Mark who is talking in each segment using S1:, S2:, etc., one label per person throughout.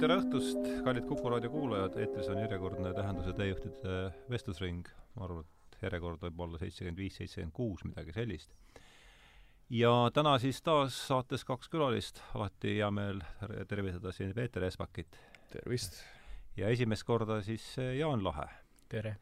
S1: tere õhtust, kallid Kuku raadio kuulajad, eetris on järjekordne Tähenduse teejuhtide vestlusring, ma arvan, et järjekord võib olla seitsekümmend viis, seitsekümmend kuus, midagi sellist. ja täna siis taas saates kaks külalist, alati hea meel tervitada siin Peeter Espakit.
S2: tervist!
S1: ja esimest korda siis eh, Jaan Lahe.
S3: tere!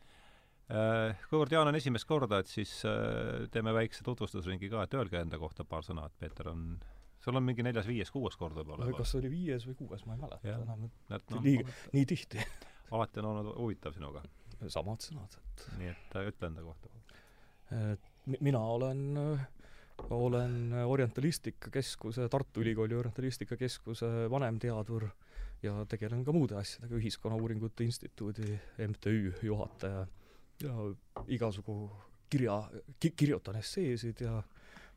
S1: Eh, kuivõrd Jaan on esimest korda, et siis eh, teeme väikse tutvustusringi ka, et öelge enda kohta paar sõna, et Peeter on sul on mingi neljas-viies-kuues kord võib-olla.
S2: kas oli viies või kuues, ma ei mäleta enam.
S1: No,
S2: nii, nii tihti.
S1: alati on olnud huvitav sinuga.
S2: samad sõnad, et
S1: nii et äh, ütle enda kohta.
S2: mina olen, olen Orientalistika Keskuse, Tartu Ülikooli Orientalistika Keskuse vanemteadur ja tegelen ka muude asjadega, Ühiskonnauuringute Instituudi MTÜ juhataja ja igasugu kirja ki,, kirjutan esseesid ja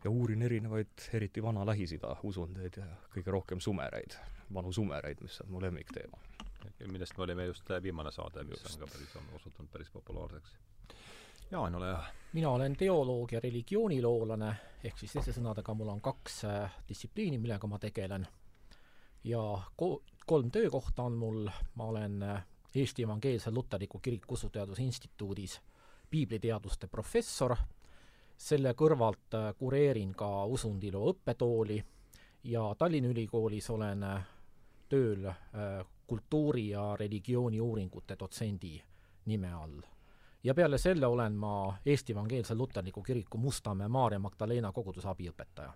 S2: ja uurin erinevaid, eriti vana Lähis-Ida usundeid ja kõige rohkem sumereid, vanu sumereid, mis on mu lemmikteema.
S1: millest me olime just äh, viimane saade, mis just. on ka päris, on osutunud päris populaarseks. Jaan, ole hea.
S3: mina olen teoloog ja religiooniloolane, ehk siis teiste sõnadega, mul on kaks äh, distsipliini, millega ma tegelen. ja ko-, kolm töökohta on mul, ma olen äh, Eesti Evangeelse Luterliku Kiriku Usuteaduse Instituudis piibliteaduste professor selle kõrvalt äh, kureerin ka Usundilu õppetooli ja Tallinna Ülikoolis olen äh, tööl äh, kultuuri- ja religiooniuuringute dotsendi nime all. ja peale selle olen ma Eesti Evangeelse Luterliku Kiriku Mustamäe Maarja Magdalena koguduse abiõpetaja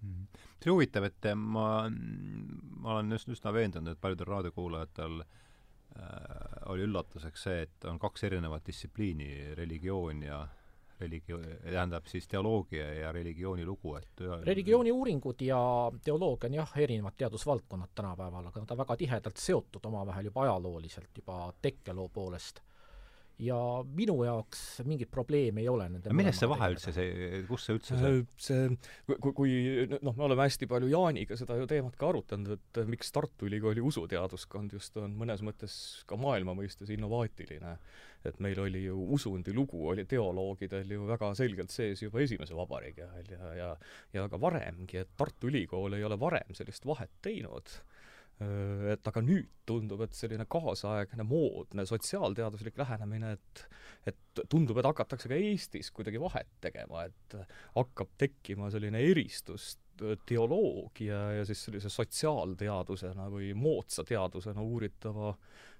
S1: mhm. see on huvitav, et ma, ma olen just üsna veendunud, et paljudel raadiokuulajatel äh, oli üllatuseks see, et on kaks erinevat distsipliini, religioon ja religio-, tähendab siis teoloogia ja religiooni lugu, et
S3: religiooniuuringud ja teoloogia on jah, erinevad teadusvaldkonnad tänapäeval, aga nad on väga tihedalt seotud omavahel juba ajalooliselt, juba tekkeloo poolest ja minu jaoks mingit probleemi ei ole nende
S1: millest see vahe üldse, see, kus see üldse see
S2: see, kui, kui noh, me oleme hästi palju Jaaniga seda ju teemat ka arutanud, et miks Tartu Ülikooli usuteaduskond just on mõnes mõttes ka maailma mõistes innovaatiline. et meil oli ju usundilugu oli teoloogidel ju väga selgelt sees juba Esimese Vabariigi ajal ja, ja ja ka varemgi, et Tartu Ülikool ei ole varem sellist vahet teinud et aga nüüd tundub, et selline kaasaegne, moodne sotsiaalteaduslik lähenemine, et et tundub, et hakatakse ka Eestis kuidagi vahet tegema, et hakkab tekkima selline eristus teoloogia ja siis sellise sotsiaalteadusena või moodsa teadusena uuritava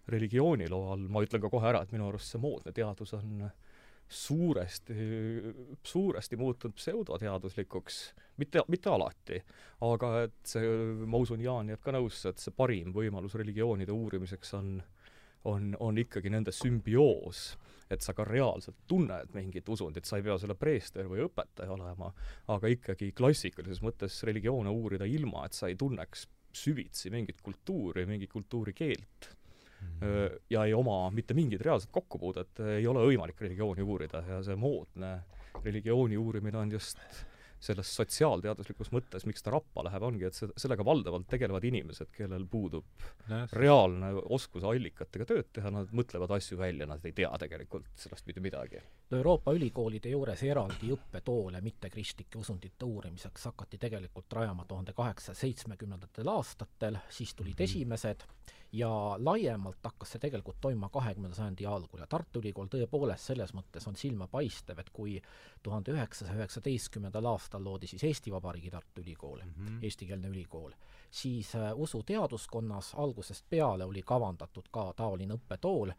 S2: religiooniloo all, ma ütlen ka kohe ära, et minu arust see moodne teadus on äh, suuresti, suuresti muutunud pseudoteaduslikuks, mitte, mitte alati, aga et see, ma usun, Jaan jääb ka nõusse, et see parim võimalus religioonide uurimiseks on, on, on ikkagi nende sümbioos. et sa ka reaalselt tunned mingit usundit, sa ei pea selle preester või õpetaja olema, aga ikkagi klassikalises mõttes religioone uurida ilma, et sa ei tunneks süvitsi mingit kultuuri, mingit kultuurikeelt. Ja ei oma mitte mingit reaalset kokkupuudet, ei ole võimalik religiooni uurida ja see moodne religiooni uurimine on just selles sotsiaalteaduslikus mõttes, miks ta rappa läheb, ongi, et see, sellega valdavalt tegelevad inimesed, kellel puudub no, reaalne oskus allikatega tööd teha, nad mõtlevad asju välja, nad ei tea tegelikult sellest mitte midagi.
S3: no Euroopa ülikoolide juures eraldi õppetoole mittekristlike usundite uurimiseks hakati tegelikult rajama tuhande kaheksasaja seitsmekümnendatel aastatel, siis tulid mm -hmm. esimesed ja laiemalt hakkas see tegelikult toimuma kahekümnenda sajandi algul ja Tartu Ülikool tõepoolest selles mõttes on silmapaistev, et kui tuhande üheksasaja üheksateistkümnendal aastal loodi siis Eesti Vabariigi Tartu Ülikool mm, -hmm. eestikeelne ülikool, siis äh, usuteaduskonnas algusest peale oli kavandatud ka taoline õppetool,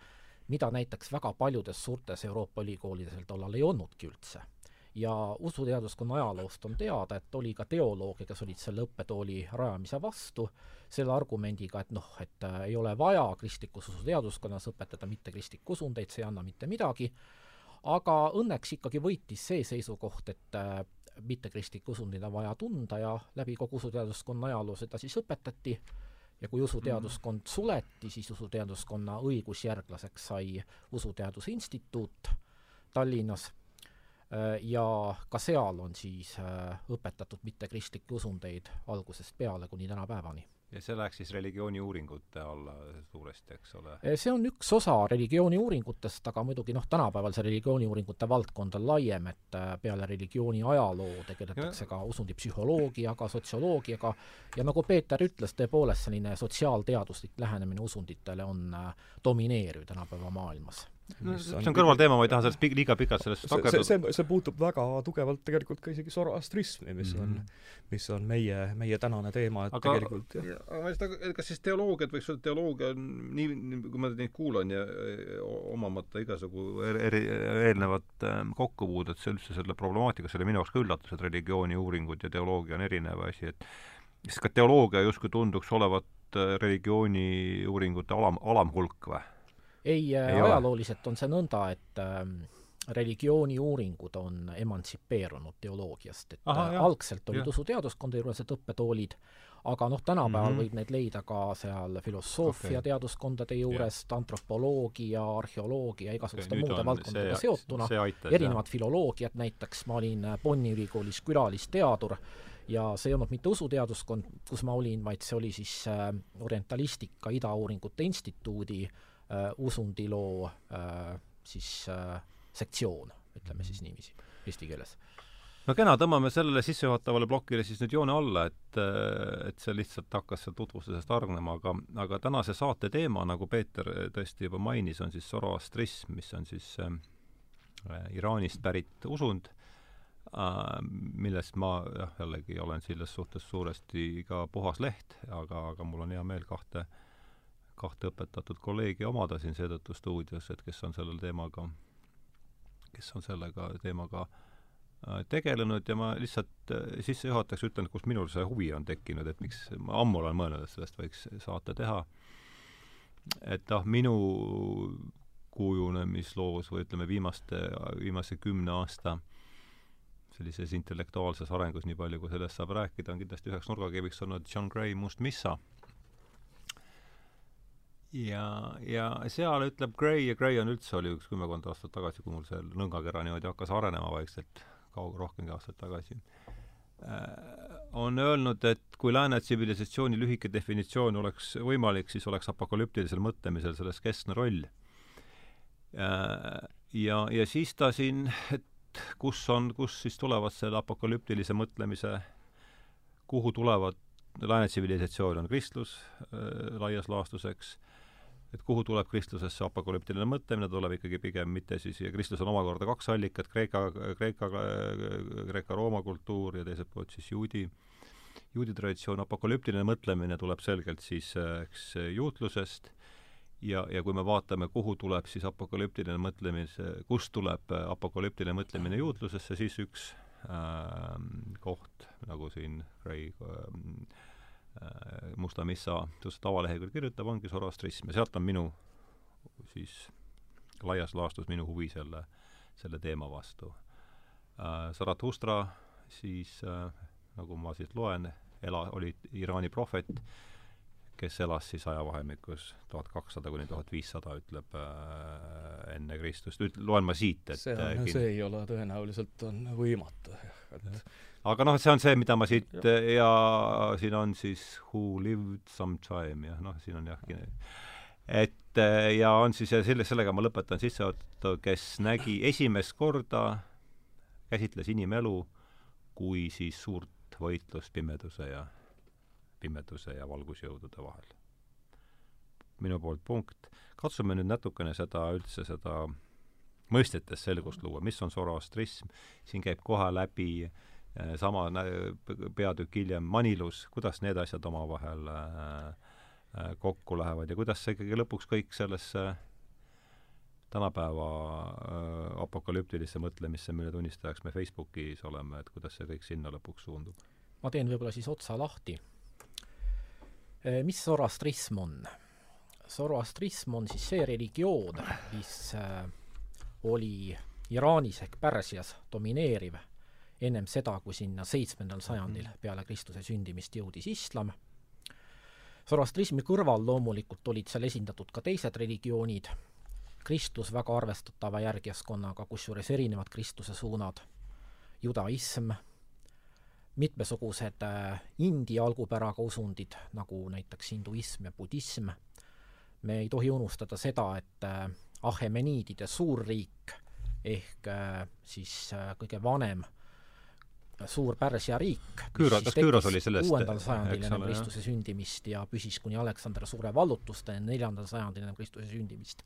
S3: mida näiteks väga paljudes suurtes Euroopa ülikoolides tollal ei olnudki üldse ja usuteaduskonna ajaloost on teada, et oli ka teolooge, kes olid selle õppetooli rajamise vastu, selle argumendiga, et noh, et äh, ei ole vaja kristlikus usuteaduskonnas õpetada mittekristlikke usundeid, see ei anna mitte midagi, aga õnneks ikkagi võitis see seisukoht, et äh, mittekristlikke usundeid on vaja tunda ja läbi kogu usuteaduskonna ajaloo seda siis õpetati. Ja kui usuteaduskond suleti, siis usuteaduskonna õigusjärglaseks sai Usuteaduse Instituut Tallinnas ja ka seal on siis äh, õpetatud mittekristlikke usundeid algusest peale kuni tänapäevani
S1: ja see läheks siis religiooniuuringute alla suuresti, eks ole?
S3: see on üks osa religiooniuuringutest, aga muidugi noh, tänapäeval see religiooniuuringute valdkond on laiem, et äh, peale religiooni ajaloo tegeletakse ja. ka usundipsühholoogiaga, sotsioloogiaga ja nagu Peeter ütles, tõepoolest selline sotsiaalteaduslik lähenemine usunditele on äh, domineeriv tänapäeva maailmas
S1: no see on kõrvalteema, ma ei taha sellest pig-, liiga pikalt sellest
S2: takerduda. see, see, see puutub väga tugevalt tegelikult ka isegi zoroastrismi, mis mm -hmm. on, mhm. mis on meie, meie tänane teema, et aga, tegelikult jah.
S1: aga ma just, kas siis teoloogiat võiks öelda, teoloogia on nii, nii, kui ma neid kuulan ja omamata igasugu eri, eelnevat ähm, kokkupuudet see üldse selle problemaatikaga, see oli minu jaoks ka üllatus, et religiooniuuringud ja teoloogia on erinev asi, et siis ka teoloogia justkui tunduks olevat äh, religiooniuuringute alam, alamhulk või?
S3: Ei, äh, ei, ajalooliselt on see nõnda, et äh, religiooniuuringud on emantsipeerunud teoloogiast, et Aha, äh, algselt olid usuteaduskondade juures need õppetoolid, aga noh, tänapäeval mm -hmm. võib neid leida ka seal filosoofia okay. teaduskondade juurest, antropoloogia, arheoloogia, igasuguste okay, muude valdkondadega seotuna, erinevad filoloogiad näiteks, ma olin äh, Bonni ülikoolis külalisteadur ja see ei olnud mitte usuteaduskond, kus ma olin, vaid see oli siis äh, Orientalistika Idauuringute Instituudi äh, äh, usundiloo äh, siis äh, sektsioon, ütleme siis niiviisi eesti keeles.
S1: No kena, tõmbame sellele sissejuhatavale plokile siis nüüd joone alla, et, äh, et see lihtsalt hakkas seal tutvustusest hargnema, aga, aga tänase saate teema, nagu Peeter tõesti juba mainis, on siis zoroastrism, mis on siis äh, Iraanist pärit usund äh,, millest ma jah, jällegi olen selles suhtes suuresti ka puhas leht, aga, aga mul on hea meel kahte äh, kahte õpetatud kolleegi omada siin seetõttu stuudios, et kes on sellel teemaga, kes on sellega teemaga äh, tegelenud ja ma lihtsalt äh, sissejuhatuseks ütlen, kus minul see huvi on tekkinud, et miks, ma ammu olen mõelnud, et sellest võiks saate teha. et noh, minu kujunemisloos või ütleme, viimaste, viimase kümne aasta sellises intellektuaalses arengus, nii palju kui sellest saab rääkida, on kindlasti üheks nurgakiviks olnud John Gray Must Missa ja, ja seal ütleb Gray ja Gray on üldse, oli üks kümmekond aastat tagasi, kui mul see nõngakera niimoodi hakkas arenema vaikselt, kaug-, rohkemgi aastaid tagasi äh,, on öelnud, et kui lääne tsivilisatsiooni lühike definitsioon oleks võimalik, siis oleks apokalüptilisel mõtlemisel selles keskne roll äh,. ja, ja siis ta siin, et kus on, kus siis tulevad selle apokalüptilise mõtlemise, kuhu tulevad lääne tsivilisatsioon on kristlus äh, laias laastus, eks et kuhu tuleb kristlusesse apokalüptiline mõtlemine, tuleb ikkagi pigem mitte siis, ja kristlus on omakorda kaks allikat, Kreeka, Kreeka, Kreeka-Rooma kultuur ja teiselt poolt siis juudi, juudi traditsioon, apokalüptiline mõtlemine tuleb selgelt siis eks juutlusest. Ja, ja kui me vaatame, kuhu tuleb siis apokalüptiline mõtlemise, kust tuleb apokalüptiline mõtlemine juutlusesse, siis üks äh, koht, nagu siin Ray äh, Musta Missa tavalehekülg kirjutab, ongi Zoroastrism ja sealt on minu siis laias laastus minu huvi selle, selle teema vastu. Äh,. Zarathustra siis äh, nagu ma siit loen, ela-, oli Iraani prohvet, kes elas siis ajavahemikus tuhat kakssada kuni tuhat viissada, ütleb äh, enne Kristust, üt-, loen ma siit, et
S2: see on, äh, see ei ole tõenäoliselt, on võimatu, et
S1: aga noh, see on see, mida ma siit ja, ja siin on siis Who lived some time ja noh, siin on jah, et ja on siis ja selle, sellega ma lõpetan sissejuhatuse, kes nägi esimest korda, käsitles inimelu kui siis suurt võitlust pimeduse ja, pimeduse ja valgusjõudude vahel. minu poolt punkt. katsume nüüd natukene seda üldse, seda mõistetes selgust luua, mis on zoroastrism, siin käib kohe läbi Äh, sama peatükk hiljem Manilus, kuidas need asjad omavahel äh, äh, kokku lähevad ja kuidas see ikkagi lõpuks kõik sellesse tänapäeva apokalüptilisse mõtlemisse, mille tunnistajaks me Facebookis oleme, et kuidas see kõik sinna lõpuks suundub?
S3: ma teen võib-olla siis otsa lahti. mis zoroastrism on? zoroastrism on siis see religioon, mis oli Iraanis ehk Pärsias domineeriv ennem seda, kui sinna seitsmendal sajandil mhm. peale Kristuse sündimist jõudis islam. Zoroastrismi kõrval loomulikult olid seal esindatud ka teised religioonid, kristlus väga arvestatava järgijaskonnaga, kusjuures erinevad kristluse suunad, judaism, mitmesugused India algupäraga usundid, nagu näiteks hinduism ja budism, me ei tohi unustada seda, et Ahemeniidide suurriik ehk siis kõige vanem suur Pärsia riik,
S1: Küüra, kas Küüros oli sellest
S3: kuuendal sajandil enne Kristuse sündimist ja püsis kuni Aleksander Suure vallutusteni neljandal sajandil enne Kristuse sündimist,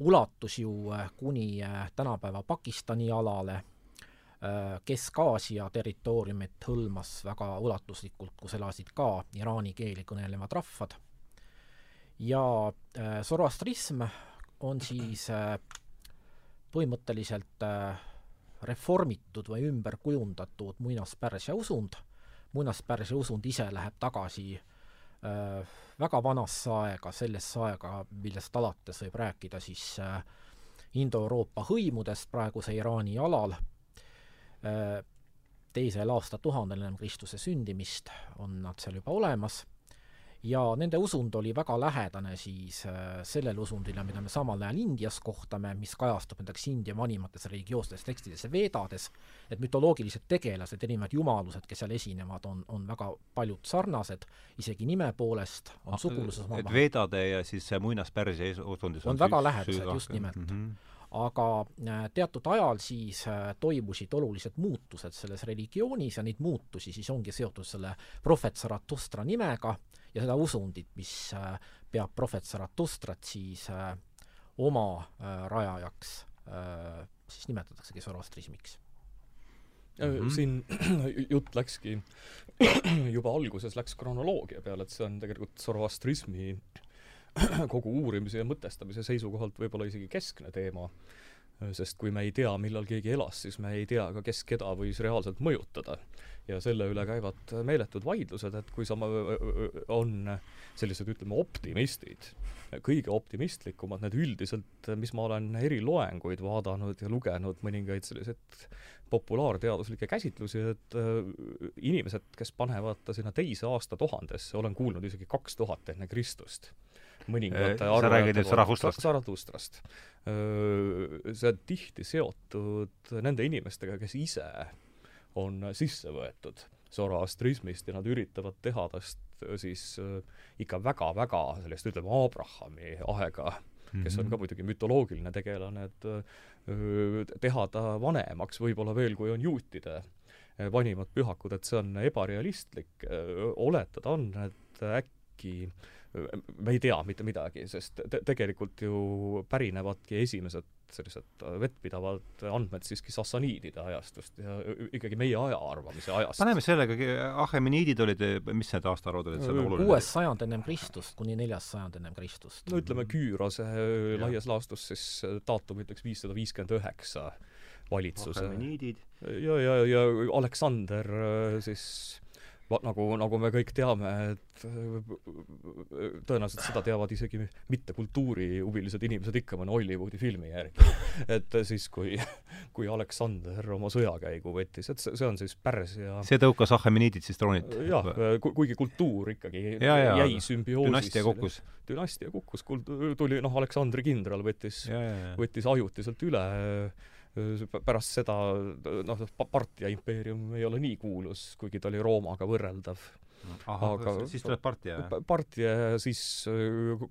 S3: ulatus ju äh, kuni äh, tänapäeva Pakistani alale, äh, Kesk-Aasia territooriumit hõlmas väga ulatuslikult, kus elasid ka iraani keeli kõnelevad rahvad. ja Zoroastrism on siis põhimõtteliselt äh, reformitud või ümber kujundatud muinaspärsia usund, muinaspärsia usund ise läheb tagasi äh, väga vanasse aega, sellesse aega, millest alates võib rääkida siis äh, Indo-Euroopa hõimudest praeguse Iraani alal. Äh,, teisel aastatuhandel ennem Kristuse sündimist on nad seal juba olemas ja nende usund oli väga lähedane siis äh, sellele usundile, mida me samal ajal Indias kohtame, mis kajastub näiteks India vanimates religioosses tekstides ja veedades, et mütoloogilised tegelased, erinevad jumalused, kes seal esinevad, on, on väga paljud sarnased, isegi nime poolest on ah, suguluses
S1: et veedade ja siis muinaspärsia usundis
S3: on, on väga lähedased, just nimelt. Mm. -hmm aga äh, teatud ajal siis äh, toimusid olulised muutused selles religioonis ja neid muutusi siis ongi seotud selle prohvet Zarathustra nimega ja seda usundit, mis äh, peab prohvet Zaratustrat siis äh, oma äh, rajajaks, siis nimetataksegi Zoroastrismiks
S2: Mm -hmm. siin jutt läkski, juba alguses läks kronoloogia peale, et see on tegelikult zoroastrismi kogu uurimise ja mõtestamise seisukohalt võib-olla isegi keskne teema sest kui me ei tea, millal keegi elas, siis me ei tea ka, kes keda võis reaalselt mõjutada. ja selle üle käivad meeletud vaidlused, et kui sama on sellised, ütleme, optimistid, kõige optimistlikumad, need üldiselt, mis ma olen eriloenguid vaadanud ja lugenud, mõningaid selliseid populaarteaduslikke käsitlusi, et äh, inimesed, kes panevad ta sinna teise aastatuhandesse, olen kuulnud isegi kaks tuhat enne Kristust mõningate
S1: sa räägid nüüd Zarathustrast?
S2: Zarathustrast. see on tihti seotud nende inimestega, kes ise on sisse võetud zoroastrismist ja nad üritavad teha tast siis ikka väga-väga sellist, ütleme, Abrahami aega, kes on ka mhm. muidugi mütoloogiline tegelane, et teha ta vanemaks võib-olla veel, kui on juutide vanimad pühakud, et see on ebarealistlik, oletada on, et äkki äh, me ei tea mitte midagi, sest te tegelikult ju pärinevadki esimesed sellised vettpidavad andmed siiski sassaniidide ajastust ja ikkagi meie aja arvamise ajast.
S1: paneme sellega, ahemeniidid olid, mis need aastaarvud olid seal
S3: oluline? kuues sajand ennem Kristust kuni neljas sajand ennem Kristust.
S2: no ütleme, Küürose laias laastus siis daatum ütleks viissada viiskümmend üheksa valitsuse. ja, ja, ja Aleksander siis nagu, nagu me kõik teame, et äh, tõenäoliselt seda teavad isegi mitte kultuurihuvilised inimesed ikka mõne Hollywoodi filmi järgi. et siis, kui, kui Aleksander oma sõjakäigu võttis, et see, see on siis Pärsia
S1: see tõukas Ahemeniidid siis troonilt?
S2: jah, kuigi kultuur ikkagi ja, ja, jäi sümbioosis.
S1: dünastia kukkus.
S2: dünastia kukkus, tuli noh, Aleksandri kindral võttis, võttis ajutiselt üle pärast seda noh, Partia impeerium ei ole nii kuulus, kuigi ta oli Roomaga võrreldav.
S1: aga siis tuleb Partia?
S2: Partia siis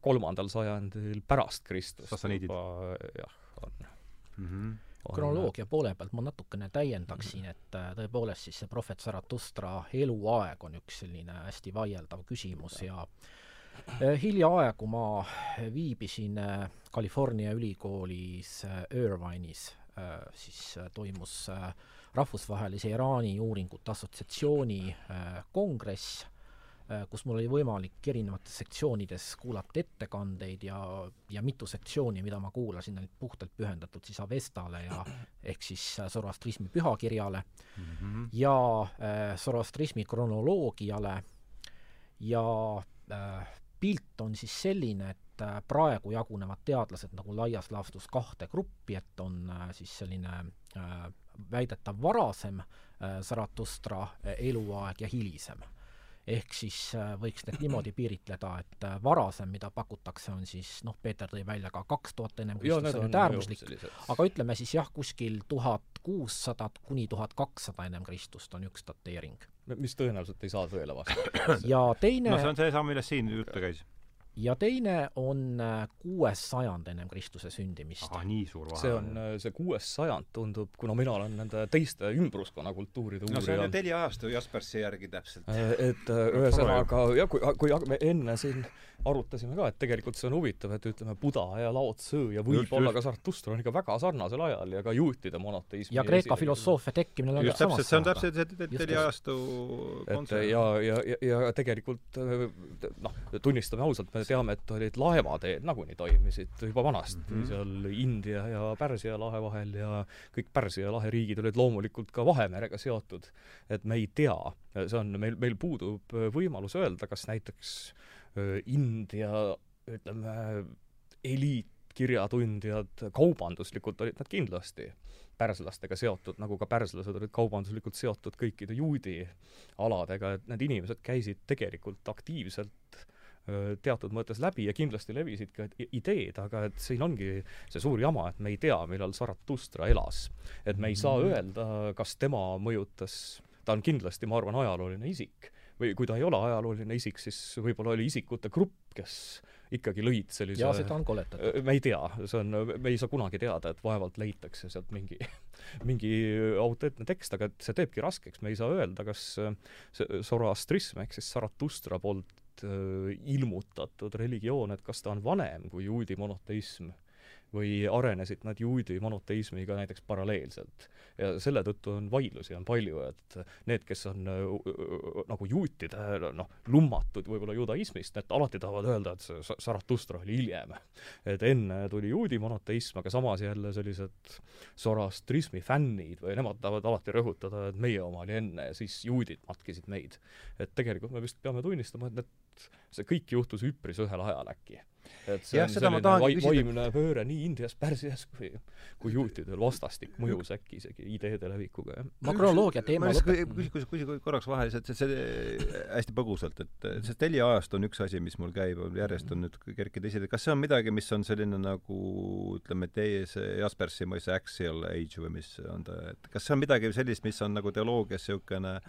S2: kolmandal sajandil pärast Kristust juba jah, on
S3: mm. -hmm kronoloogia poole pealt ma natukene täiendaksin, et äh, tõepoolest siis see prohvet Zarathustra eluaeg on üks selline hästi vaieldav küsimus ja äh, hiljaaegu ma viibisin äh, California ülikoolis Irvine'is siis äh, toimus äh, rahvusvahelise Iraani uuringute assotsiatsiooni kongress, kus mul oli võimalik erinevates sektsioonides kuulata ettekandeid ja, ja mitu sektsiooni, mida ma kuulasin, olid puhtalt pühendatud siis Avestale ja ehk siis Zoroastrismi pühakirjale mm -hmm. ja äh, Zoroastrismi kronoloogiale ja äh, pilt on siis selline, et et äh, praegu jagunevad teadlased nagu laias laastus kahte gruppi, et on äh, siis selline äh, väidetav varasem Zarathustra eluaeg ja hilisem. ehk siis võiks need niimoodi piiritleda, et varasem, mida pakutakse, on siis noh, Peeter tõi välja ka kaks tuhat ennem Kristust, see on nüüd äärmuslik, aga ütleme siis jah, kuskil tuhat kuussada kuni tuhat kakssada ennem Kristust on üks dateering.
S2: mis tõenäoliselt ei saa tõele vastata.
S3: ja teine
S1: no see on seesama, millest siin juttu käis
S3: ja teine on äh, kuues sajand ennem Kristuse sündimist.
S1: ahah, nii suur vahe.
S2: see on, äh, see kuues sajand tundub, kuna mina olen nende teiste ümbruskonna kultuuride
S1: uurija no see on
S2: ju
S1: teliajastu Jaspersi järgi täpselt.
S2: Äh, et ühesõnaga, jah, kui, kui me enne siin arutasime ka, et tegelikult see on huvitav, et ütleme, Buda ja Lao Tzu ja võib-olla ka Zarathustra on ikka väga sarnasel ajal ja ka juutide monoteismi
S3: ja Kreeka filosoofia tekkimine
S1: on just täpselt, see on täpselt see teliajastu
S2: et ja, ja, ja, ja tegelikult noh, tunnistame ausalt, me teame, et olid laevateed nagunii toimisid juba vanasti mm -hmm. seal India ja Pärsia lahe vahel ja kõik Pärsia lahe riigid olid loomulikult ka Vahemerega seotud. et me ei tea, see on, meil, meil puudub võimalus öelda, kas näiteks India ütleme, eliitkirjatundjad, kaubanduslikult olid nad kindlasti pärslastega seotud, nagu ka pärslased olid kaubanduslikult seotud kõikide juudi aladega, et need inimesed käisid tegelikult aktiivselt teatud mõttes läbi ja kindlasti levisid ka ideed, aga et siin ongi see suur jama, et me ei tea, millal Zarathustra elas. et me ei saa mhm. öelda, kas tema mõjutas, ta on kindlasti, ma arvan, ajalooline isik või kui ta ei ole ajalooline isik, siis võib-olla oli isikute grupp, kes ikkagi lõid sellise
S3: jaa, seda on koletatud.
S2: me ei tea, see on, me ei saa kunagi teada, et vaevalt leitakse sealt mingi mingi autentne tekst, aga et see teebki raskeks, me ei saa öelda, kas see Zoroastrism ehk siis Zarathustra poolt ilmutatud religioon, et kas ta on vanem kui juudi monoteism või arenesid nad juudi monoteismiga näiteks paralleelselt. ja selle tõttu on vaidlusi on palju, et need, kes on nagu juutide noh, lummatud võib-olla judaismist, need alati tahavad öelda, et see Zarathustra oli hiljem. et enne tuli juudi monoteism, aga samas jälle sellised Zoroastrismi fännid või nemad tahavad alati rõhutada, et meie oma oli enne ja siis juudid matkisid meid. et tegelikult me vist peame tunnistama, et need, see kõik juhtus üpris ühel ajal äkki. Et see ja, on selline vai, vaimne pööre nii Indias, Pärsias kui, kui juutidel. Vastastik mõjus äkki isegi ideede levikuga, jah.
S3: ma kronoloogia teema
S1: lõpetan. küsi, küsi, küsi korraks vahele, see, see, see hästi põgusalt, et see Telia ajast on üks asi, mis mul käib, järjest on nüüd kerkinud esile, kas see on midagi, mis on selline nagu ütleme, teie see Jaspersi mõiste axial age või mis on ta, et kas see on midagi sellist, mis on nagu teoloogias niisugune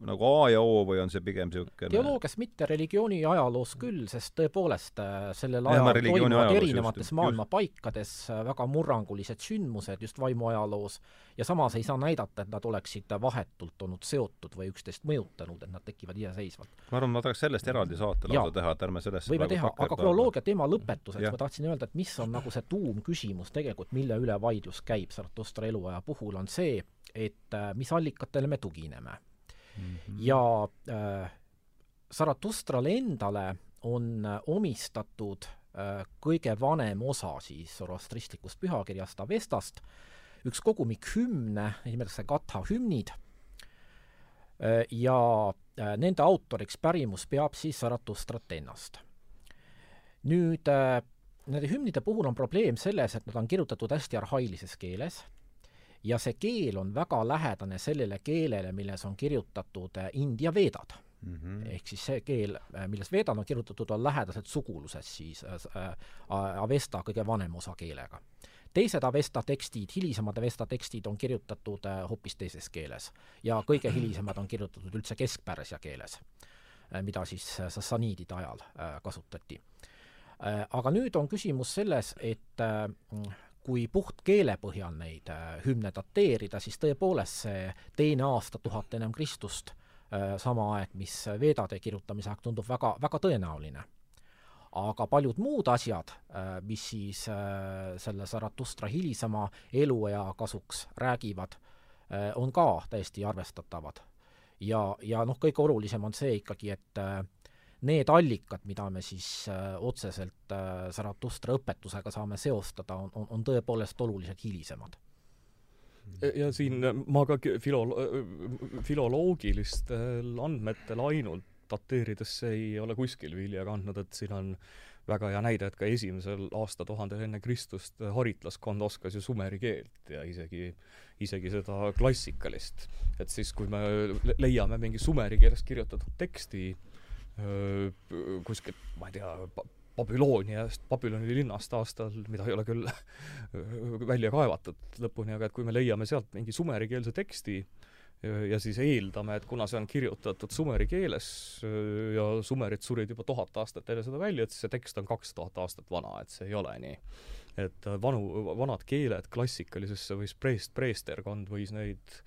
S1: nagu A ja O või on see pigem niisugune
S3: teoloogias mitte, religiooni ajaloos küll, sest tõepoolest äh, sellel ajal toimuvad erinevates just, maailma just. paikades äh, väga murrangulised sündmused just vaimuajaloos ja samas ei saa näidata, et nad oleksid vahetult olnud seotud või üksteist mõjutanud, et nad tekivad iseseisvalt.
S1: ma arvan, ma tahaks sellest eraldi saate lausa teha, et ärme sellesse
S3: võime teha, aga kronoloogia teema lõpetuseks ja. ma tahtsin öelda, et mis on nagu see tuumküsimus tegelikult, mille üle vaidlus käib Zarathustra eluaja puhul, on see, et äh, mis allikatele me tugineme mm. -hmm. ja äh, Zaratustrale endale on äh, omistatud äh, kõige vanem osa siis zoroastristlikust pühakirjast Avestast, üks kogumik hümne, nimetatakse Gatha hümnid äh,, ja äh, nende autoriks pärimus peab siis Zaratustrat ennast. nüüd äh, nende hümnide puhul on probleem selles, et nad on kirjutatud hästi arhailises keeles ja see keel on väga lähedane sellele keelele, milles on kirjutatud äh, India veedad mm. -hmm. ehk siis see keel, äh, milles veedad on kirjutatud, on lähedased suguluses siis äh, Avesta kõige vanem osa keelega. teised Avesta tekstid, hilisemad Avesta tekstid on kirjutatud äh, hoopis teises keeles ja kõige hilisemad on kirjutatud üldse keskpärsia keeles äh,, mida siis äh, sassaniidide ajal äh, kasutati äh,. aga nüüd on küsimus selles, et äh, kui puht keele põhjal neid äh, hümne dateerida, siis tõepoolest see teine aastatuhat ennem Kristust, äh, sama aeg, mis Veedade kirjutamise aeg, tundub väga, väga tõenäoline. aga paljud muud asjad, äh, mis siis selle Zaratustra hilisema eluea kasuks räägivad, on ka täiesti arvestatavad. ja, ja noh, kõige olulisem on see ikkagi, et need allikad, mida me siis äh, otseselt äh, Zaratustra õpetusega saame seostada, on, on, on tõepoolest oluliselt hilisemad
S2: ja siin ma ka filo-, filoloogilistel andmetel ainult dateerides ei ole kuskil vilja kandnud, et siin on väga hea näide, et ka esimesel aastatuhandel enne Kristust haritlaskond oskas ju sumeri keelt ja isegi, isegi seda klassikalist. et siis, kui me leiame mingi sumeri keeles kirjutatud teksti kuskilt, ma ei tea, Babyloniast, Babyloni linnast aastal, mida ei ole küll välja kaevatud lõpuni, aga et kui me leiame sealt mingi sumerikeelse teksti ja siis eeldame, et kuna see on kirjutatud sumeri keeles ja sumerid surid juba tuhat aastat enne seda välja, et siis see tekst on kaks tuhat aastat vana, et see ei ole nii. et vanu, vanad keeled klassikalisesse võis preest-, preesterkond võis neid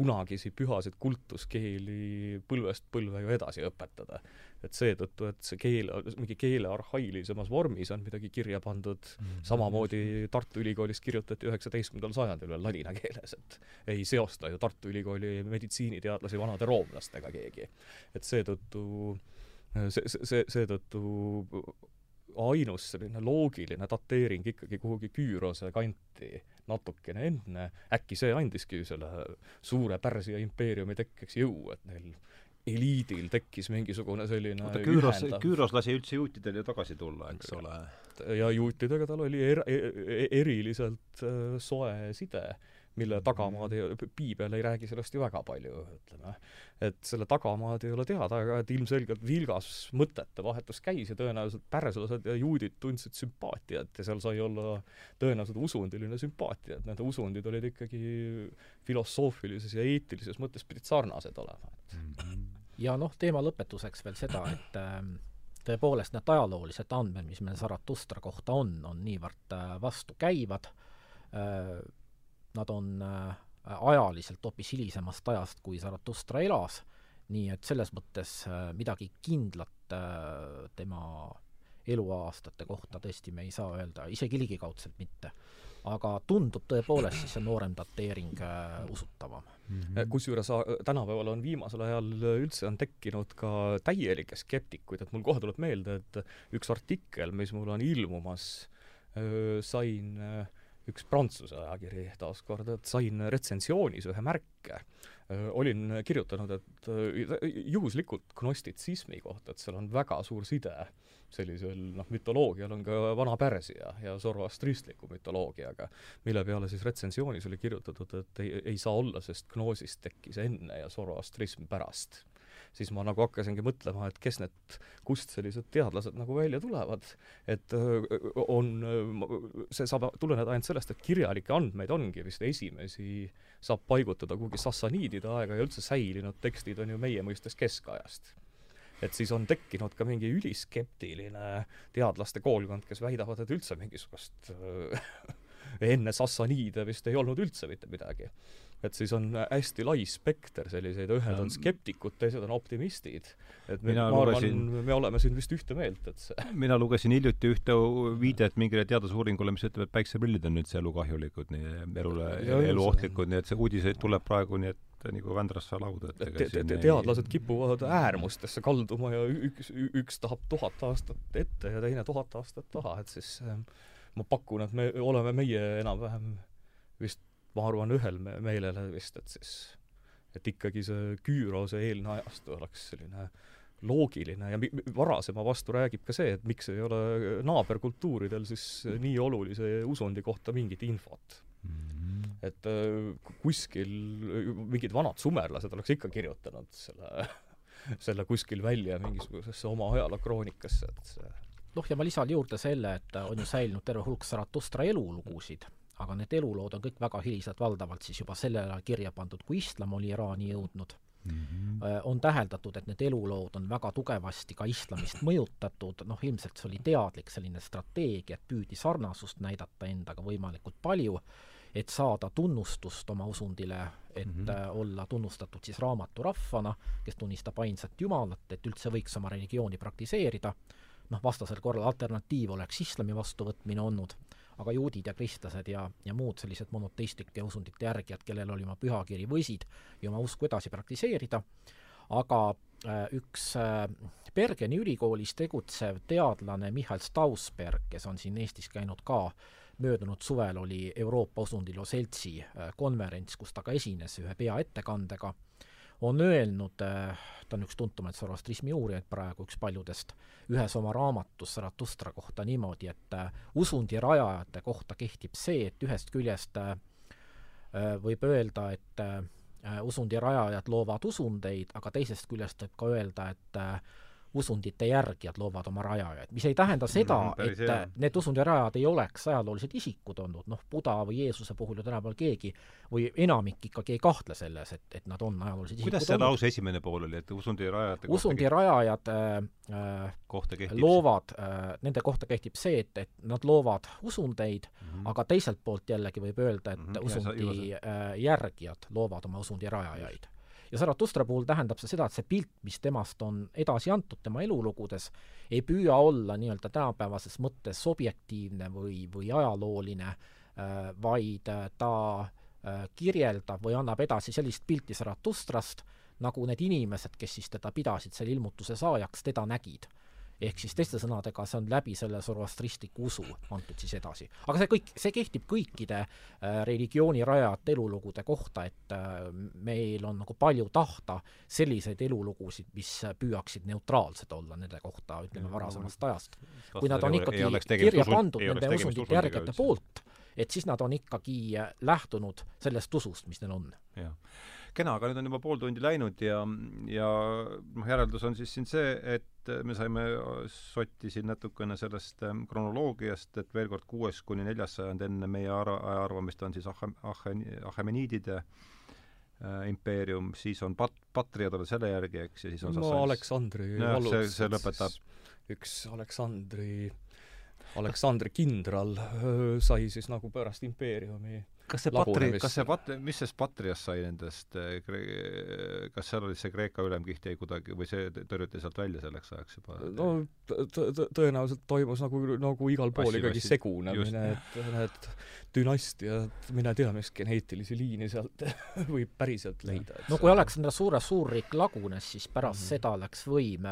S2: kunagisi pühasid kultuskeeli põlvest põlve ju edasi õpetada et seetõttu, et see keel, mingi keele arhailisemas vormis on midagi kirja pandud mm, -hmm. samamoodi Tartu Ülikoolis kirjutati üheksateistkümnendal sajandil veel ladina keeles, et ei seosta ju Tartu Ülikooli meditsiiniteadlasi vanade roomlastega keegi. et seetõttu see, see, seetõttu ainus selline loogiline dateering ikkagi kuhugi Küürose kanti natukene enne, äkki see andiski selle suure Pärsia impeeriumi tekkeks jõu, et neil eliidil tekkis mingisugune selline
S1: oota, Küüros, Küüros lasi üldse juutidel ju tagasi tulla, eks ole?
S2: ja juutidega tal oli er, er, eriliselt äh, soe side, mille tagamaad ei, piibel ei räägi sellest ju väga palju, ütleme. et selle tagamaad ei ole teada, aga et ilmselgelt vilgas mõtete vahetus käis ja tõenäoliselt pärslased ja juudid tundsid sümpaatiat ja seal sai olla tõenäoliselt usundiline sümpaatia, et nende usundid olid ikkagi filosoofilises ja eetilises mõttes pidid sarnased olema, et -hmm
S3: ja noh, teema lõpetuseks veel seda, et äh, tõepoolest need ajaloolised andmed, mis meil Zaratustra kohta on, on niivõrd äh, vastukäivad äh,, nad on äh, ajaliselt hoopis hilisemast ajast, kui Zaratustra elas, nii et selles mõttes äh, midagi kindlat äh, tema eluaastate kohta tõesti me ei saa öelda, isegi ligikaudselt mitte. Aga tundub tõepoolest siis see noorem dateering äh, usutavam.
S2: Mm -hmm.. kusjuures tänapäeval on viimasel ajal üldse on tekkinud ka täielikke skeptikuid, et mul kohe tuleb meelde, et üks artikkel, mis mul on ilmumas, sain üks Prantsuse ajakiri taaskord, et sain retsiensioonis ühe märke. olin kirjutanud, et juhuslikult gnostitsismi kohta, et seal on väga suur side sellisel noh, mütoloogial on ka vana Pärsia ja zoroastristliku mütoloogiaga, mille peale siis retsensioonis oli kirjutatud, et ei, ei saa olla, sest gnoosist tekkis enne ja zoroastrism pärast siis ma nagu hakkasingi mõtlema, et kes need, kust sellised teadlased nagu välja tulevad, et on, see saab tuleneda ainult sellest, et kirjalikke andmeid ongi vist esimesi saab paigutada kuhugi sassaniidide aega ja üldse säilinud tekstid on ju meie mõistes keskajast et siis on tekkinud ka mingi üliskeptiline teadlaste koolkond, kes väidavad, et üldse mingisugust enne sassaniide vist ei olnud üldse mitte midagi. Et siis on hästi lai spekter selliseid, ühed on skeptikud, teised on optimistid. et me, ma lugesin, arvan, me oleme siin vist ühte meelt, et see
S1: mina lugesin hiljuti ühte viidet mingile teadusuuringule, mis ütleb, et päikseprillid on üldse elukahjulikud, nii elule, eluohtlikud, nii et see uudiseid tuleb praegu, nii et nagu Vändrasse lauda, et
S2: ega te, teadlased kipuvad äärmustesse kalduma ja üks, üks tahab tuhat aastat ette ja teine tuhat aastat taha, et siis ähm, ma pakun, et me oleme meie enam-vähem vist, ma arvan, ühel me meelel vist, et siis et ikkagi see Küürose eelne ajastu oleks selline loogiline ja varasema vastu räägib ka see, et miks ei ole naaberkultuuridel siis nii olulise usundi kohta mingit infot mm. -hmm et äh, kuskil mingid vanad sumerlased oleks ikka kirjutanud selle, selle kuskil välja mingisugusesse oma ajalookroonikasse, et see
S3: noh, ja ma lisan juurde selle, et on ju säilinud terve hulk Zaratustra elulugusid, aga need elulood on kõik väga hilised, valdavalt siis juba sellel ajal kirja pandud, kui islam oli Iraani jõudnud mm. -hmm. on täheldatud, et need elulood on väga tugevasti ka islamist mõjutatud, noh ilmselt see oli teadlik selline strateegia, et püüdi sarnasust näidata endaga võimalikult palju et saada tunnustust oma usundile, et mm -hmm. olla tunnustatud siis raamaturaffana, kes tunnistab ainsat Jumalat, et üldse võiks oma religiooni praktiseerida, noh, vastasel korral alternatiiv oleks islami vastuvõtmine olnud, aga juudid ja kristlased ja, ja muud sellised monoteistlike usundite järgijad, kellel oli oma pühakiri, võisid ju oma usku edasi praktiseerida, aga äh, üks äh, Bergeni ülikoolis tegutsev teadlane Michael Stausberg, kes on siin Eestis käinud ka möödunud suvel oli Euroopa Osundilo Seltsi äh, konverents, kus ta ka esines ühe peaettekandega, on öelnud, ta on üks tuntumaid zoroastrismi uurijaid praegu, üks paljudest, ühes oma raamatus Zaratustra kohta niimoodi, et usundi rajajate kohta kehtib see, et ühest küljest võib öelda, et usundi rajajad loovad usundeid, aga teisest küljest võib ka öelda, et usundite järgijad loovad oma rajajaid, mis ei tähenda seda mm, et hea. need usundi rajajad ei oleks ajaloolised isikud olnud, noh, Buda või Jeesuse puhul ju tänapäeval keegi või enamik ikkagi ei kahtle selles, et, et nad on ajaloolised isikud
S1: kuidas see lause esimene pool oli, et usundi rajajate
S3: usundi rajajad äh, kohta loovad äh,, nende kohta kehtib see, et, et nad loovad usundeid mm, -hmm. aga teiselt poolt jällegi võib öelda, et mm -hmm. usundi äh, järgijad loovad oma usundi rajajaid ja Zaratustra puhul tähendab see seda, et see pilt, mis temast on edasi antud tema elulugudes, ei püüa olla nii-öelda tänapäevases mõttes objektiivne või, või ajalooline, äh, vaid äh, ta äh, kirjeldab või annab edasi sellist pilti Zaratustrast, nagu need inimesed, kes siis teda pidasid selle ilmutuse saajaks, teda nägid ehk siis teiste sõnadega, see on läbi selle zoroastristliku usu antud siis edasi. aga see kõik, see kehtib kõikide äh, religiooni rajajate elulugude kohta, et äh, meil on nagu palju tahta selliseid elulugusid, mis püüaksid neutraalsed olla nende kohta, ütleme, varasemast ajast. kui nad on ikkagi kirja pandud nende usundite järgijate poolt, et siis nad on ikkagi äh, lähtunud sellest usust, mis neil on.
S1: jah kena, aga nüüd on juba pool tundi läinud ja, ja noh, järeldus on siis siin see, et me saime sotti siin natukene sellest ähm, kronoloogiast, et veel kord kuues kuni neljas sajand enne meie aja arvamist on siis Ache-, Ache-, Achemeniidide äh, impeerium, siis on pat-, Patriad olid selle järgi, eks, ja siis on
S2: no Sassans. Aleksandri
S1: no, see, see lõpetab
S2: üks Aleksandri Aleksandri kindral sai siis nagu pärast impeeriumi
S1: kas see patri, kas see pat-, mis sellest Patriast sai nendest, eh, kas seal oli see Kreeka ülemkiht jäi kuidagi või see tõrjuti sealt välja selleks ajaks juba?
S2: no tõenäoliselt toimus nagu, nagu igal pool ikkagi segunemine, et need dünastiad, mine tea, mis geneetilisi liine sealt võib päriselt leida.
S3: no kui Aleksandr Suure suurriik lagunes, siis pärast mm -hmm. seda läks võim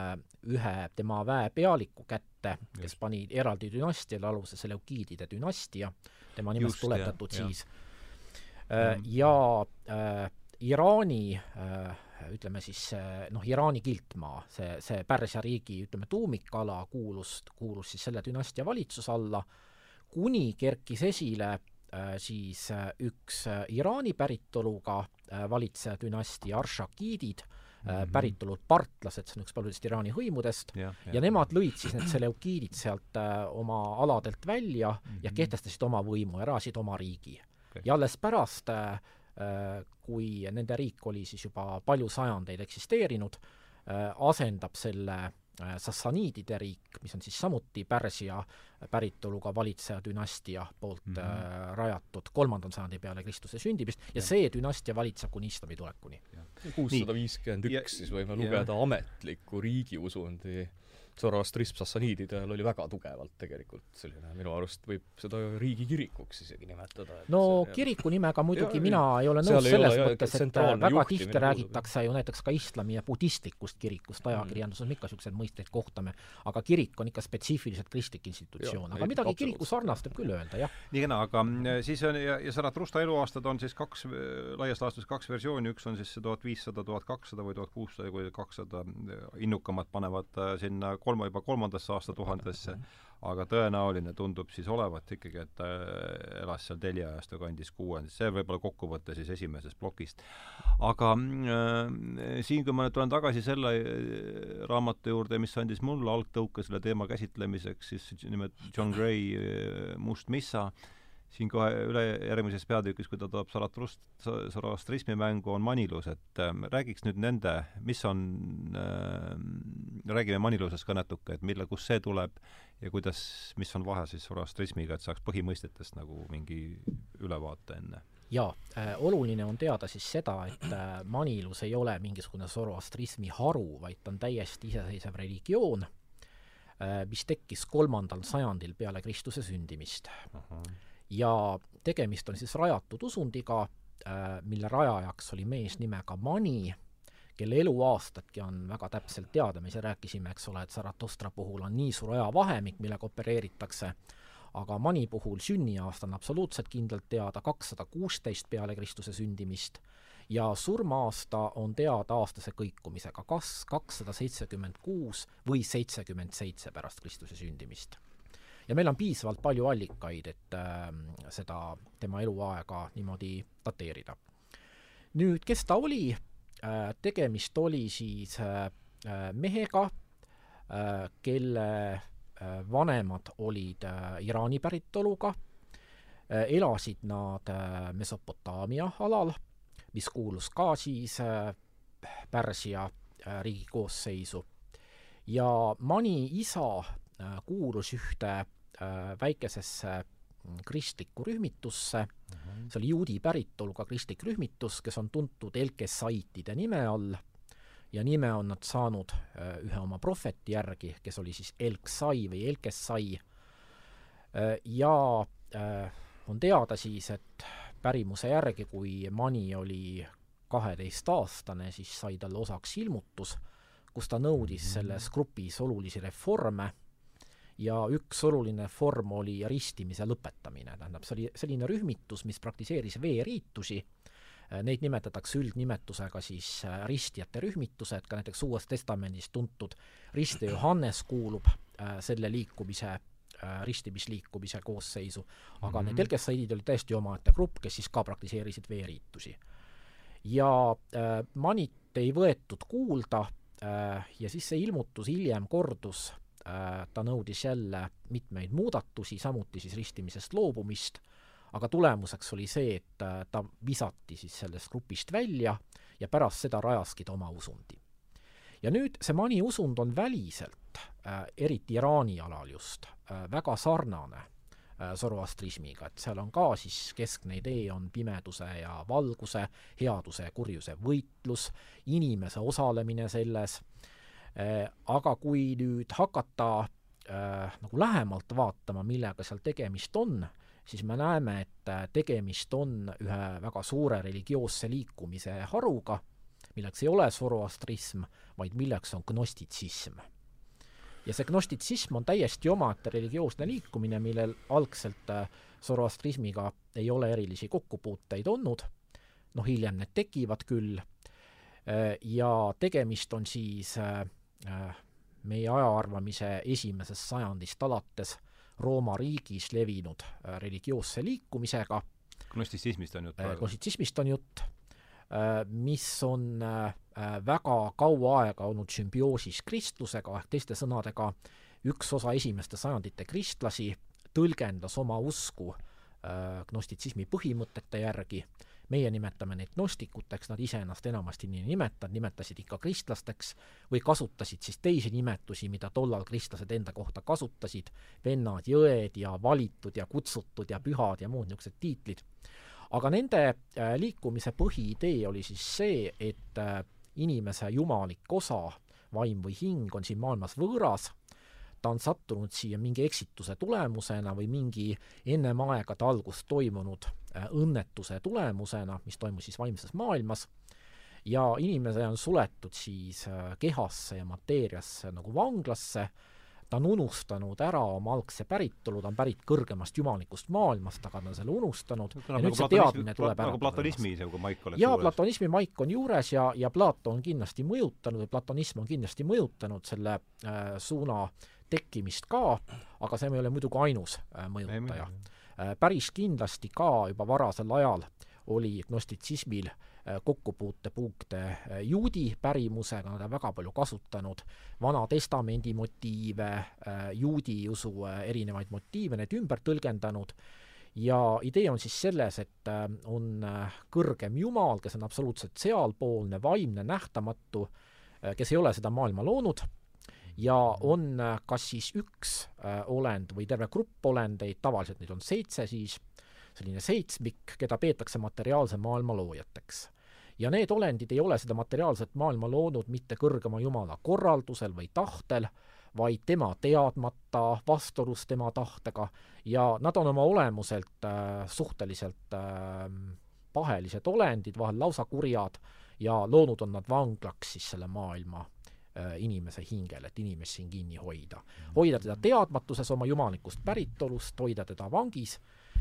S3: ühe tema väepealiku kätte, kes Just. pani eraldi dünastiale aluse Seleukiidide dünastia, tema nimest tuletatud jah, siis Äh, mm. ja äh, Iraani äh, ütleme siis noh, Iraani kiltmaa, see, see Pärsia riigi ütleme, tuumikala kuulus, kuulus siis selle dünastia valitsuse alla, kuni kerkis esile siis üks Iraani päritoluga valitseja dünastia Aršakiidid mm, -hmm. päritolult partlased, see on üks paljudest Iraani hõimudest, ja, ja. ja nemad lõid siis need Seleukiidid sealt oma aladelt välja mm -hmm. ja kehtestasid oma võimu ja rajasid oma riigi okay.. ja alles pärast äh, kui nende riik oli siis juba palju sajandeid eksisteerinud, äh, asendab selle äh, Sassaniidide riik, mis on siis samuti Pärsia päritoluga valitseja dünastia poolt mm -hmm. rajatud kolmandal sajandi peale Kristuse sündimist ja, ja see dünastia valitseb kuni islami tulekuni.
S2: kuussada viiskümmend üks siis võime lugeda ja. ametliku riigiusundi Zoroastrism sassaniidide ajal oli väga tugevalt tegelikult selline, minu arust võib seda riigikirikuks isegi nimetada.
S3: no see, kiriku nimega muidugi ja, mina ei ole nõus selles ole, mõttes, et väga tihti räägitakse ju näiteks ka islami ja budistlikust kirikust, mm. ajakirjanduses me ikka niisuguseid mõisteid kohtame, aga kirik on ikka spetsiifiliselt kristlik institutsioon, aga midagi kiriku sarnast võib küll öelda, jah.
S1: nii kena, aga mm, siis on ja, ja Zaratrusta eluaastad on siis kaks, laias laastus kaks versiooni, üks on siis see tuhat viissada, tuhat kakssada või tuhat kuussada või kakssada, innukamad panevad äh, sinna kolma, juba kolmandasse aastatuhandesse, aga tõenäoline tundub siis olevat ikkagi, et ta elas seal teljeajastu kandis kuuendis, see võib-olla kokkuvõte siis esimesest plokist. aga äh, siin, kui ma nüüd tulen tagasi selle äh, raamatu juurde, mis andis mulle algtõuke selle teema käsitlemiseks, siis nimelt John Gray äh, Must missa. äh,, siin kohe üle järgmises peatükis, kui ta toob Zaratrust-, Zoroastrismi mängu, on manilus, et äh, räägiks nüüd nende, mis on äh,, räägime manilusest ka natuke, et mille, kust see tuleb ja kuidas, mis on vahe siis Zoroastrismiga, et saaks põhimõistetest nagu mingi ülevaate enne.
S3: Jaa äh,, oluline on teada siis seda, et äh, manilus ei ole mingisugune Zoroastrismi haru, vaid ta on täiesti iseseisev religioon äh,, mis tekkis kolmandal sajandil peale Kristuse sündimist ja tegemist on siis rajatud usundiga, äh, mille rajajaks oli mees nimega Mani, kelle eluaastatki on väga täpselt teada, me ise rääkisime, eks ole, et Zaratustra puhul on nii suur ajavahemik, millega opereeritakse, aga Mani puhul sünniaasta on absoluutselt kindlalt teada, kakssada kuusteist peale Kristuse sündimist, ja surma-aasta on teada aastase kõikumisega, kas kakssada seitsekümmend kuus või seitsekümmend seitse pärast Kristuse sündimist. Ja meil on piisavalt palju allikaid, et äh, seda tema eluaega niimoodi dateerida. nüüd, kes ta oli äh,, tegemist oli siis äh, mehega äh,, kelle äh, vanemad olid äh, Iraani päritoluga äh,, elasid nad äh, Mesopotaamia alal mis kuulus ka siis äh, Pärsia äh, riigi koosseisu. ja Mani isa äh, kuulus ühte väikesesse mm, kristlikku rühmitusse mm, -hmm. see oli juudi päritoluga kristlik rühmitus, kes on tuntud Elkesaitide nime all ja nime on nad saanud ühe oma prohveti järgi, kes oli siis Elksai või Elkessai. ja on teada siis, et pärimuse järgi, kui Mani oli kaheteistaastane, siis sai talle osaks ilmutus, kus ta nõudis mhm. selles grupis olulisi reforme ja üks oluline reform oli ristimise lõpetamine, tähendab, see oli selline rühmitus, mis praktiseeris veeriitusi, neid nimetatakse üldnimetusega siis äh, ristjate rühmitused, ka näiteks Uues Testamendis tuntud ristja Johannes kuulub äh, selle liikumise ristimisliikumise koosseisu, aga mm -hmm. need Elkesaidid olid täiesti omaette grupp, kes siis ka praktiseerisid veeriitusi. ja äh, Manit ei võetud kuulda äh, ja siis see ilmutus hiljem kordus ta nõudis jälle mitmeid muudatusi, samuti siis ristimisest loobumist, aga tulemuseks oli see, et äh, ta visati siis sellest grupist välja ja pärast seda rajaski ta oma usundi. ja nüüd see Mani usund on väliselt äh,, eriti Iraani alal just, Äh, väga sarnane äh, zoroastrismiga, et seal on ka siis keskne idee on pimeduse ja valguse, headuse ja kurjuse võitlus, inimese osalemine selles, äh, aga kui nüüd hakata äh, nagu lähemalt vaatama, millega seal tegemist on, siis me näeme, et tegemist on ühe väga suure religioosse liikumise haruga, milleks ei ole zoroastrism, vaid milleks on gnostitsism ja see gnostitsism on täiesti omaette religioosne liikumine, millel algselt äh, zoroastrismiga ei ole erilisi kokkupuuteid olnud, noh hiljem need tekivad küll, äh, ja tegemist on siis äh, meie ajaarvamise esimesest sajandist alates Rooma riigis levinud religioosse liikumisega.
S1: gnostitsismist on jutt praegu?
S3: gnostitsismist on jutt, mis on Äh, väga kaua aega olnud sümbioosis kristlusega, ehk teiste sõnadega, üks osa esimeste sajandite kristlasi tõlgendas oma usku äh, gnostitsismi põhimõtete järgi, meie nimetame neid gnostikuteks, nad ise ennast enamasti nii ei nimetanud, nimetasid ikka kristlasteks või kasutasid siis teisi nimetusi, mida tollal kristlased enda kohta kasutasid, vennad, jõed ja valitud ja kutsutud ja pühad ja muud niisugused tiitlid. aga nende äh, liikumise põhiidee oli siis see, et inimese jumalik osa, vaim või hing on siin maailmas võõras, ta on sattunud siia mingi eksituse tulemusena või mingi ennem aegade algust toimunud äh, õnnetuse tulemusena, mis toimus siis vaimses maailmas, ja inimene on suletud siis äh, kehasse ja mateeriasse nagu vanglasse, ta on unustanud ära oma algse päritolu, ta on pärit kõrgemast jumalikust maailmast, aga ta on selle unustanud.
S1: No, ja nüüd see teadmine tuleb ära. nagu platonismi nagu maik oleks
S3: jaa, platonismi maik on juures ja, ja Platon kindlasti mõjutanud või platonism on kindlasti mõjutanud selle äh, suuna tekkimist ka, aga see ei ole muidugi ainus äh, mõjutaja. Äh, päris kindlasti ka juba varasel ajal oli gnostitsismil äh, Äh, kokkupuutepunkte äh, juudi pärimusega, nad on väga palju kasutanud. Vana Testamendi motiive, äh, juudi usu erinevaid motiive, need ümber tõlgendanud. Ja idee on siis selles, et on kõrgem Jumal, kes on absoluutselt sealpoolne, vaimne, nähtamatu, kes ei ole seda maailma loonud, ja on kas siis üks olend või terve grupp olendeid, tavaliselt neid on seitse siis, selline seitsmik, keda peetakse materiaalse maailma loojateks. Ja need olendid ei ole seda materiaalset maailma loonud mitte kõrgema Jumala korraldusel või tahtel, vaid tema teadmata, vastuolus tema tahtega. Ja nad on oma olemuselt äh, suhteliselt äh, pahelised olendid, vahel lausa kurjad, ja loonud on nad vanglaks siis selle maailma äh, inimese hingel, et inimest siin kinni hoida. hoida teda teadmatuses oma jumalikust päritolust, hoida teda vangis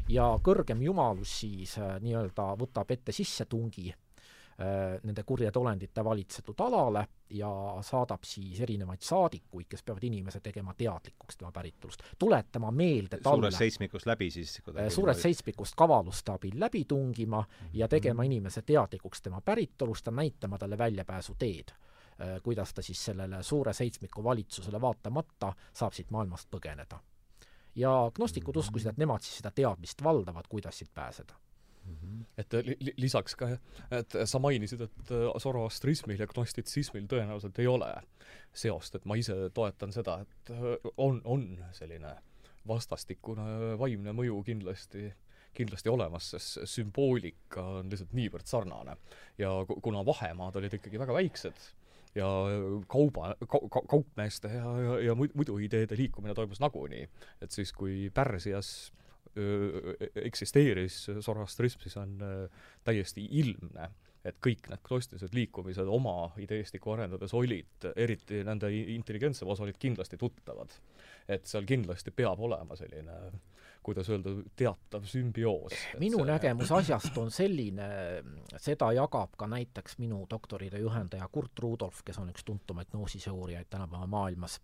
S3: ja kõrgem jumalus siis äh, nii-öelda võtab ette sissetungi äh, nende kurjade olendite valitsetud alale ja saadab siis erinevaid saadikuid, kes peavad inimese tegema teadlikuks tema päritolust, tuletama meelde talle
S1: suurest seitsmikust läbi siis
S3: äh, suurest seitsmikust kavaluste abil läbi tungima ja tegema inimese teadlikuks tema päritolust ja näitama talle väljapääsuteed Äh, kuidas ta siis sellele suure seitsmiku valitsusele vaatamata saab siit maailmast põgeneda. ja gnostikud mhm. uskusid, et nemad siis seda teadmist valdavad, kuidas siit pääseda
S2: mhm. et li-, lisaks ka, et sa mainisid, et äh, zoroastrismil ja gnostitsismil tõenäoliselt ei ole seost, et ma ise toetan seda, et äh, on, on selline vastastikune vaimne mõju kindlasti kindlasti olemas, sest sümboolika on lihtsalt niivõrd sarnane. ja kuna vahemaad olid ikkagi väga väiksed, ja kauba ka,, ka, kaupmeeste ja, ja, ja muidu ideede liikumine toimus nagunii. et siis, kui Pärsias öö, eksisteeris Zoroastrism, siis on öö, täiesti ilmne, et kõik need gnostilised liikumised oma ideestikku arendades olid, eriti nende intelligentsem osa, olid kindlasti tuttavad. et seal kindlasti peab olema selline kuidas öelda, teatav sümbioos.
S3: minu see... nägemus asjast on selline, seda jagab ka näiteks minu doktoritöö juhendaja Kurt Rudolf, kes on üks tuntumaid gnoosisuurijaid tänapäeva maailmas,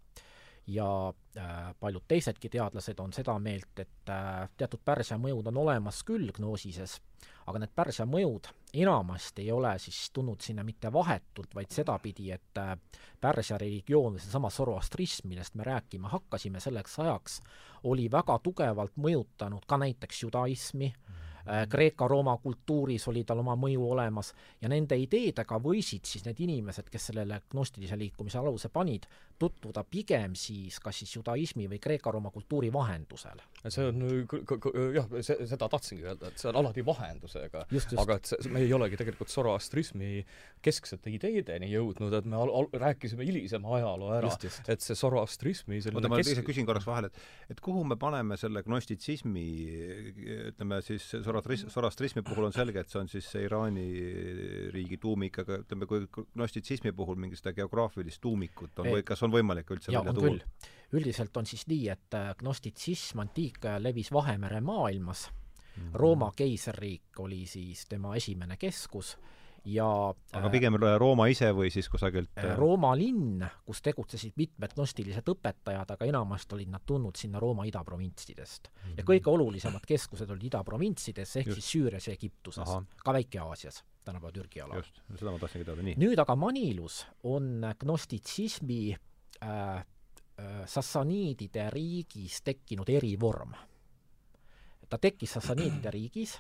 S3: ja äh, paljud teisedki teadlased on seda meelt, et äh, teatud Pärsia mõjud on olemas küll gnoosises, aga need Pärsia mõjud enamasti ei ole siis tulnud sinna mitte vahetult, vaid sedapidi, et äh, Pärsia religioon seesama zoroastrism, millest me rääkima hakkasime selleks ajaks, oli väga tugevalt mõjutanud ka näiteks judaismi mm, Äh, Kreeka-Rooma kultuuris oli tal oma mõju olemas ja nende ideedega võisid siis need inimesed, kes sellele gnostilise liikumise aluse panid, tutvuda pigem siis kas siis judaismi või Kreeka-Rooma kultuuri vahendusel.
S2: see on jah, see, seda tahtsingi öelda, et see on alati vahendusega. aga et see, me ei olegi tegelikult zoroastrismi kesksete ideedeni jõudnud, et me al-, al-, rääkisime hilisema ajaloo ära, et see zoroastrismi
S1: oota, ma kesk... küsin korraks vahele, et et kuhu me paneme selle gnostitsismi, ütleme siis Zoroastrismi, Zoroastrismi puhul on selge, et see on siis see Iraani riigi tuumik, aga ütleme, kui gnostitsismi puhul mingi seda geograafilist tuumikut on või kas on võimalik üldse
S3: ja, välja tuua? üldiselt on siis nii, et äh, gnostitsism antiikajal levis Vahemere maailmas mm, -hmm. Rooma keisririik oli siis tema esimene keskus ja
S1: aga pigem Rooma ise või siis kusagilt
S3: äh, Rooma linn, kus tegutsesid mitmed gnostilised õpetajad, aga enamasti olid nad tulnud sinna Rooma idaprovintsidest mm. -hmm. ja kõige olulisemad keskused olid idaprovintsides, ehk Just. siis Süürias ja Egiptuses, ka Väike-Aasias, tänapäeva Türgi alal.
S1: just, seda ma tahtsingi teada, nii.
S3: nüüd aga Manilus on gnostitsismi äh, äh, sassaniidide riigis tekkinud erivorm. ta tekkis sassaniidide riigis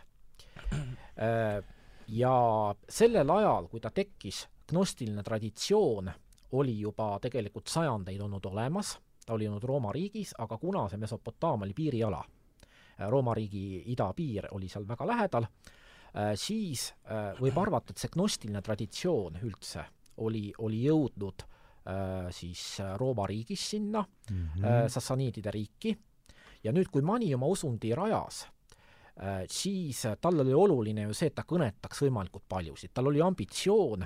S3: äh, ja sellel ajal, kui ta tekkis, gnostiline traditsioon oli juba tegelikult sajandeid olnud olemas, ta oli olnud Rooma riigis, aga kuna see Mesopotaamia oli piiriala, äh, Rooma riigi idapiir oli seal väga lähedal, äh, siis võib arvata, et see gnostiline traditsioon üldse oli, oli jõudnud siis Rooma riigis sinna mm, -hmm. sassaniidide riiki, ja nüüd, kui Mani oma usundi rajas, Äh, siis äh, tal oli oluline ju see, et ta kõnetaks võimalikult paljusid, tal oli ambitsioon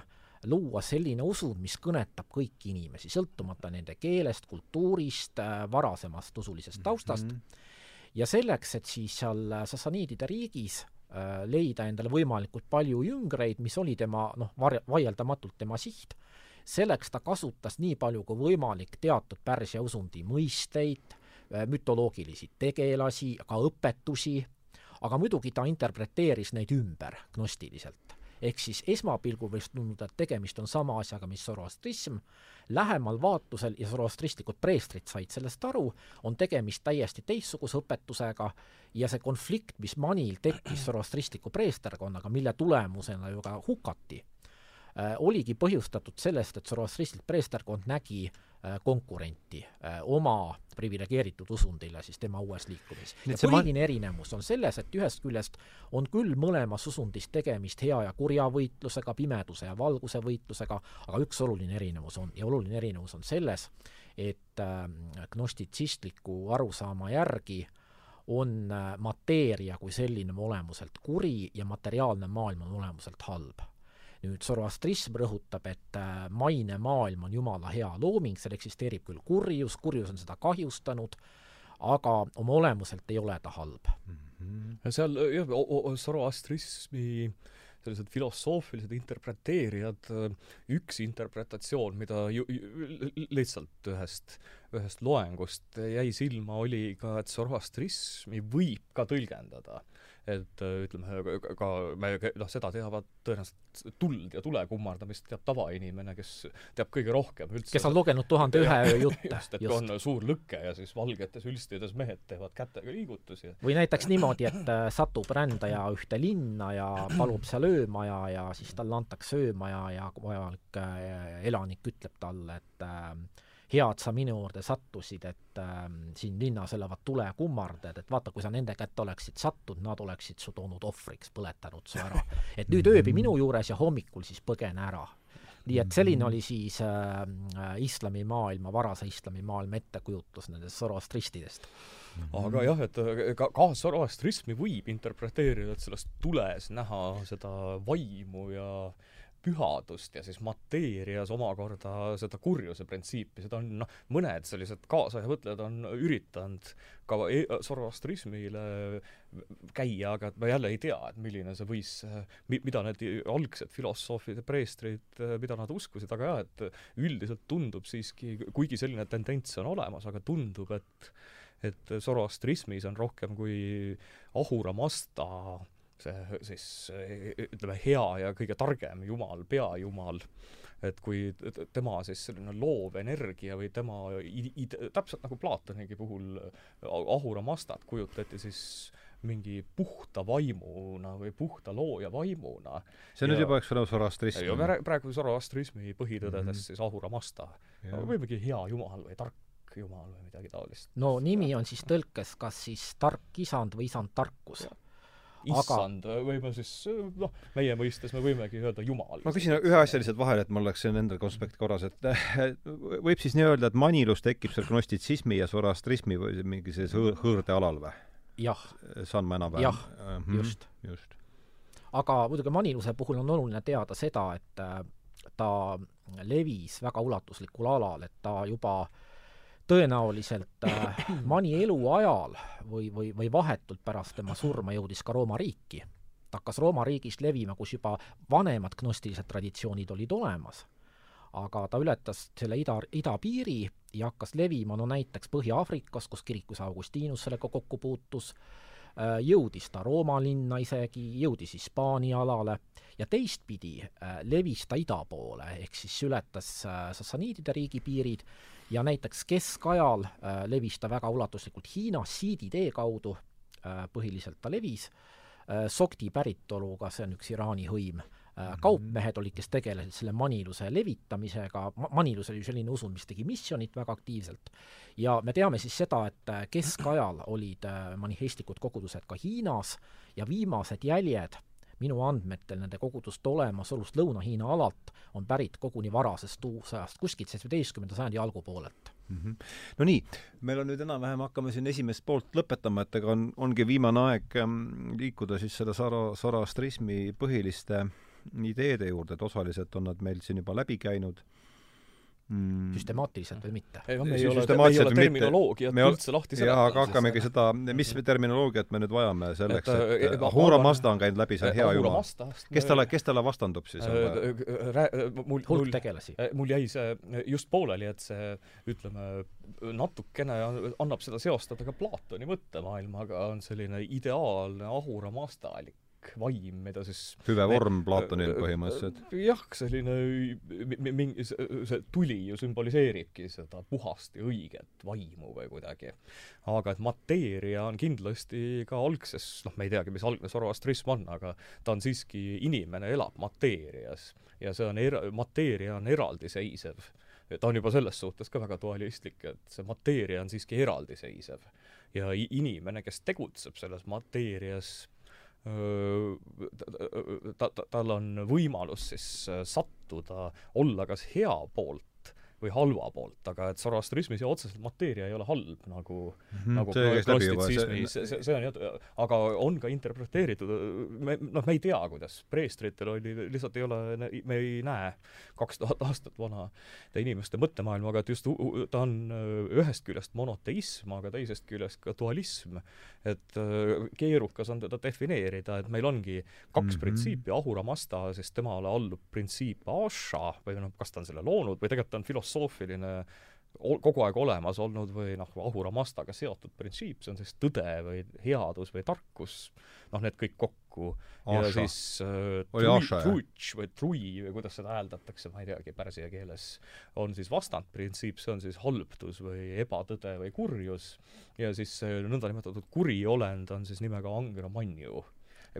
S3: luua selline usund, mis kõnetab kõiki inimesi, sõltumata nende keelest, kultuurist, äh, varasemast usulisest taustast mm, -hmm. ja selleks, et siis seal sassaniidide riigis leida endale võimalikult palju jüngreid, mis oli tema noh, var-, vaieldamatult tema siht, selleks ta kasutas nii palju kui võimalik teatud Pärsia usundi mõisteid, mütoloogilisi tegelasi, ka õpetusi, aga muidugi ta interpreteeris neid ümber gnostiliselt. ehk siis esmapilgul võiks tunduda, et tegemist on sama asjaga, mis zoroastrism, lähemal vaatlusel, ja zoroastristlikud preestrid said sellest aru, on tegemist täiesti teistsuguse õpetusega ja see konflikt, mis Manil tekkis zoroastristliku preesterkonnaga, mille tulemusena ju ka hukati, äh, oligi põhjustatud sellest, et zoroastristlik preesterkond nägi äh, Äh, konkurenti äh, oma priviligeeritud usundile siis tema uues liikumises. ja põhiline ma... erinevus on selles, et ühest küljest on küll mõlemas usundis tegemist hea ja kurja võitlusega, pimeduse ja valguse võitlusega, aga üks oluline erinevus on, ja oluline erinevus on selles, et äh, gnostitsistliku arusaama järgi on äh, mateeria kui selline olemuselt kuri ja materiaalne maailm on olemuselt halb nüüd zoroastrism rõhutab, et äh, maine maailm on jumala hea looming, seal eksisteerib küll kurjus, kurjus on seda kahjustanud, aga oma olemuselt ei ole ta halb
S2: mm. -hmm. seal jah, zoroastrismi sellised filosoofilised interpreteerijad, üks interpretatsioon, mida ju, ju lihtsalt ühest, ühest loengust jäi silma, oli ka, et zoroastrismi võib ka tõlgendada et äh, ütleme, ka me noh, seda teavad tõenäoliselt tuld ja tule kummardamist teab tavainimene, kes teab kõige rohkem üldse.
S3: kes on lugenud Tuhande ühe öö jutte.
S2: just, et just. on suur lõke ja siis valgetes ülstides mehed teevad kätega liigutusi.
S3: või näiteks niimoodi, et äh, satub rändaja ühte linna ja palub seal ööma ja, siis talle antakse ööma ja, ja vajalik äh, elanik ütleb talle, et äh, hea, et sa minu juurde sattusid, et äh, siin linnas elavad tulekummardad, et vaata, kui sa nende kätte oleksid sattunud, nad oleksid su toonud ohvriks, põletanud su ära. et nüüd ööbi minu juures ja hommikul siis põgene ära. nii et selline oli siis äh, islamimaailma, varase islamimaailma ettekujutus nendest zoroastristidest
S2: aga jah, et ka, ka zoroastrismi võib interpreteerida, et selles tules näha seda vaimu ja äh, pühadust ja siis mateerias omakorda seda kurjuse printsiipi, seda on noh, mõned sellised kaasaja mõtlejad on üritanud ka e zoroastrismile käia, aga ma jälle ei tea, et milline see võis, mida need algsed filosoofid ja preestrid, mida nad uskusid, aga jah, et üldiselt tundub siiski, kuigi selline tendents on olemas, aga tundub, et et zoroastrismis on rohkem kui Ahura Mazda see siis ütleme, hea ja kõige targem jumal, peajumal, et kui tema siis selline loov energia või tema id-, täpselt nagu Platonigi puhul Ahura Mastat kujutati siis mingi puhta vaimuna või puhta looja vaimuna.
S1: see on ja, nüüd juba, eks ole, zoroastrism.
S2: praegu zoroastrismi põhitõdedes mm -hmm. siis Ahura Masta. võimegi hea jumal või tark jumal või midagi taolist.
S3: no nimi on siis tõlkes kas siis tark isand või isand tarkus
S2: issand aga... või ma siis noh, meie mõistes me võimegi öelda jumal.
S1: ma küsin ühe asja lihtsalt vahele, et mul oleks siin endal konspekt korras, et võib siis nii öelda, et manilus tekib seal gnostitsismi ja zoroastrismi või mingi sellisel hõõrdealal või?
S3: jah.
S1: saan ma enam-vähem?
S3: jah mm, -hmm. just. just. aga muidugi maniluse puhul on oluline teada seda, et äh, ta levis väga ulatuslikul alal, et ta juba äh, tõenäoliselt äh, Mani eluajal või, või, või vahetult pärast tema surma jõudis ka Rooma riiki. ta hakkas Rooma riigist levima, kus juba vanemad gnostilised traditsioonid olid olemas, aga ta ületas selle ida, idapiiri ja hakkas levima no näiteks Põhja-Aafrikas, kus kirikus Augustinus sellega kokku puutus, äh, jõudis ta Rooma linna isegi, jõudis Hispaania alale ja teistpidi äh, levis ta ida poole, ehk siis ületas Sassaniidide riigipiirid ja näiteks keskajal äh, levis ta väga ulatuslikult Hiinas siiditee kaudu äh,, põhiliselt ta levis äh,, Sogdi päritoluga, see on üks Iraani hõim äh,, mhm. kaupmehed olid, kes tegelesid selle maniluse levitamisega, manilus oli selline usund, mis tegi missionit väga aktiivselt, ja me teame siis seda, et äh, keskajal olid äh, manifestlikud kogudused ka Hiinas ja viimased jäljed minu andmetel nende koguduste olemasolust Lõuna-Hiina alalt on pärit koguni varasest uusajast, kuskilt seitsmeteistkümnenda sajandi algupoolelt
S1: mm. -hmm. no nii, meil on nüüd enam-vähem, hakkame siin esimest poolt lõpetama, et ega on, ongi viimane aeg ähm, liikuda siis selle Sara, sarastrismi põhiliste ideede juurde, et osaliselt on nad meil siin juba läbi käinud
S3: mm. süstemaatiliselt või mitte?
S2: ei, me ei ole, me ei ole terminoloogiat me üldse lahti
S1: seletanud. jaa, aga hakkamegi seda, mis terminoloogiat me nüüd vajame selleks, et, et, et Ahura Mazda on käinud läbi, see on hea jumal. kes talle, kes talle vastandub siis?
S3: mul, hulk tegelasi.
S2: mul jäi see just pooleli, et see ütleme, natukene annab seda seostada ka Platoni mõttemaailmaga, on selline ideaalne Ahura Mazda-alik kõik vaim, mida siis
S1: hüvevorm Platonil põhimõtteliselt.
S2: jah, selline mingi, see tuli ju sümboliseeribki seda puhast ja õiget vaimu või kuidagi. aga et mateeria on kindlasti ka algses, noh, me ei teagi, mis algne zoroastrism on, aga ta on siiski, inimene elab mateerias ja see on er-, mateeria on eraldiseisev ta on juba selles suhtes ka väga dualistlik, et see mateeria on siiski eraldiseisev. ja inimene, kes tegutseb selles mateerias ta, ta, tal on võimalus siis sattuda, olla kas hea poolt või halva poolt, aga et Zoroastrismis ju otseselt mateeria ei ole halb, nagu mm,
S1: -hmm,
S2: nagu gnostitsismis, see, see, see on jah, aga on ka interpreteeritud, me, noh, me ei tea, kuidas preestritel oli, lihtsalt ei ole, me ei näe kaks tuhat aastat vana inimeste mõttemaailma, aga et just ta on ühest küljest monoteism, aga teisest küljest ka dualism. et keerukas on teda defineerida, et meil ongi kaks mm -hmm. printsiipi, Ahura Mazda, siis temale allub printsiip Asha või noh, kas ta on selle loonud või tegelikult ta on filosoofiline kogu aeg olemas olnud või noh, Ahura Mazdaga seotud printsiip, see on siis tõde või headus või tarkus, noh, need kõik kokku. ja siis äh, truitš või trui või kuidas seda hääldatakse, ma ei teagi, pärsia keeles, on siis vastandprintsiip, see on siis halbdus või ebatõde või kurjus, ja siis see nõndanimetatud kuri olend on siis nimega Angra Manju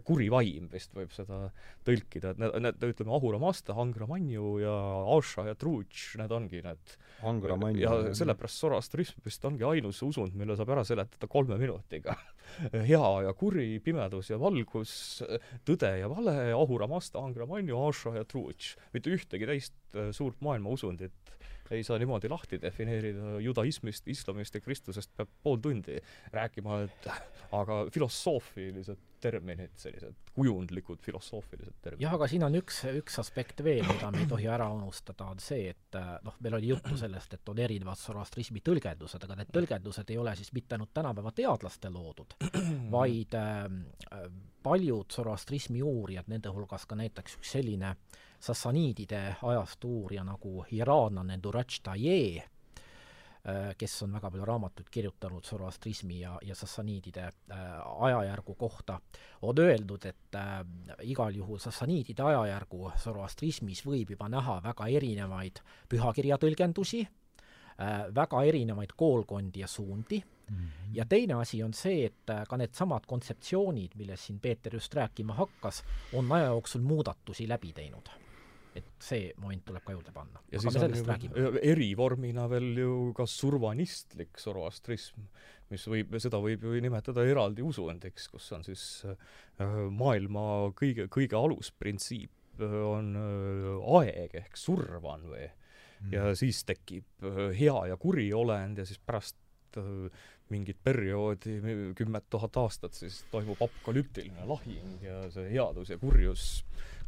S2: kuri vaim vist võib seda tõlkida, et need, need ütleme, Ahura Mazda, Angra Manju ja Asha ja Trutš, need ongi need
S1: Angra Manju.
S2: ja sellepärast Zoroastrism vist ongi ainus usund, mille saab ära seletada kolme minutiga hea ja kuri, pimedus ja valgus, tõde ja vale, Ahura Mazda, Angra Manju, Asha ja Trutš. mitte ühtegi teist äh, suurt maailmausundit ei saa niimoodi lahti defineerida, judaismist, islamist ja kristlusest peab pool tundi rääkima, et aga filosoofilised terminid, sellised kujundlikud filosoofilised terminid.
S3: jah, aga siin on üks, üks aspekt veel, mida me ei tohi ära unustada, on see, et noh, meil oli juttu sellest, et on erinevad zoroastrismi tõlgendused, aga need tõlgendused ei ole siis mitte ainult tänapäeva teadlaste loodud, vaid äh, paljud zoroastrismi uurijad, nende hulgas ka näiteks üks selline äh, sassaniidide ajastu uurija nagu iraanlane Durach Taye, äh, kes on väga palju raamatuid kirjutanud Zoroastrismi ja, ja sassaniidide äh, ajajärgu kohta, on öeldud, et äh, igal juhul sassaniidide ajajärgu Zoroastrismis võib juba näha väga erinevaid pühakirja tõlgendusi väga erinevaid koolkondi ja suundi mm, -hmm. ja teine asi on see, et ka needsamad kontseptsioonid, millest siin Peeter just rääkima hakkas, on aja jooksul muudatusi läbi teinud et see moment tuleb ka juurde panna.
S2: ja Aga siis on erivormina veel ju ka survanistlik zoroastrism, mis võib, seda võib ju nimetada eraldi usundiks, kus on siis äh, maailma kõige, kõige alusprintsiip äh, on äh, aeg ehk survan või mm. ja siis tekib hea ja kuri olend ja siis pärast mingit perioodi, kümmet tuhat aastat, siis toimub apokalüptiline lahing ja see headus ja kurjus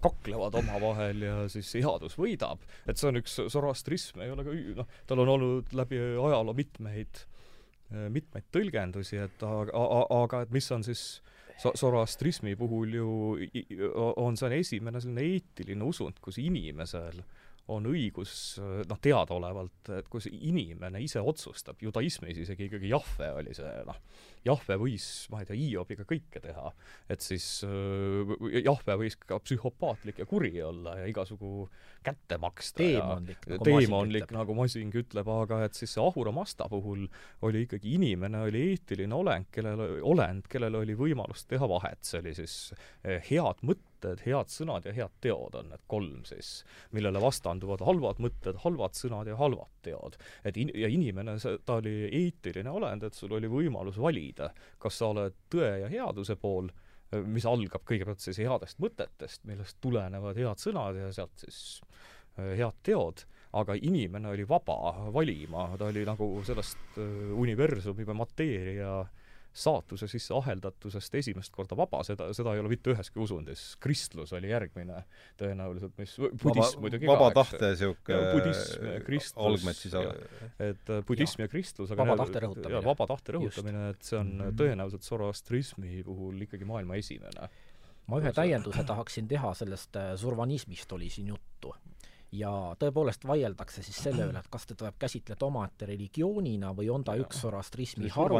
S2: kaklevad omavahel ja siis headus võidab. et see on üks Zoroastrism, ei ole ka noh, tal on olnud läbi ajaloo mitmeid, mitmeid tõlgendusi, et aga, aga et mis on siis Zoroastrismi puhul ju on see on esimene selline eetiline usund, kus inimesel on õigus noh, teadaolevalt, et kui see inimene ise otsustab, judaismis isegi ikkagi Jahve oli see noh, Jahve võis, ma ei tea, Hiobiga kõike teha, et siis äh, Jahve võis ka psühhopaatlik ja kuri olla ja igasugu kätte maksta
S3: teemonlik,
S2: nagu teemonlik, nagu Masing ütleb, aga et siis see Ahura Masta puhul oli ikkagi inimene, oli eetiline olend, kellel, olend, kellel oli võimalus teha vahet, see oli siis eh, head mõtted, mõtted, head sõnad ja head teod on need kolm siis, millele vastanduvad halvad mõtted, halvad sõnad ja halvad teod. et in-, ja inimene, see, ta oli eetiline olend, et sul oli võimalus valida, kas sa oled tõe ja headuse pool, mis algab kõigepealt siis headest mõtetest, millest tulenevad head sõnad ja sealt siis äh, head teod, aga inimene oli vaba valima, ta oli nagu sellest äh, universumi või mateeria saatuse sisse aheldatusest esimest korda vaba, seda, seda ei ole mitte üheski usundis. kristlus oli järgmine tõenäoliselt, mis budism muidugi
S1: vaba tahte niisugune
S2: budism ja kristlus,
S1: algmed siis
S2: et äh, budism ja, ja kristlus,
S3: aga vaba tahte rõhutamine.
S2: vaba tahte rõhutamine, et see on -hmm. tõenäoliselt zoroastrismi puhul ikkagi maailma esimene.
S3: ma ühe täienduse tahaksin teha, sellest äh, survanismist oli siin juttu. Ja tõepoolest vaieldakse siis selle üle, et kas teda tuleb käsitleda omaette religioonina või on ta üks zoroastrismi haru,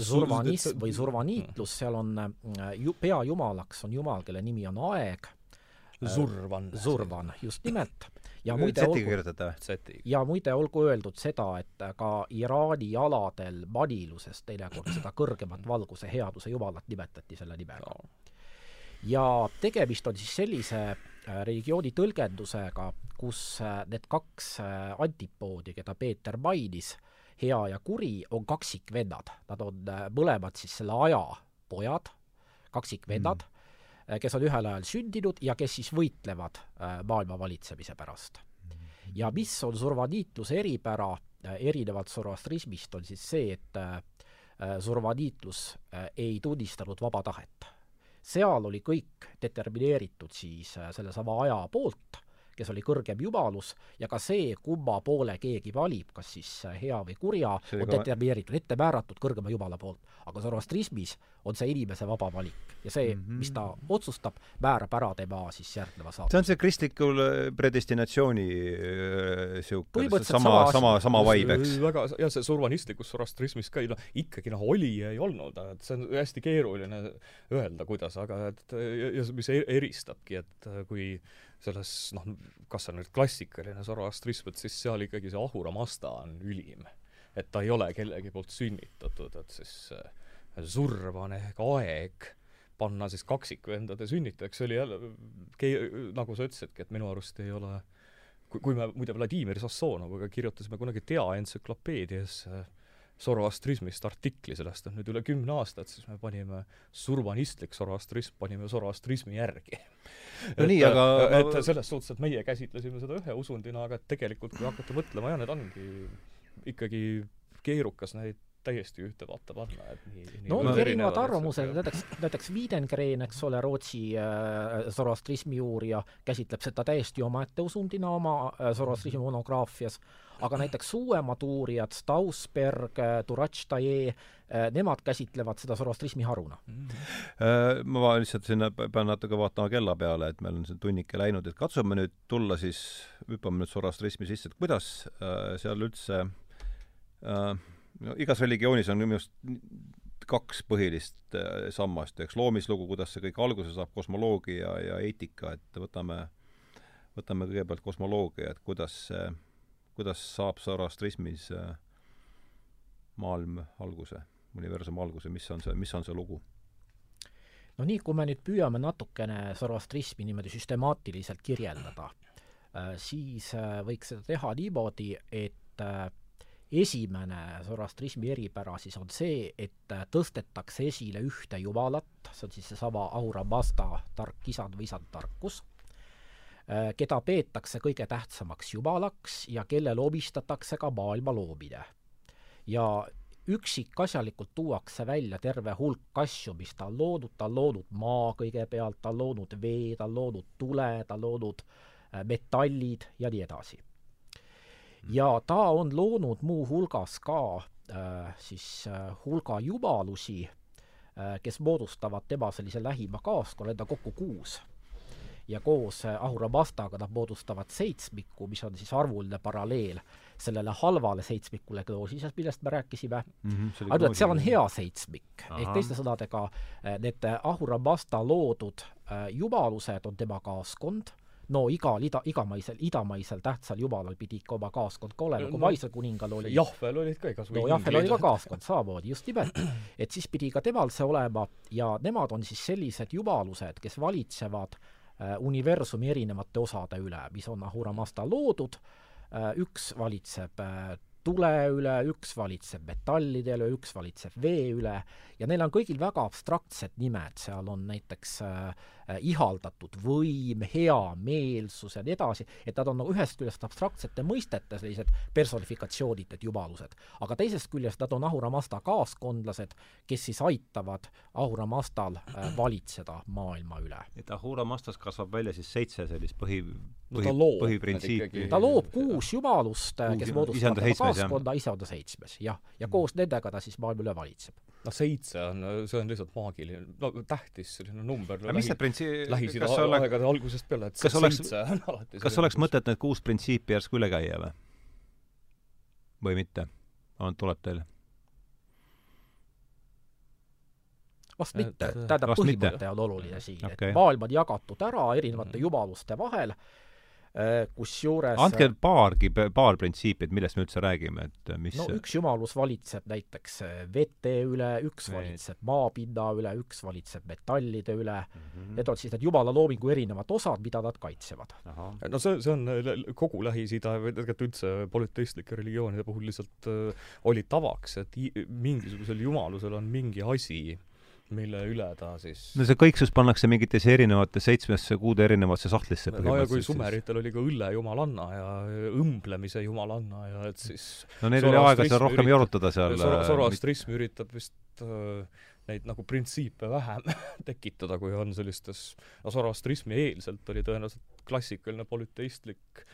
S3: survanism või survaniitlus, seal on äh, ju peajumalaks on jumal, kelle nimi on aeg.
S2: Zurvan.
S3: Äh, Zurvan, just nimelt. ja
S1: muide olgu,
S3: ja muide olgu öeldud seda, et ka Iraani aladel vaniluses teinekord seda kõrgemat valguse headuse jumalat nimetati selle nimega. ja tegemist on siis sellise religiooni tõlgendusega, kus need kaks antipoodi, keda Peeter mainis, hea ja kuri on kaksikvennad, nad on äh, mõlemad siis selle aja pojad, kaksikvennad mm., kes on ühel ajal sündinud ja kes siis võitlevad äh, maailma valitsemise pärast. ja mis on survaniitluse eripära, erinevalt zoroastrismist, on siis see, et survaniitlus ei tunnistanud vaba tahet. seal oli kõik determineeritud siis sellesama aja poolt kes oli kõrgem jumalus, ja ka see, kumma poole keegi valib, kas siis hea või kurja, on determineeritud, ette määratud kõrgema jumala poolt. aga zoroastrismis on see inimese vaba valik ja see mm, -hmm. mis ta otsustab, määrab ära tema siis järgneva saatuse.
S1: see on see kristlikul äh, predestinatsiooni niisugune äh, sama, sama, sama, vibe, eks?
S2: väga, jah, see survanistlikus zoroastrismis ka, noh, ikkagi noh, oli ja ei olnud, et see on hästi keeruline öelda, kuidas, aga et ja, ja mis e-, eristabki, et kui selles noh, kas see on nüüd klassikaline zoroastrism, et siis seal ikkagi see Ahura Mazda on ülim. et ta ei ole kellegi poolt sünnitatud, et siis äh, surm on ehk aeg panna siis kaksikvendade sünnitajaks, see oli jälle, nagu sa ütlesidki, et minu arust ei ole kui, kui me muide Vladimir Sassonoviga kirjutasime kunagi Tea entsüklopeedias äh, Zoroastrismist artikli, sellest on nüüd üle kümne aastat, siis me panime survanistlik zoroastrism, panime zoroastrismi järgi.
S1: no et, nii, aga
S2: et selles suhtes, et meie käsitlesime seda ühe usundina, aga et tegelikult kui hakata mõtlema, jah, need ongi ikkagi keerukas neid täiesti ühte patta panna, et nii,
S3: nii no on erinevad arvamused, näiteks, näiteks Wiedengren, eks ole, Rootsi äh, zoroastrismi uurija, käsitleb seda täiesti omaette usundina oma äh, zoroastrismi monograafias, aga näiteks uuemad uurijad, Stausberg, äh, Turatštaje, äh, nemad käsitlevad seda zoroastrismi haruna mm.
S1: -hmm. Ma lihtsalt sinna pean natuke vaatama kella peale, et meil on see tunnike läinud, et katsume nüüd tulla siis, hüppame nüüd zoroastrismi sisse, et kuidas äh, seal üldse äh, no igas religioonis on minu arust kaks põhilist äh, sammast, eks loomislugu, kuidas see kõik alguse saab, kosmoloogia ja eetika, et võtame, võtame kõigepealt kosmoloogia, et kuidas see, kuidas saab Zoroastrismis äh, maailm alguse, universum alguse, mis on see, mis on see lugu?
S3: no nii, kui me nüüd püüame natukene Zoroastrismi niimoodi süstemaatiliselt kirjeldada, äh, siis võiks seda teha niimoodi, et esimene zoroastrismi eripära siis on see, et tõstetakse esile ühte jumalat, see on siis seesama Aura Mazda, tark isand või isand tarkus, äh, keda peetakse kõige tähtsamaks jumalaks ja kellele omistatakse ka maailma loomine. ja üksikasjalikult tuuakse välja terve hulk asju, mis ta on loonud, ta on loonud maa kõigepealt, ta on loonud vee, ta on loonud tule, ta on loonud äh, metallid ja nii edasi ja ta on loonud muuhulgas ka äh, siis äh, hulga jumalusi äh,, kes moodustavad tema sellise lähima kaaskonna, neid on kokku kuus. Ja koos äh, Ahura Mazdaga nad moodustavad seitsmiku, mis on siis arvuline paralleel sellele halvale seitsmikule Gnoosises, millest me rääkisime mm. -hmm, ainult, et seal on hea seitsmik. ehk teiste sõnadega, äh, need Ahura Mazda loodud äh, jumalused on tema kaaskond no igal ida, igamaisel, idamaisel tähtsal jumalal pidi ikka oma kaaskond ka olema, kui no, Vaisal kuningal oli
S2: Jahvel olid ka igasugused
S3: no Jahvel oli ka kaaskond samamoodi, just nimelt. et siis pidi ka temal see olema ja nemad on siis sellised jumalused, kes valitsevad äh, universumi erinevate osade üle, mis on Ahura Mazda loodud. Äh,, üks valitseb äh, tule üle, üks valitseb metallide üle, üks valitseb vee üle. Ja neil on kõigil väga abstraktsed nimed, seal on näiteks äh, Äh, ihaldatud võim, heameelsus ja nii edasi, et nad on nagu ühest küljest abstraktsete mõistete sellised personifikatsioonid, need jumalused. aga teisest küljest nad on Ahura Mazda kaaskondlased, kes siis aitavad Ahura Mazdal äh, valitseda maailma üle.
S1: et Ahura Mazdas kasvab välja siis seitse sellist põhi,
S3: põhi
S1: no, põhiprintsiipi.
S3: ta loob kuus jumalust, kes moodustavad on ta seitsmes, jah. ja koos nendega ta siis maailma üle valitseb
S2: noh, seitse on, see on lihtsalt maagiline, no tähtis selline number.
S1: aga mis see printsi-,
S2: Lähis-Ida aegade ole... algusest peale, et
S1: kas oleks, on alati kas oleks mõtet need kuus printsiipi järsku üle käia või? või mitte? tuleb teile?
S3: vast mitte, tähendab, põhimõte on oluline siin okay., et maailm on jagatud ära erinevate mm. jumaluste vahel Äh, kusjuures
S1: andke paargi, paar printsiipi, et millest me üldse räägime, et äh, mis
S3: no üks jumalus valitseb näiteks äh, vete üle, üks valitseb maapinna üle, üks valitseb metallide üle mm, -hmm. need on siis need jumala loomingu erinevad osad, mida nad kaitsevad.
S2: no see, see on kogu Lähis-Ida või tegelikult üldse polüteistlike religioonide puhul lihtsalt äh, oli tavaks, et mingisugusel jumalusel on mingi asi, mille üle ta siis
S1: no see kõiksus pannakse mingitesse erinevatesse seitsmesse kuude erinevasse sahtlisse
S2: no ja kui sumeritel oli ka õlle jumalanna ja õmblemise jumalanna ja et siis
S1: no neil oli aega seal rohkem jorutada seal
S2: Zoroastrism äh, üritab vist äh, neid nagu printsiipe vähem tekitada, kui on sellistes, no Zoroastrismi eelselt oli tõenäoliselt klassikaline polüteistlik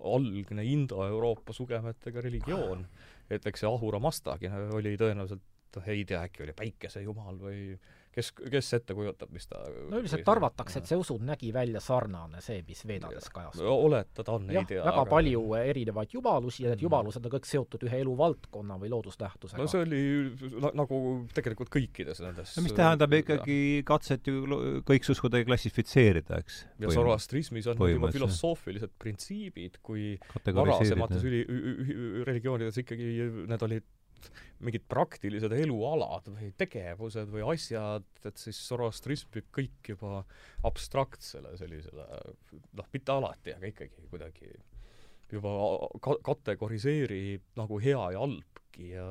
S2: algne Indo-Euroopa sugemetega religioon. et eks see Ahura Mastagi oli tõenäoliselt ei tea, äkki oli päikesejumal või kes, kes ette kujutab, mis ta
S3: no üldiselt arvatakse, et see usund nägi välja sarnane see, mis Veedades kajastub.
S2: oletada on, ei tea.
S3: väga aga... palju erinevaid jumalusi ja need mm. jumalused on kõik seotud ühe eluvaldkonna või loodusnähtusega.
S2: no see oli nagu tegelikult kõikides nendes
S1: no mis tähendab ikkagi katset ju kõiksus kuidagi klassifitseerida, eks.
S2: ja Zoroastrismis on juba filosoofilised printsiibid, kui varasemates üli, religioonides ikkagi need olid mingid praktilised elualad või tegevused või asjad, et siis Zoroastrism viib kõik juba abstraktsele sellisele noh, mitte alati, aga ikkagi kuidagi juba ka-, kategoriseerib nagu hea ja halbki ja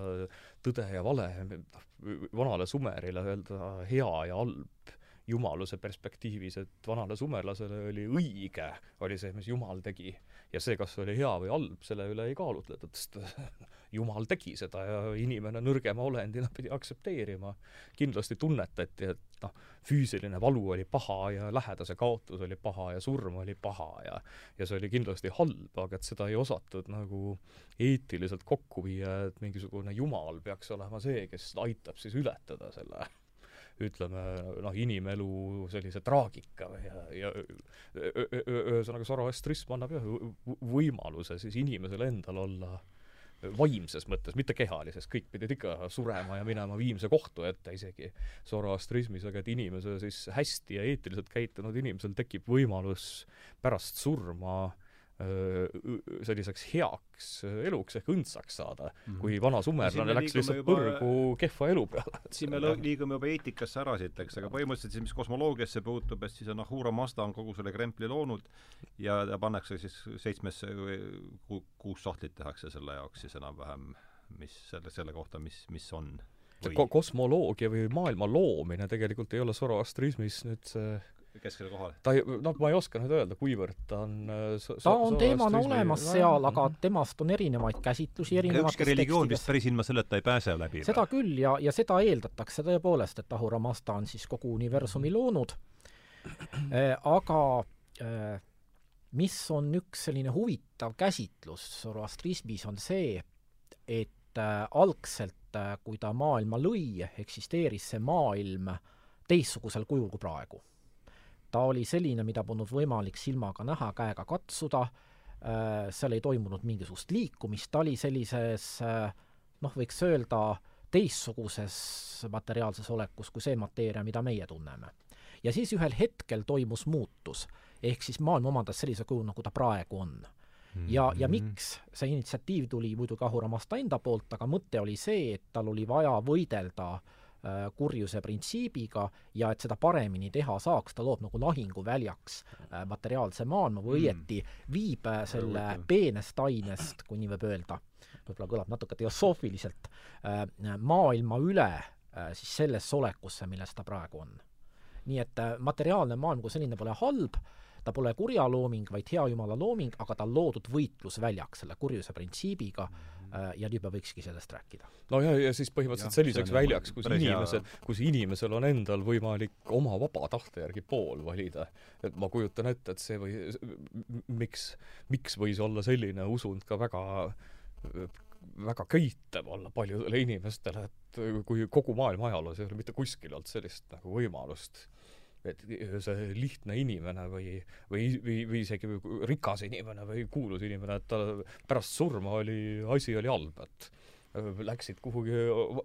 S2: tõde ja vale, noh, vanale Sumerile öelda hea ja halb jumaluse perspektiivis, et vanale sumerlasele oli õige, oli see, mis Jumal tegi. Ja see, kas oli hea või halb, selle üle ei kaalutletud, sest Jumal tegi seda ja inimene nõrgema olendina pidi aktsepteerima. kindlasti tunnetati, et noh, füüsiline valu oli paha ja lähedase kaotus oli paha ja surm oli paha ja ja see oli kindlasti halb, aga et seda ei osatud nagu eetiliselt kokku viia, et mingisugune jumal peaks olema see, kes aitab siis ületada selle ütleme noh, inimelu sellise traagika ja, ja ühesõnaga Zoroastrism annab jah võimaluse siis inimesel endal olla vaimses mõttes, mitte kehalises, kõik pidid ikka surema ja minema viimse kohtu ette isegi Zoroastrismis, aga et inimese siis hästi ja eetiliselt käitunud inimesel tekib võimalus pärast surma selliseks heaks eluks ehk õndsaks saada mm, -hmm. kui vana sumerlane läks lihtsalt juba, põrgu kehva elu peale.
S1: siin me liigume juba eetikasse ära siit, eks, aga põhimõtteliselt siis, mis kosmoloogiasse puutub, et siis on Ahura Mazda on kogu selle krempli loonud ja ta pannakse siis seitsmesse ku,, kuus sahtlit tehakse selle jaoks siis enam-vähem, mis selle, selle kohta, mis, mis on
S2: või... Ko kosmoloogia või maailma loomine tegelikult ei ole Zoroastrismis nüüd see
S1: keskele kohale?
S2: ta ei, noh, ma ei oska nüüd öelda, kuivõrd ta on
S3: äh, so, ta on teemana olemas seal, aga temast on erinevaid käsitlusi erinevates
S1: ükski religioon vist päris ilma selleta ei pääse läbi.
S3: seda küll ja, ja seda eeldatakse tõepoolest, et Ahura Mazda on siis kogu universumi loonud. Äh,, aga äh, mis on üks selline huvitav käsitlus Zoroastrismis, on see, et äh, algselt, äh, kui ta maailma lõi, eksisteeris see maailm teistsugusel kujul kui praegu ta oli selline, mida polnud võimalik silmaga näha, käega katsuda, äh, seal ei toimunud mingisugust liikumist, ta oli sellises äh, noh, võiks öelda, teistsuguses materiaalses olekus kui see mateeria, mida meie tunneme. ja siis ühel hetkel toimus muutus, ehk siis maailm omandas sellise kuju, nagu ta praegu on. ja, ja mhm. miks see initsiatiiv tuli muidugi Ahura Mazda enda poolt, aga mõte oli see, et tal oli vaja võidelda Äh, kurjuse printsiibiga ja et seda paremini teha saaks, ta loob nagu lahinguväljaks äh, materiaalse maailma või mm. õieti viib äh, selle peenest ainest, kui nii võib öelda, võib-olla kõlab natuke teosoofiliselt, maailma üle siis sellesse olekusse, milles ta praegu on. nii et materiaalne maailm kui selline pole halb, ta pole kurja looming, vaid hea jumala looming, aga ta on loodud võitlusväljaks selle kurjuse printsiibiga mm Äh, ja nüüd me võikski sellest rääkida.
S2: no ja, ja siis põhimõtteliselt ja, selliseks väljaks, kus inimesel, kus inimesel on endal võimalik oma vaba tahte järgi pool valida. et ma kujutan ette, et see või, miks, miks võis olla selline usund ka väga väga köitev olla paljudele inimestele, et kui kogu maailma ajaloos ei ole mitte kuskil olnud sellist nagu võimalust et see lihtne inimene või, või, või, või isegi rikas inimene või kuulus inimene, et tal pärast surma oli, asi oli halb, et läksid kuhugi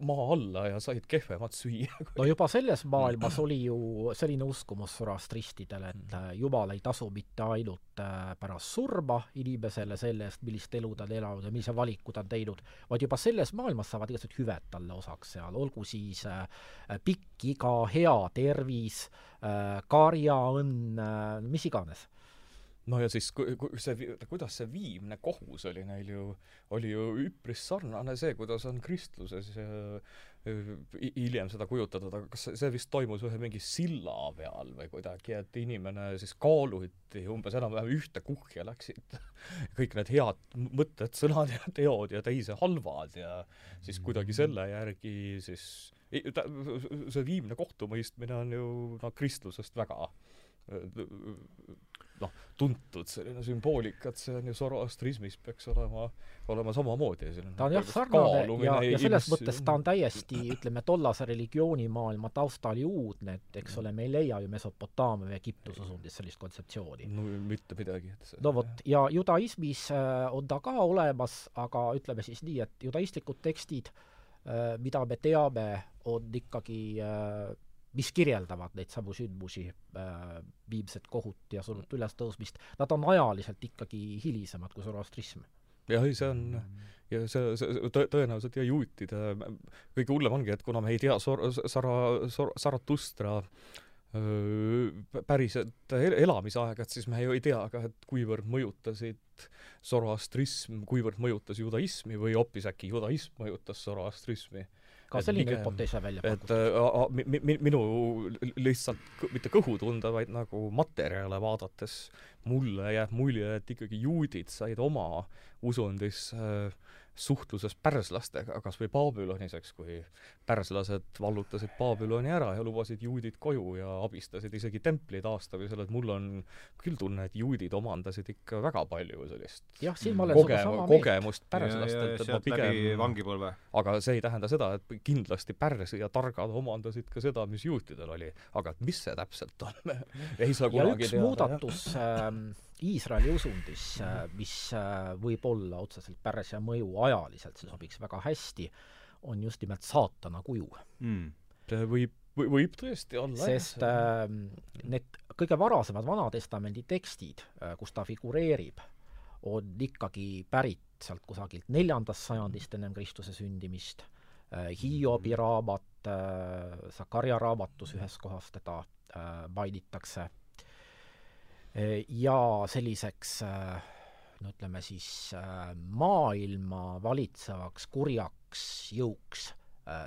S2: maa alla ja said kehvemat süüa.
S3: no juba selles maailmas oli ju selline uskumus zoroastristidel, et mm. Jumal ei tasu mitte ainult äh, pärast surma inimesele selle eest, millist elu ta on elanud ja millise valiku ta on teinud, vaid juba selles maailmas saavad igasugused hüved talle osaks seal, olgu siis äh, pikk iga, hea tervis, äh, karjaõnn, mis iganes
S2: no ja siis ku-, ku-, see, kuidas see viimne kohus oli neil ju, oli ju üpris sarnane see, kuidas on kristluses hiljem seda kujutada, aga kas see vist toimus ühe mingi silla peal või kuidagi, et inimene siis kaaluti umbes enam-vähem ühte kuhja läksid kõik need head mõtted, sõnad ja teod ja teise halvad ja siis kuidagi selle järgi siis see viimne kohtumõistmine on ju noh, kristlusest väga noh, tuntud selline sümboolika, et see on ju zoroastrismis peaks olema, olema samamoodi
S3: ta on jah sarnane ja, ja selles mõttes ta on täiesti, ütleme, tollase religioonimaailma taustal ju uudne, et eks ole, me ei leia ju Mesopotaamia või Egiptuse usundis sellist kontseptsiooni.
S2: no mitte midagi, et see
S3: no vot, ja judaismis äh, on ta ka olemas, aga ütleme siis nii, et judaistlikud tekstid, äh, mida me teame, on ikkagi äh, mis kirjeldavad neid samu sündmusi äh,, viimset kohut ja surnud ülestõusmist, nad on ajaliselt ikkagi hilisemad kui zoroastrism.
S2: jah, ei see on ja see, see tõ-, tõenäoliselt ja juutide kõige hullem ongi, et kuna me ei tea sor-, Sara-, sor-, Zaratustra päriselt elamisaega, et siis me ju ei tea ka, et kuivõrd mõjutasid zoroastrism, kuivõrd mõjutas judaismi või hoopis äkki judaism mõjutas zoroastrismi
S3: ka selline hüpotees saab välja
S2: pakutud. et äh, mi, minu lihtsalt mitte kõhutunde, vaid nagu materjale vaadates mulle jääb mulje, et ikkagi juudid said oma usundis äh, suhtluses pärslastega, kas või Babülonis, eks, kui pärslased vallutasid Babüloni ära ja lubasid juudid koju ja abistasid isegi templi taastamisel, et mul on küll tunne, et juudid omandasid ikka väga palju sellist
S3: jah, siin ma olen koge sama
S2: kogemust pärslastelt,
S1: et ma pigem vangipõlve.
S2: aga see ei tähenda seda, et kindlasti pärsija targad omandasid ka seda, mis juutidel oli. aga et mis see täpselt on, ei saa kunagi
S3: teada. muudatus ähm, Iisraeli usundis, äh, mis äh, võib olla otseselt Pärsia mõju ajaliselt, see sobiks väga hästi, on just nimelt saatana kuju.
S2: Mm.. võib, võib tõesti olla.
S3: sest äh, need kõige varasemad Vana-testamendi tekstid, äh, kus ta figureerib, on ikkagi pärit sealt kusagilt neljandast sajandist ennem Kristuse sündimist. Hiobi raamat äh,, Sakarja raamatus ühes kohas teda mainitakse ja selliseks no ütleme siis maailma valitsevaks kurjaks jõuks. Äh,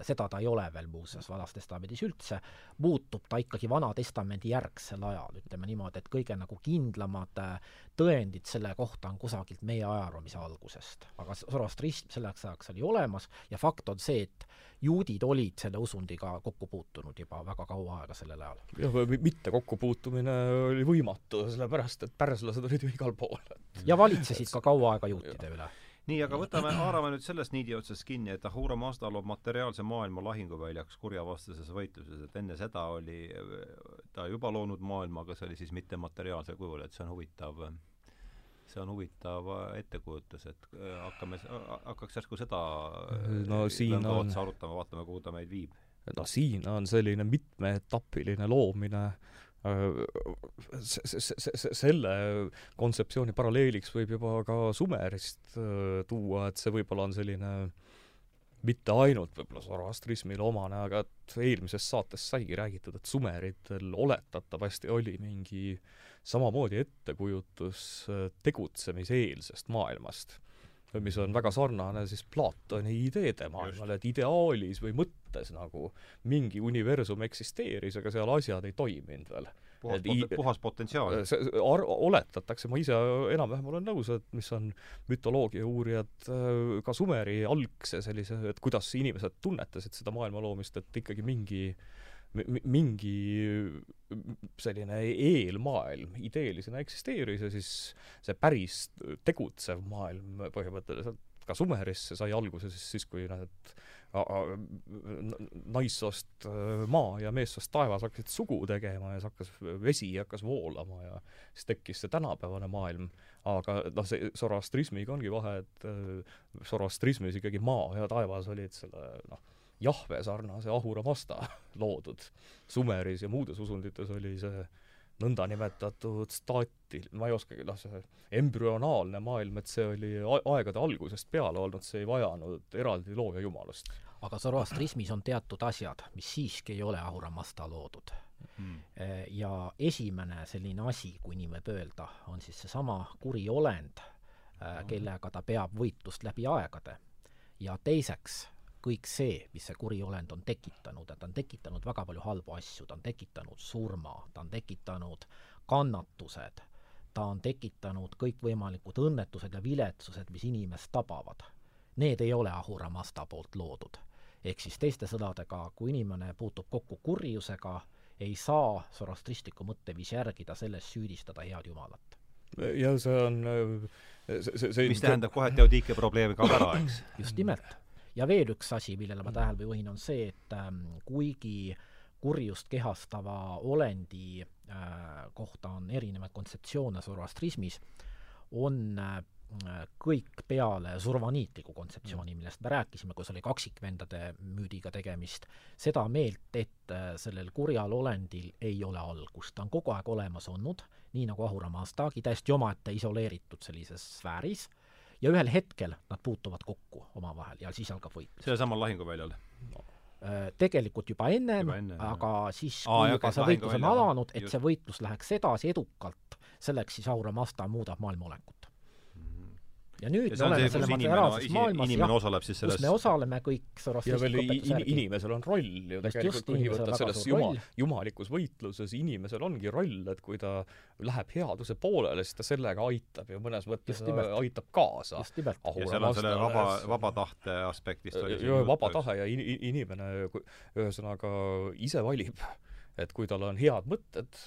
S3: seda ta ei ole veel muuseas Vanas Testamendis üldse, muutub ta ikkagi Vana Testamendi järgsel ajal, ütleme niimoodi, et kõige nagu kindlamad äh, tõendid selle kohta on kusagilt meie ajaroomise algusest. aga Zoroastrism selleks ajaks oli olemas ja fakt on see, et juudid olid selle usundiga kokku puutunud juba väga kaua aega sellel ajal.
S2: jah, mitte kokkupuutumine oli võimatu, sellepärast et pärslased olid ju igal pool.
S3: ja valitsesid ka kaua aega juutide üle
S1: nii, aga võtame, haarame nüüd sellest niidi otsast kinni, et Ahura Mazda loob materiaalse maailma lahinguväljaks kurjavastases võitluses, et enne seda oli ta juba loonud maailma, aga see oli siis mittemateriaalsel kujul, et see on huvitav, see on huvitav ettekujutus, et äh, hakkame, hakkaks järsku seda
S2: no siin on
S1: arutama, vaatame, kuhu ta meid viib.
S2: no siin on selline mitmeetapiline loomine äh, selle kontseptsiooni paralleeliks võib juba ka Sumerist äh, tuua, et see võib-olla on selline mitte ainult võib-olla zoroastrismile omane, aga et eelmises saates saigi räägitud, et sumeritel oletatavasti oli mingi samamoodi ettekujutus äh, tegutsemiseelsest maailmast mis on väga sarnane siis Platoni ideede maailmale, et ideaalis või mõttes nagu mingi universum eksisteeris, aga seal asjad ei toiminud veel.
S1: puhas, pot puhas potentsiaal.
S2: see ar-, oletatakse, ma ise enam-vähem olen nõus, et mis on mütoloogia uurijad äh, ka Sumeri algse sellise, et kuidas inimesed tunnetasid seda maailma loomist, et ikkagi mingi äh, mingi selline eelmaailm ideelisena eksisteeris ja siis see päris tegutsev maailm põhimõtteliselt ka Sumerisse sai alguse siis, siis kui need naissoost maa ja meessoost taevas hakkasid sugu tegema ja siis hakkas, vesi hakkas voolama ja siis tekkis see tänapäevane maailm. aga noh, see Zoroastrismiga ongi vahe, et Zoroastrismis ikkagi maa ja taevas olid selle noh, Jahve sarnase Ahura Mazda loodud. Sumeris ja muudes usundites oli see nõndanimetatud staatil-, ma ei oskagi, noh, see embrüonaalne maailm, et see oli aegade algusest peale olnud, see ei vajanud eraldi looja jumalast.
S3: aga Zoroastrismis on teatud asjad, mis siiski ei ole Ahura Mazda loodud mm.. ja esimene selline asi, kui nii võib öelda, on siis seesama kuri olend, äh, kellega ta peab võitlust läbi aegade. ja teiseks, kõik see, mis see kuri olend on tekitanud, et ta on tekitanud väga palju halbu asju, ta on tekitanud surma, ta on tekitanud kannatused, ta on tekitanud kõikvõimalikud õnnetused ja viletsused, mis inimest tabavad. Need ei ole Ahura Mazda poolt loodud. ehk siis teiste sõnadega, kui inimene puutub kokku kurjusega, ei saa sorostristliku mõtteviisi järgi ta selles süüdistada head jumalat.
S2: ja see on
S1: see, see, see mis tähendab kohe, et teodiike probleem kaob ära, eks?
S3: just nimelt ja veel üks asi, millele ma tähelepanu juhin, on see, et ähm, kuigi kurjust kehastava olendi äh, kohta on erinevaid kontseptsioone zoroastrismis, on äh, kõik peale survaniitliku kontseptsiooni, millest me rääkisime, kus oli kaksikvendade müüdiga tegemist, seda meelt, et äh, sellel kurjal olendil ei ole algust, ta on kogu aeg olemas olnud, nii nagu Ahura Maastagi, täiesti omaette isoleeritud sellises sfääris ja ühel hetkel nad puutuvad kokku omavahel ja siis algab võitlus.
S1: sellel samal lahinguväljal
S3: no.? Äh, tegelikult juba ennem, enne, aga jah. siis, kui Aa, juba see võitlus on alanud, et just. see võitlus läheks edasi edukalt, selleks siis Aura Mazda muudab maailma olekut ja nüüd ja me oleme selle materiaalses maailmas,
S1: jah, osaleb siis selles
S3: kus me osaleme kõik
S2: ja veel in, inimesel on roll ju tegelikult, võtta selles jumal, jumalikus võitluses, inimesel ongi roll, et kui ta läheb headuse poolele, siis ta sellega aitab ju mõnes mõttes aitab kaasa.
S1: ja seal on selle vaba, vaba tahte aspektist oli
S2: ju vaba tahe ja in, inimene ühesõnaga ise valib, et kui tal on head mõtted,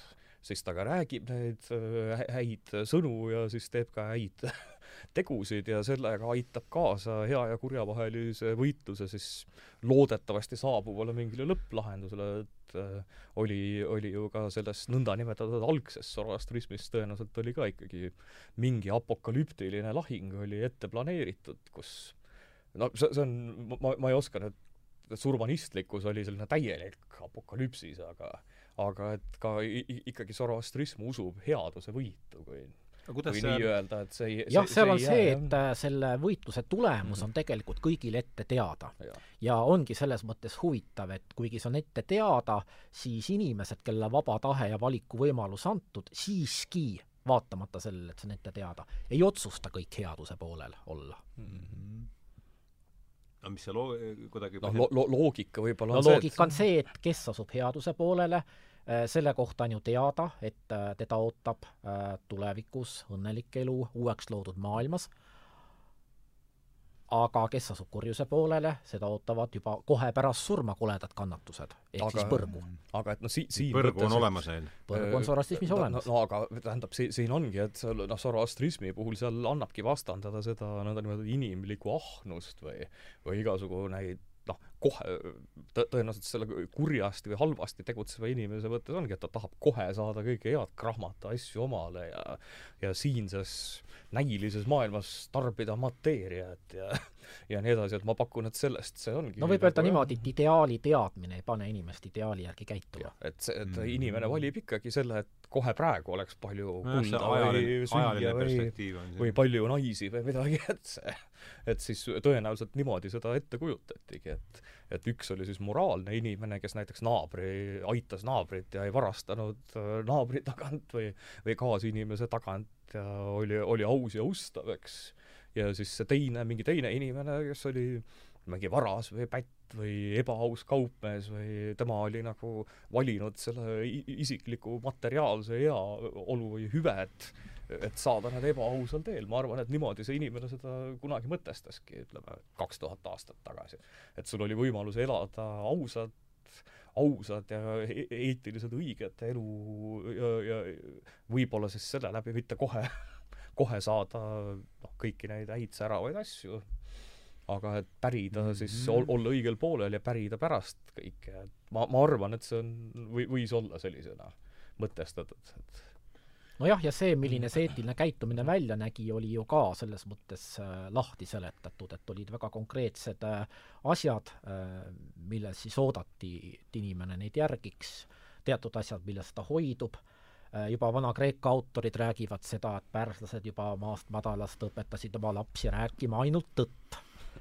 S2: siis ta ka räägib neid äh, häid sõnu ja siis teeb ka häid tegusid ja sellega aitab kaasa hea ja kurja vahelise võitluse siis loodetavasti saabuvale mingile lõpplahendusele, et äh, oli, oli ju ka selles nõndanimetatud algses Zoroastrismis tõenäoliselt oli ka ikkagi mingi apokalüptiline lahing oli ette planeeritud, kus no see, see on, ma, ma ei oska nüüd, surmanistlikkus oli selline täielik apokalüpsis, aga aga et ka ikkagi Zoroastrism usub headuse võitu, kui kui see... nii öelda, et see ei
S3: jah, seal on see, see, et äh, selle võitluse tulemus mm -hmm. on tegelikult kõigile ette teada. ja ongi selles mõttes huvitav, et kuigi see on ette teada, siis inimesed, kelle vaba tahe ja valikuvõimalus antud, siiski vaatamata sellele, et see on ette teada, ei otsusta kõik headuse poolel olla mm. -hmm
S1: no mis see loo-, kuidagi
S2: noh, lo-, lo-, loogika võib-olla
S3: no loogika on see, et kes asub headuse poolele, selle kohta on ju teada, et äh, teda ootab äh, tulevikus õnnelik elu uueks loodud maailmas, aga kes asub kurjuse poolele, seda ootavad juba kohe pärast surma koledad kannatused, ehk aga, siis põrgu.
S2: aga et noh, si-, siin
S1: põrgu mõttes, on olemas neil?
S3: põrgu on sorastrismis no, olemas.
S2: no aga tähendab, si-, siin ongi, et seal noh, sorastrismi puhul seal annabki vastandada seda nõndanimetatud inimlikku ahnust või, või igasugu neid kohe tõ-, tõenäoliselt selle kurjasti või halvasti tegutseva inimese mõttes ongi, et ta tahab kohe saada kõike head, krahmata asju omale ja ja siinses näilises maailmas tarbida mateeriat ja ja nii edasi, et ma pakun, et sellest see ongi
S3: no võib öelda nagu, niimoodi, et ideaali teadmine ei pane inimest ideaali järgi käituma.
S2: et see, et mm. inimene valib ikkagi selle, et kohe praegu oleks palju kulda või süüa või, või palju naisi või midagi, et see, et siis tõenäoliselt niimoodi seda ette kujutatigi, et et üks oli siis moraalne inimene, kes näiteks naabri, aitas naabrit ja ei varastanud äh, naabri tagant või, või kaasinimese tagant ja oli, oli aus ja ustav, eks. ja siis see teine, mingi teine inimene, kes oli mingi varas või pätt või ebaaus kaupmees või tema oli nagu valinud selle isikliku materiaalse heaolu või hüved et saada need ebaausal teel, ma arvan, et niimoodi see inimene seda kunagi mõtestaski, ütleme, kaks tuhat aastat tagasi. et sul oli võimalus elada ausat ja e-, eetiliselt õiget elu ja, ja võib-olla siis selle läbi mitte kohe, kohe saada noh, kõiki neid häid säravaid asju, aga et pärida mm -hmm. siis, olla õigel poolel ja pärida pärast kõike, et ma, ma arvan, et see on, või, võis olla sellisena mõtestatud, et
S3: nojah, ja see, milline see eetiline käitumine välja nägi, oli ju ka selles mõttes äh, lahti seletatud, et olid väga konkreetsed äh, asjad äh,, milles siis oodati, et inimene neid järgiks, teatud asjad, millest ta hoidub. Juba Vana-Kreeka autorid räägivad seda, et pärslased juba maast madalast õpetasid oma lapsi rääkima ainult tõtt.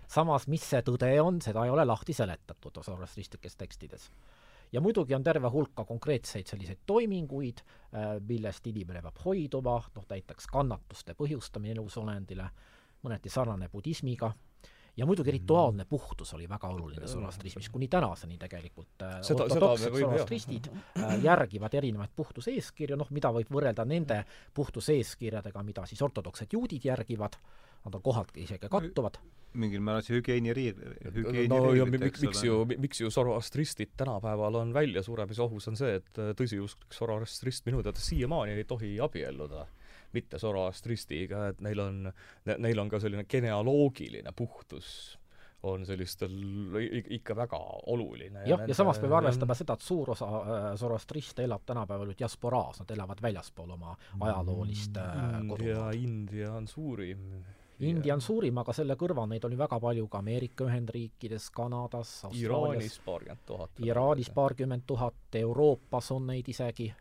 S3: samas, mis see tõde on, seda ei ole lahti seletatud zoroastristlikes tekstides ja muidugi on terve hulk ka konkreetseid selliseid toiminguid, millest inimene peab hoiduma, noh näiteks kannatuste põhjustamine elusolendile, mõneti sarnane budismiga, ja muidugi mm. rituaalne puhtus oli väga oluline zoroastrismis, kuni tänaseni tegelikult äh,
S2: seda,
S3: ortodoksed zoroastristid äh, järgivad erinevaid puhtuseeskirju, noh, mida võib võrrelda nende puhtuseeskirjadega, mida siis ortodoksed juudid järgivad, nad on kohaltki isegi kattuvad.
S1: Mingil määral see hügieeniriiv, hügieeni
S2: no ja miks, miks ju, miks ju zoroastristid tänapäeval on väljasuremise-ohus, on see, et tõsiusklik zoroastrist minu teada siiamaani ei tohi abielluda mitte Zoroastristiga, et neil on, neil on ka selline genealoogiline puhtus on sellistel ikka väga oluline.
S3: jah, ja, ja samas peab arvestama seda, et suur osa äh, zoroastriste elab tänapäeval ju diasporaas, nad elavad väljaspool oma ajaloolist äh,
S2: mm, kodumaad. ja India on suurim.
S3: India on suurim, aga selle kõrval neid on ju väga palju ka Ameerika Ühendriikides, Kanadas,
S2: Austraalias. Iraanis paarkümmend tuhat.
S3: Iraanis paarkümmend tuhat, Euroopas on neid isegi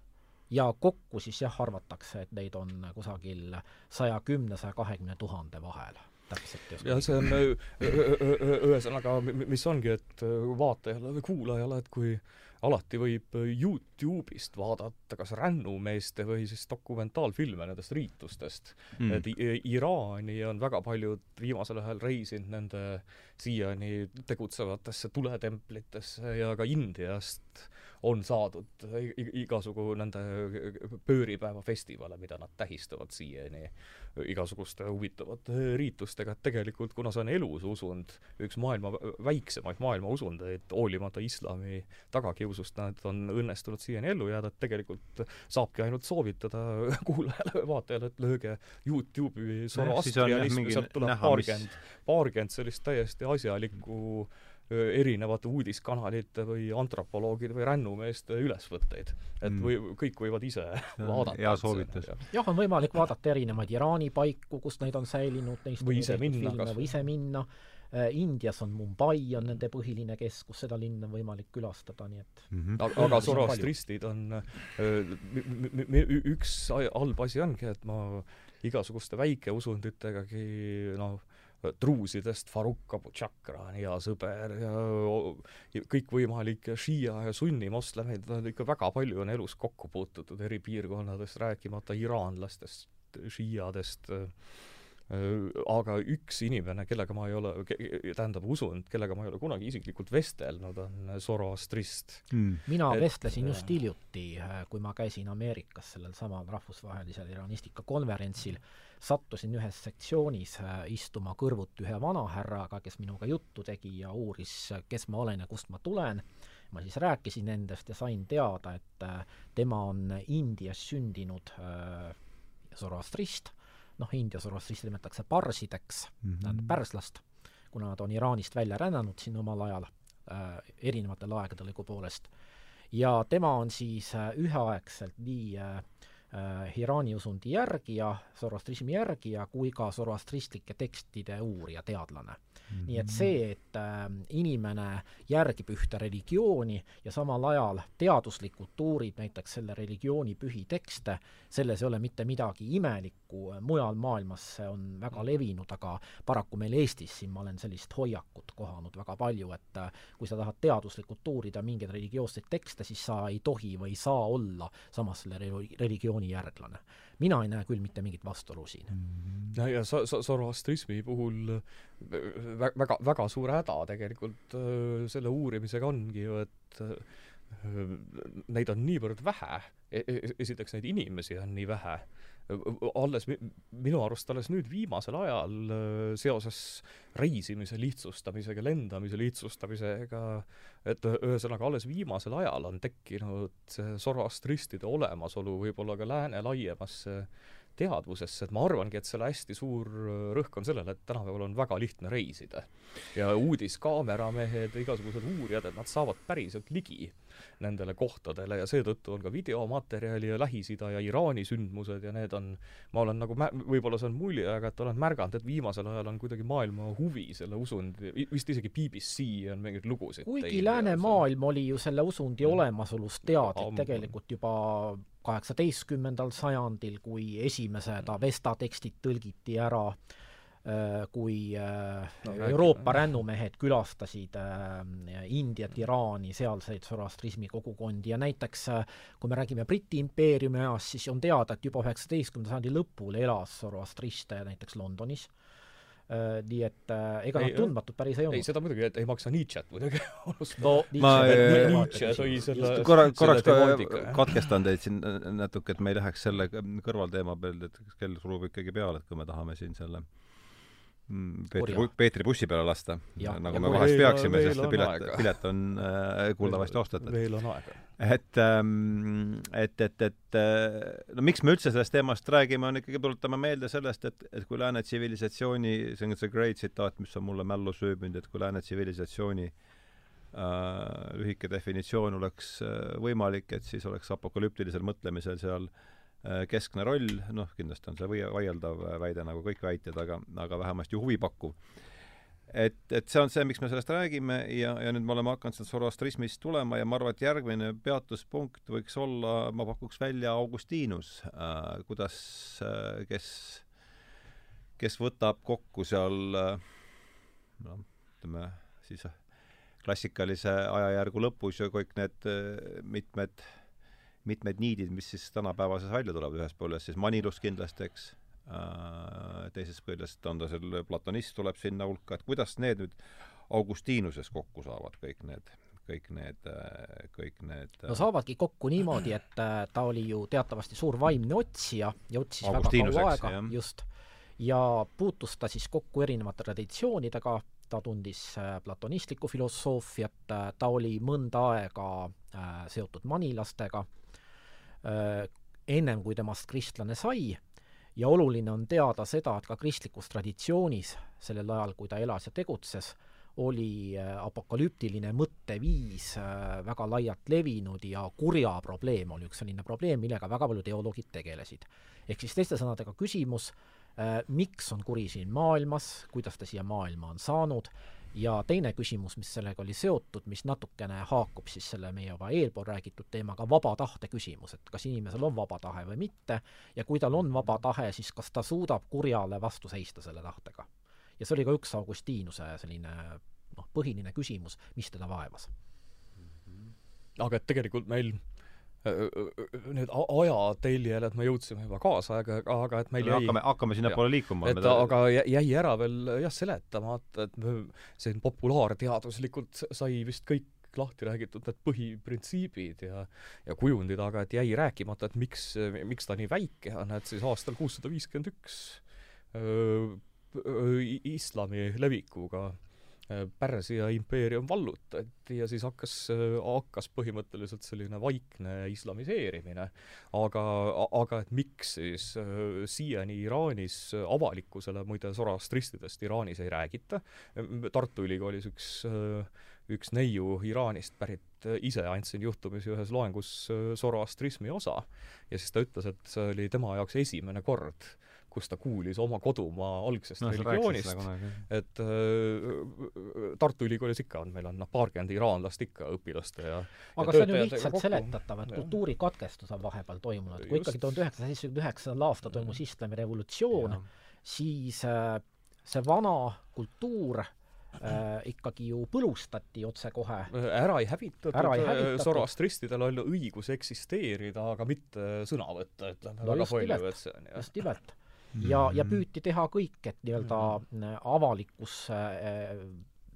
S3: ja kokku siis jah, arvatakse, et neid on kusagil saja kümne, saja kahekümne tuhande vahel täpselt.
S2: ja see on ühesõnaga, mis ongi, et vaatajale või kuulajale, et kui alati võib Youtube'ist vaadata kas rännumeeste või siis dokumentaalfilme nendest riitustest mm.. et Iraani on väga paljud viimasel ajal reisinud nende siiani tegutsevatesse tuletemplitesse ja ka Indiast on saadud igasugu nende pööripäeva festivale, mida nad tähistavad siiani igasuguste huvitavate riitustega, et tegelikult kuna see on elus usund, üks maailma väiksemaid maailma usundeid, hoolimata islami tagakiusust, nad on õnnestunud siiani ellu jääda, et tegelikult saabki ainult soovitada kuulajale vaatajale, et lööge Youtube'i Zoroastrianism, sealt tuleb paarkümmend, paarkümmend sellist täiesti asjalikku mm erinevate uudiskanalite või antropoloogide või rännumeeste ülesvõtteid. et mm. või kõik võivad ise vaadata.
S1: hea soovitus.
S3: jah, on võimalik vaadata erinevaid Iraani paiku, kus neid on säilinud, neist
S2: või ise minna
S3: või ise minna. Indias on Mumbai on nende põhiline keskus, seda linna on võimalik külastada, nii et
S2: mm -hmm. aga, aga zoroastristid on, üks halb asi ongi, et ma igasuguste väikeusunditegi noh, truusidest Faruk Abu Chakra on hea sõber ja kõikvõimalikke šiia ja sunni moslemeid, ikka väga palju on elus kokku puututud eri piirkonnadest, rääkimata iraanlastest, šiiadest äh,, aga üks inimene, kellega ma ei ole, tähendab usund, kellega ma ei ole kunagi isiklikult vestelnud, on Zoroastrist
S3: hmm.. mina et, vestlesin just hiljuti, äh, kui ma käisin Ameerikas sellel samal rahvusvahelisel iranistika konverentsil, sattusin ühes sektsioonis äh, istuma kõrvuti ühe vanahärraga, kes minuga juttu tegi ja uuris, kes ma olen ja kust ma tulen. ma siis rääkisin endast ja sain teada, et äh, tema on Indias sündinud Zoroastrist noh, India Zoroastristi nimetatakse parsideks mm, -hmm. pärslast, kuna nad on Iraanist välja rännanud siin omal ajal äh, erinevatel aegadel õigupoolest. ja tema on siis äh, üheaegselt nii äh, äh, Iraani usundi järgija, zoroastrismi järgija, kui ka zoroastristlike tekstide uurija, teadlane Mm -hmm. nii et see, et äh, inimene järgib ühte religiooni ja samal ajal teaduslikult uurib näiteks selle religiooni pühi tekste, selles ei ole mitte midagi imelikku, mujal maailmas see on väga mm. levinud, aga paraku meil Eestis siin ma olen sellist hoiakut kohanud väga palju, et äh, kui sa tahad teaduslikult uurida mingeid religioosseid tekste, siis sa ei tohi või ei saa olla samas selle religiooni järglane mina ei näe küll mitte mingit vastuolu siin mm.
S2: -hmm. ja, ja sa-, sa-, zoroastrismi puhul vä-, väga, väga suur häda tegelikult selle uurimisega ongi ju, et neid on niivõrd vähe e, e, esiteks neid inimesi on nii vähe alles minu arust alles nüüd viimasel ajal äh, seoses reisimise lihtsustamisega, lendamise lihtsustamisega, et ühesõnaga alles viimasel ajal on tekkinud see Zoroastristide olemasolu võib-olla ka lääne laiemasse teadvusesse, et ma arvangi, et selle hästi suur rõhk on sellele, et tänapäeval on väga lihtne reisida. ja uudiskaameramehed, igasugused uurijad, et nad saavad päriselt ligi nendele kohtadele ja seetõttu on ka videomaterjali ja Lähis-Ida ja Iraani sündmused ja need on, ma olen nagu mä-, võib-olla see on mulje, aga et olen märganud, et viimasel ajal on kuidagi maailma huvi selle usundi, vist isegi BBC on mingeid lugusid
S3: kuigi läänemaailm oli ju selle usundi mm. olemasolust teadlik tegelikult juba kaheksateistkümnendal sajandil, kui esimesed Avesta tekstid tõlgiti ära äh, Äh, kui äh, no, Euroopa rännumehed külastasid äh, Indiat, Iraani, sealseid sorastrismi kogukondi ja näiteks kui me räägime Briti impeeriumi ajast, siis on teada, et juba üheksateistkümnenda sajandi lõpul elas soroastriste näiteks Londonis. Nii et äh, ega nad tundmatud päris ei olnud.
S2: ei, seda muidugi, et ei maksa Nietzsche't muidugi
S3: no
S1: ma
S2: Nietzsche tõi selle
S1: korra, korraks ka katkestan teid siin natuke, et me ei läheks selle kõrvalteema peale, et kell surub ikkagi peale, et kui me tahame siin selle Mm, Peetri, Peetri bussi peale lasta, nagu me vahest peaksime, sest pilet, pilet on äh, kuuldavasti ostetud.
S2: veel on aega.
S1: et ähm,, et, et, et äh, no miks me üldse sellest teemast räägime, on ikkagi, tuletame meelde sellest, et, et kui lääne tsivilisatsiooni, see on see great tsitaat, mis on mulle mällu sööbinud, et kui lääne tsivilisatsiooni äh, lühike definitsioon oleks äh, võimalik, et siis oleks apokalüptilisel mõtlemisel seal Äh, keskne roll, noh, kindlasti on see või-, vaieldav väide nagu kõik väited, aga, aga vähemasti huvipakkuv. et, et see on see, miks me sellest räägime ja, ja nüüd me oleme hakanud sealt Zoroastrismist tulema ja ma arvan, et järgmine peatuspunkt võiks olla, ma pakuks välja Augustinus äh,, kuidas äh,, kes, kes võtab kokku seal äh, noh, ütleme siis klassikalise ajajärgu lõpus ju kõik need äh, mitmed äh, mitmed niidid, mis siis tänapäevases välja tulevad, ühest küljest siis Manilus kindlasti, eks äh,, teisest küljest on ta seal, platonist tuleb sinna hulka, et kuidas need nüüd Augustinuses kokku saavad, kõik need, kõik need, kõik need
S3: no saavadki kokku niimoodi, et äh, ta oli ju teatavasti suur vaimne otsija ja otsis väga kaua aega, just, ja puutus ta siis kokku erinevate traditsioonidega, ta tundis äh, platonistlikku filosoofiat, äh, ta oli mõnda aega seotud manilastega. Äh, ennem kui temast kristlane sai ja oluline on teada seda, et ka kristlikus traditsioonis sellel ajal, kui ta elas ja tegutses, oli äh, apokalüptiline mõtteviis äh, väga laialt levinud ja kurja probleem oli üks selline probleem, millega väga paljud teoloogid tegelesid. ehk siis teiste sõnadega küsimus, miks on kuri siin maailmas, kuidas ta siia maailma on saanud ja teine küsimus, mis sellega oli seotud, mis natukene haakub siis selle meie juba eelpool räägitud teemaga, vaba tahte küsimus, et kas inimesel on vaba tahe või mitte, ja kui tal on vaba tahe, siis kas ta suudab kurjale vastu seista selle tahtega. ja see oli ka üks Augustiinuse selline noh, põhiline küsimus, mis teda vaevas.
S2: aga et tegelikult meil need ajateljel, et me jõudsime juba kaasaega, aga et meil
S1: jäi hakkame, hakkame sinnapoole liikuma.
S2: et aga jäi ära veel jah, seletamata, et see populaarteaduslikult sai vist kõik lahti räägitud need põhiprintsiibid ja ja kujundid, aga et jäi rääkimata, et miks, miks ta nii väike on, et siis aastal kuussada viiskümmend üks islami levikuga Äh, Pärsia impeerium vallutati ja siis hakkas, äh, hakkas põhimõtteliselt selline vaikne islamiseerimine. aga, aga et miks siis äh, siiani Iraanis avalikkusele, muide Zoroastristidest Iraanis ei räägita, Tartu Ülikoolis üks üks neiu Iraanist pärit ise andsin juhtumisi ühes loengus Zoroastrismi osa ja siis ta ütles, et see oli tema jaoks esimene kord, kus ta kuulis oma kodumaa algsest no, religioonist, et äh, Tartu Ülikoolis ikka on, meil on noh, paarkümmend iraanlast ikka õpilaste ja
S3: aga ja see on ju lihtsalt kokku. seletatav, et kultuurikatkestus on vahepeal toimunud, kui ikkagi tuhande üheksasaja seitsmekümne üheksandal aastal toimus islami revolutsioon, siis äh, see vana kultuur äh, ikkagi ju põlustati otsekohe.
S2: ära ei hävitatud, äh, Zoroastristidel on õigus eksisteerida, aga mitte sõna võtta, ütleme no väga palju, et see on
S3: jah. just nimelt ja, ja mm. püüti teha kõik, et nii-öelda mm. avalikkus äh,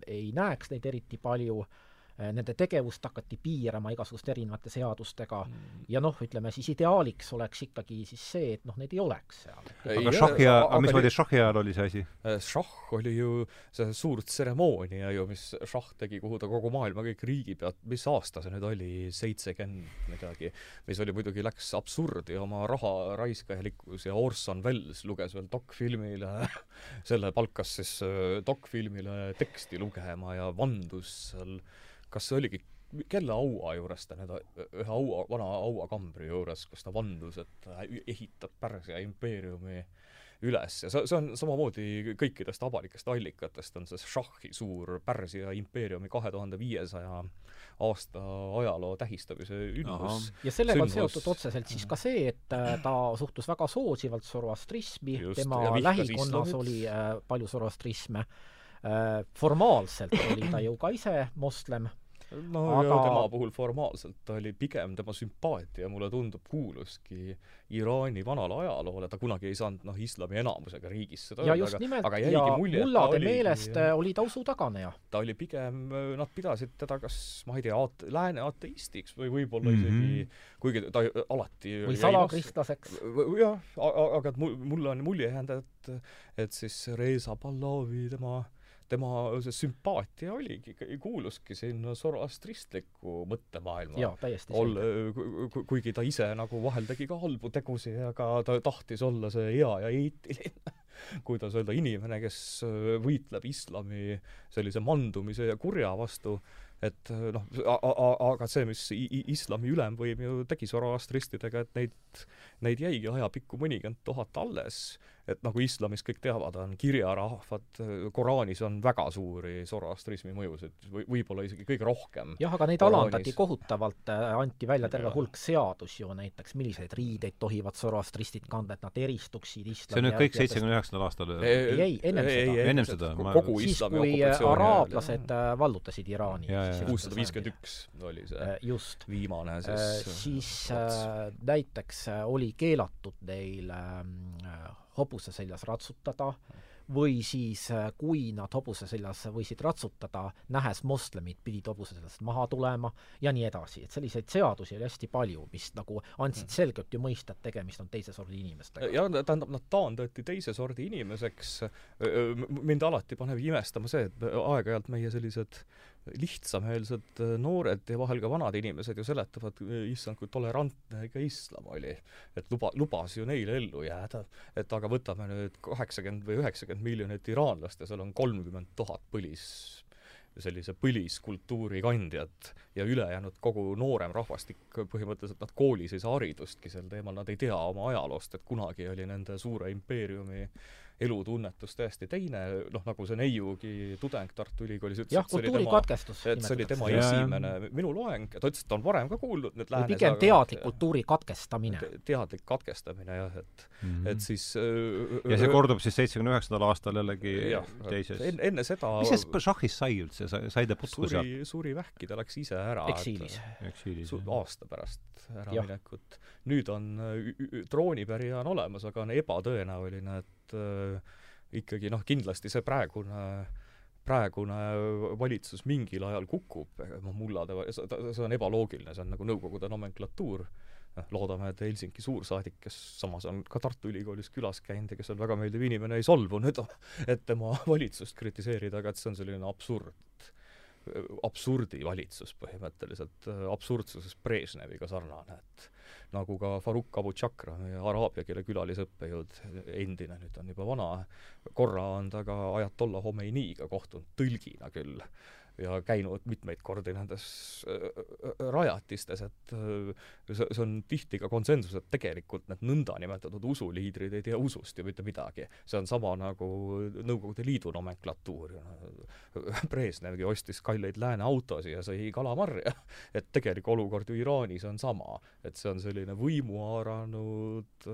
S3: ei näeks neid eriti palju Äh, nende tegevust hakati piirama igasuguste erinevate seadustega mm. ja noh, ütleme siis ideaaliks oleks ikkagi siis see, et noh, neid ei oleks seal.
S1: aga šahhi ajal, aga mismoodi šahhi ajal oli see asi?
S2: Äh, šahh oli ju see suur tseremoonia ju, mis šahh tegi, kuhu ta kogu maailma kõik riigipead, mis aasta see nüüd oli, seitsekümmend midagi, mis oli muidugi, läks absurdi oma raha raiskajalikkus ja Orson Welles luges veel dokfilmile selle palkas siis äh, dokfilmile teksti lugema ja vandus seal kas see oligi kelle aua juures ta nüüd, ühe aua, vana hauakambri juures, kus ta vandus, et ta ehitab Pärsia impeeriumi üles? Ja see, see on samamoodi kõikidest avalikest allikatest on see šahhi suur Pärsia impeeriumi kahe tuhande viiesaja aasta ajaloo tähistamise ündus.
S3: ja sellega on seotud otseselt siis ka see, et äh, ta suhtus väga soosivalt zoroastrismi, tema lähikonnas oli äh, palju zoroastrisme äh,, formaalselt oli ta ju ka ise moslem
S2: no aga... tema puhul formaalselt ta oli pigem, tema sümpaatia mulle tundub, kuuluski Iraani vanale ajaloole, ta kunagi ei saanud noh, islami enamusega riigis seda
S3: ja öelda, just nimelt, ja mulje, mullade oli, meelest ja, oli ta usu taganeja.
S2: ta oli pigem, nad pidasid teda kas, ma ei tea, aat-, lääne ateistiks või võib-olla mm -hmm. isegi, kuigi ta alati
S3: või salakristlaseks.
S2: jah, aga et mul, mulle on mulje jäänud, et et siis Reza Pahlavi, tema tema see sümpaatia oligi, kuuluski sinna zoroastristlikku mõttemaailma. selge. kuigi ta ise nagu vahel tegi ka halbu tegusid, aga ta tahtis olla see hea ja eetiline kuidas öelda, inimene, kes võitleb islami sellise mandumise ja kurja vastu, et noh, aga see, mis islami ülemvõim ju tegi zoroastristidega, et neid, neid jäigi ajapikku mõnikümmend tuhat alles et nagu islamis kõik teavad, on kirjarahvad, Koraanis on väga suuri zoroastrismi mõjusid või võib-olla isegi kõige rohkem.
S3: jah, aga neid Koraanis. alandati kohutavalt, äh, anti välja terve hulk seadusi ju näiteks, milliseid riideid tohivad zoroastristid kanda, et nad eristuksid islami
S1: see on nüüd kõik seitsmekümne üheksandal aastal?
S3: ei, ei, ennem seda.
S1: ennem seda?
S3: kogu siis, kui araablased äh, vallutasid Iraani.
S2: kuussada viiskümmend üks oli see
S3: äh, just.
S2: viimane siis
S3: siis äh, näiteks oli keelatud neil äh, hobuse seljas ratsutada või siis äh, kui nad hobuse seljas võisid ratsutada, nähes moslemit, pidid hobuse seljast maha tulema ja nii edasi, et selliseid seadusi oli hästi palju, mis nagu andsid selgelt ju mõista, et tegemist on teise sordi inimestega.
S2: jah, tähendab, nad taandati teise sordi inimeseks, mind alati paneb imestama see, et aeg-ajalt meie sellised lihtsameelsed äh, noored ja vahel ka vanad inimesed ju seletavad, issand, kui tolerantne ikka islam oli. et luba, lubas ju neile ellu jääda. et aga võtame nüüd kaheksakümmend või üheksakümmend miljonit iraanlast ja seal on kolmkümmend tuhat põlis sellise põliskultuuri kandjat ja ülejäänud kogu noorem rahvastik, põhimõtteliselt nad koolis ei saa haridustki sel teemal, nad ei tea oma ajaloost, et kunagi oli nende suure impeeriumi äh, elutunnetus täiesti teine, noh nagu see neiugi tudeng Tartu Ülikoolis ütles,
S3: et see oli tema,
S2: et see oli tema esimene minu loeng ta ütles, et ta on varem ka kuulnud nüüd läänes
S3: pigem teadlik kultuuri katkestamine
S2: te,. teadlik katkestamine jah, et mm, -hmm. et siis
S1: äh, ja see kordub siis seitsmekümne üheksandal aastal jällegi jah, teises
S2: en, enne seda
S1: mis see šahhis sai üldse, sai ta putku
S2: sealt? suri, suri vähki, ta läks ise ära.
S3: eksiilis.
S2: aasta pärast äraminekut. nüüd on troonipärija on olemas, aga on ebatõenäoline, et äh, ikkagi noh, kindlasti see praegune praegune valitsus mingil ajal kukub, noh mullade, see on ebaloogiline, see on nagu Nõukogude nomenklatuur, noh, loodame, et Helsingi suursaadik, kes samas on ka Tartu Ülikoolis külas käinud ja kes on väga meeldiv inimene, ei solvu nüüd, et tema valitsust kritiseerida, aga et see on selline absurd absurdi valitsus põhimõtteliselt, absurdsuses Brežneviga sarnane, et nagu ka Faruk Abu Chakra, meie araabia keele külalisõppejõud, endine, nüüd on juba vana, korra on ta ka Ayatollah Khomeiniga kohtunud, tõlgina küll ja käinud mitmeid kordi nendes äh, äh, rajatistes, et äh, see on tihti ka konsensus, et tegelikult need nõndanimetatud usuliidrid ei tea usust ju mitte midagi. see on sama nagu Nõukogude Liidu nomenklatuur. Brežnevgi ostis kalleid lääne autosid ja sõi kalamarja. et tegelik olukord ju Iraanis on sama, et see on selline võimu haaranud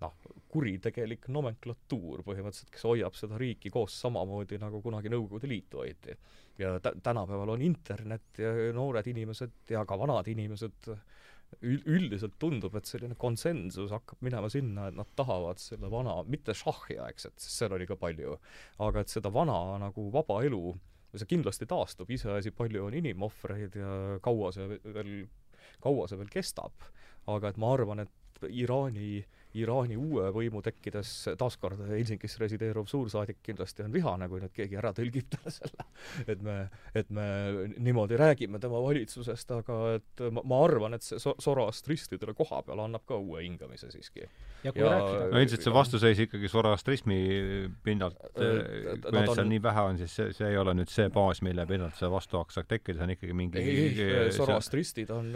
S2: noh, kuritegelik nomenklatuur põhimõtteliselt, kes hoiab seda riiki koos samamoodi, nagu kunagi Nõukogude Liitu hoiti. Ja tä-, tänapäeval on internet ja noored inimesed ja ka vanad inimesed üld-, üldiselt tundub, et selline konsensus hakkab minema sinna, et nad tahavad selle vana, mitte šahhiaegset, sest seal oli ka palju, aga et seda vana nagu vaba elu, see kindlasti taastub, iseasi, palju on inimohvreid ja kaua see veel, kaua see veel kestab, aga et ma arvan, et Iraani Iraani uue võimu tekkides taaskord Helsingis resideeruv suursaadik kindlasti on vihane, kui nüüd keegi ära tõlgib talle selle, et me, et me niimoodi räägime tema valitsusest, aga et ma, ma arvan, et see so-, Zoroastristidele koha peal annab ka uue hingamise siiski.
S1: ja kui ja, rääkida no ilmselt see vastuseis ikkagi Zoroastrismi pinnalt, kui neid seal on... nii vähe on, siis see, see ei ole nüüd see baas, mille pinnalt see vastuhaks saab tekkida, see on ikkagi mingi
S2: ei, Zoroastristid on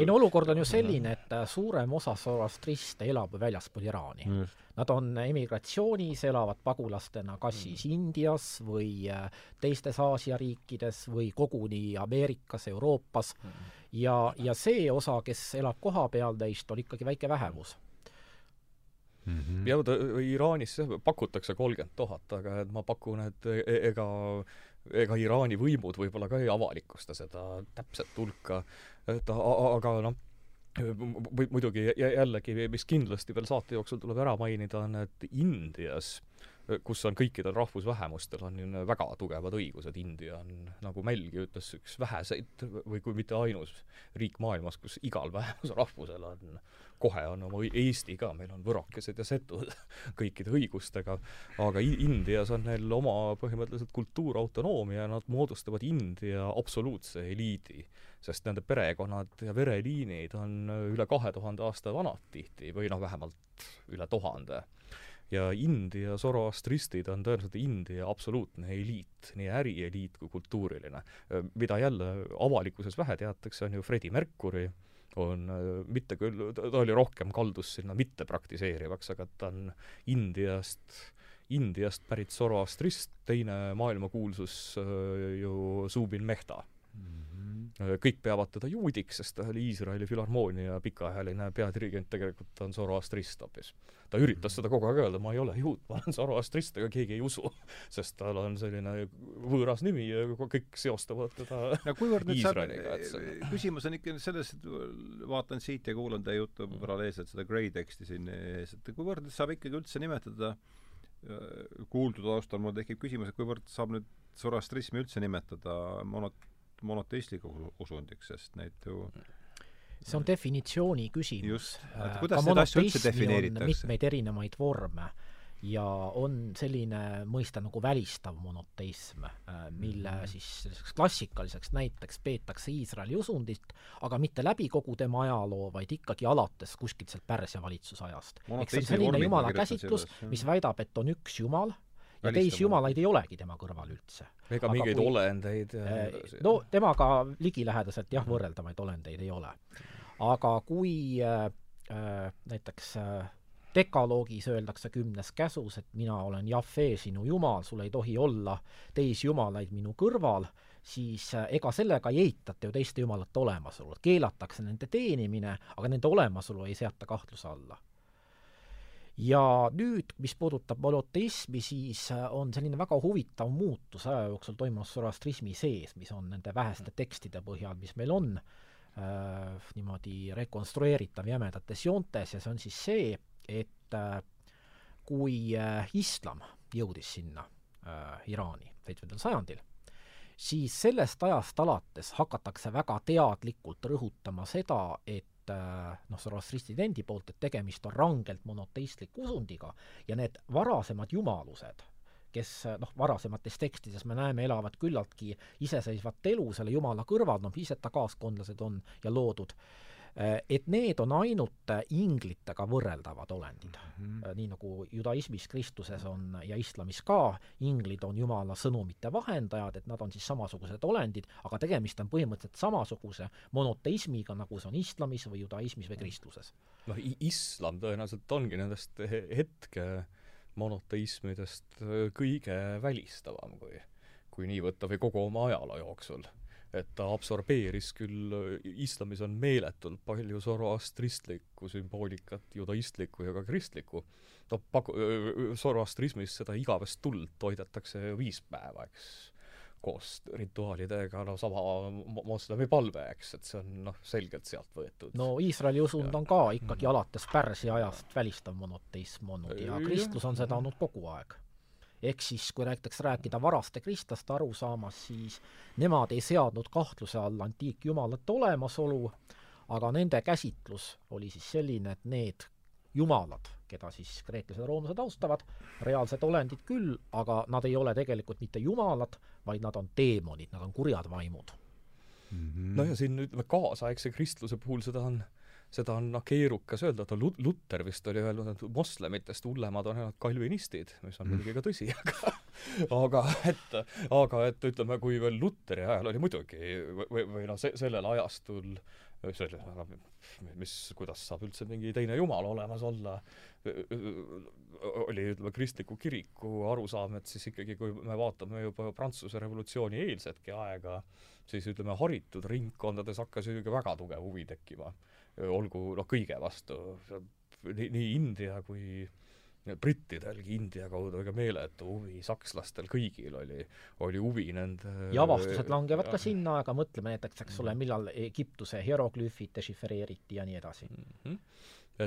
S3: ei no olukord on ju selline, et suurem osa Zoroastriste elab veel väljaspool Iraani mm.. Nad on emigratsioonis, elavad pagulastena kas mm. siis Indias või äh, teistes Aasia riikides või koguni Ameerikas, Euroopas mm. ja, ja see osa, kes elab kohapeal neist, on ikkagi väike vähemus
S2: mm. -hmm. ja ta, Iraanis pakutakse kolmkümmend tuhat, aga et ma pakun, et e-, e-, ega ega Iraani võimud võib-olla ka ei avalikusta seda täpset hulka, et aga noh, muidugi jällegi, mis kindlasti veel saate jooksul tuleb ära mainida, on, et Indias kus on kõikidel rahvusvähemustel on väga tugevad õigused, India on, nagu Mälgi ütles, üks väheseid või kui mitte ainus riik maailmas, kus igal vähemusrahvusel on, kohe on oma Eesti ka, meil on võrokesed ja setud kõikide õigustega, aga Indias on neil oma põhimõtteliselt kultuurautonoomia nad moodustavad India absoluutse eliidi sest nende perekonnad ja vereliinid on üle kahe tuhande aasta vanad tihti või noh, vähemalt üle tuhande. Ja India zoroastristid on tõenäoliselt India absoluutne eliit, nii ärieliit kui kultuuriline. mida jälle avalikkuses vähe teatakse, on ju Freddie Mercury, on mitte küll, ta oli rohkem kaldus sinna mittepraktiseerivaks, aga ta on Indiast, Indiast pärit zoroastrist, teine maailmakuulsus ju Zubin Mehta Äh, kõik peavad teda juudiks, sest ta oli Iisraeli filharmoonia pikaajaline peadirigent, tegelikult on Zoroastrist hoopis. ta üritas seda kogu aeg öelda, ma ei ole juut, ma olen Zoroastrist, aga keegi ei usu, sest tal on selline võõras nimi ja kõik seostavad teda
S1: no kuivõrd nüüd saab, küsimus on ikka selles, et vaatan siit ja kuulan teie juttu mm. paralleelselt seda Gray teksti siin ees, et kuivõrd saab ikkagi üldse nimetada äh, kuuldud taustal mul tekib küsimus, et kuivõrd saab nüüd Zoroastrismi üldse nimetada monot-, monoteistlikuks usundiks, sest neid ju
S3: see on definitsiooni küsimus.
S1: Äh, asja üldse defineeritakse?
S3: mitmeid erinevaid vorme ja on selline mõiste nagu välistav monoteism, äh, mille mm. siis selliseks klassikaliseks näiteks peetakse Iisraeli usundit, aga mitte läbi kogu tema ajaloo, vaid ikkagi alates kuskilt sealt Pärsia valitsusajast. ehk see on selline jumala käsitlus, mis väidab, et on üks jumal, ja teisi jumalaid ei olegi tema kõrval üldse.
S2: ega Aga mingeid kui, olendeid ja
S3: nii edasi. no temaga ligilähedaselt jah, võrreldavaid olendeid ei ole. aga kui äh, äh, näiteks äh, dekaloogis öeldakse kümnes käsus, et mina olen Jahve, sinu jumal, sul ei tohi olla teisi jumalaid minu kõrval, siis äh, ega sellega ei eitata ju teiste jumalate olemasolu, keelatakse nende teenimine, aga nende olemasolu ei seata kahtluse alla ja nüüd, mis puudutab monoteismi, siis äh, on selline väga huvitav muutus aja jooksul toimunud zoroastrismi sees, mis on nende väheste tekstide põhjal, mis meil on äh, niimoodi rekonstrueeritav jämedates joontes. Ja see on siis see, et äh, kui äh, islam jõudis sinna äh, Iraani seitsmendal sajandil, siis sellest ajast alates hakatakse väga teadlikult rõhutama seda, et Äh, noh, zoroastristid endi poolt, et tegemist on rangelt monoteistliku usundiga ja need varasemad jumalused, kes noh, varasemates tekstides me näeme, elavad küllaltki iseseisvat elu selle jumala kõrval, noh, ise ta kaaskondlased on ja loodud. Äh, et need on ainult äh, inglitega võrreldavad olendid mm. -hmm. nii nagu judaismis, Kristuses on ja islamis ka, inglid on Jumala sõnumite vahendajad, et nad on siis samasugused olendid, aga tegemist on põhimõtteliselt samasuguse monoteismiga, nagu see on islamis või judaismis või kristluses.
S2: noh, islam tõenäoliselt ongi nendest hetke monoteismidest kõige välistavam, kui kui nii võtta, või kogu oma ajaloo jooksul et ta absorbeeris küll, islamis on meeletult palju zoroastristlikku sümboolikat, judaistlikku ja ka kristlikku, no paku-, zoroastrismis seda igavest tuld toidetakse viis päeva, eks, koos rituaalidega, no sama moslemi palve, eks, et see on noh, selgelt sealt võetud.
S3: no Iisraeli usund on ka ikkagi mm. alates Pärsia ajast välistav monoteism olnud ja kristlus on seda olnud kogu aeg ehk siis kui näiteks rääkida varaste kristlaste arusaamas, siis nemad ei seadnud kahtluse alla antiikjumalate olemasolu, aga nende käsitlus oli siis selline, et need jumalad, keda siis kreeklased ja roomlased austavad, reaalsed olendid küll, aga nad ei ole tegelikult mitte jumalad, vaid nad on teemonid, nad on kurjad vaimud
S2: mm. -hmm. no ja siin ütleme, kaasaegse kristluse puhul seda on seda on noh, keerukas öelda, et Luter vist oli öelnud, et moslemitest hullemad on ainult kalvinistid, mis on mhm. muidugi ka tõsi, aga aga et, aga et ütleme, kui veel Luteri ajal oli muidugi või, või noh, se-, sellel ajastul selle, aga mis, kuidas saab üldse mingi teine jumal olemas olla, oli ütleme, kristliku kiriku arusaam, et siis ikkagi, kui me vaatame juba Prantsuse revolutsiooni eelsetki aega, siis ütleme, haritud ringkondades hakkas ju väga tugev huvi tekkima olgu noh, kõige vastu, nii, nii India kui brittidelgi India kaudu ega meeletu huvi, sakslastel kõigil oli, oli huvi nende
S3: ja avastused langevad ja. ka sinna, aga mõtleme näiteks, eks ole, millal Egiptuse hieroglüüfid dešifreeriti ja nii edasi mm.
S2: -hmm.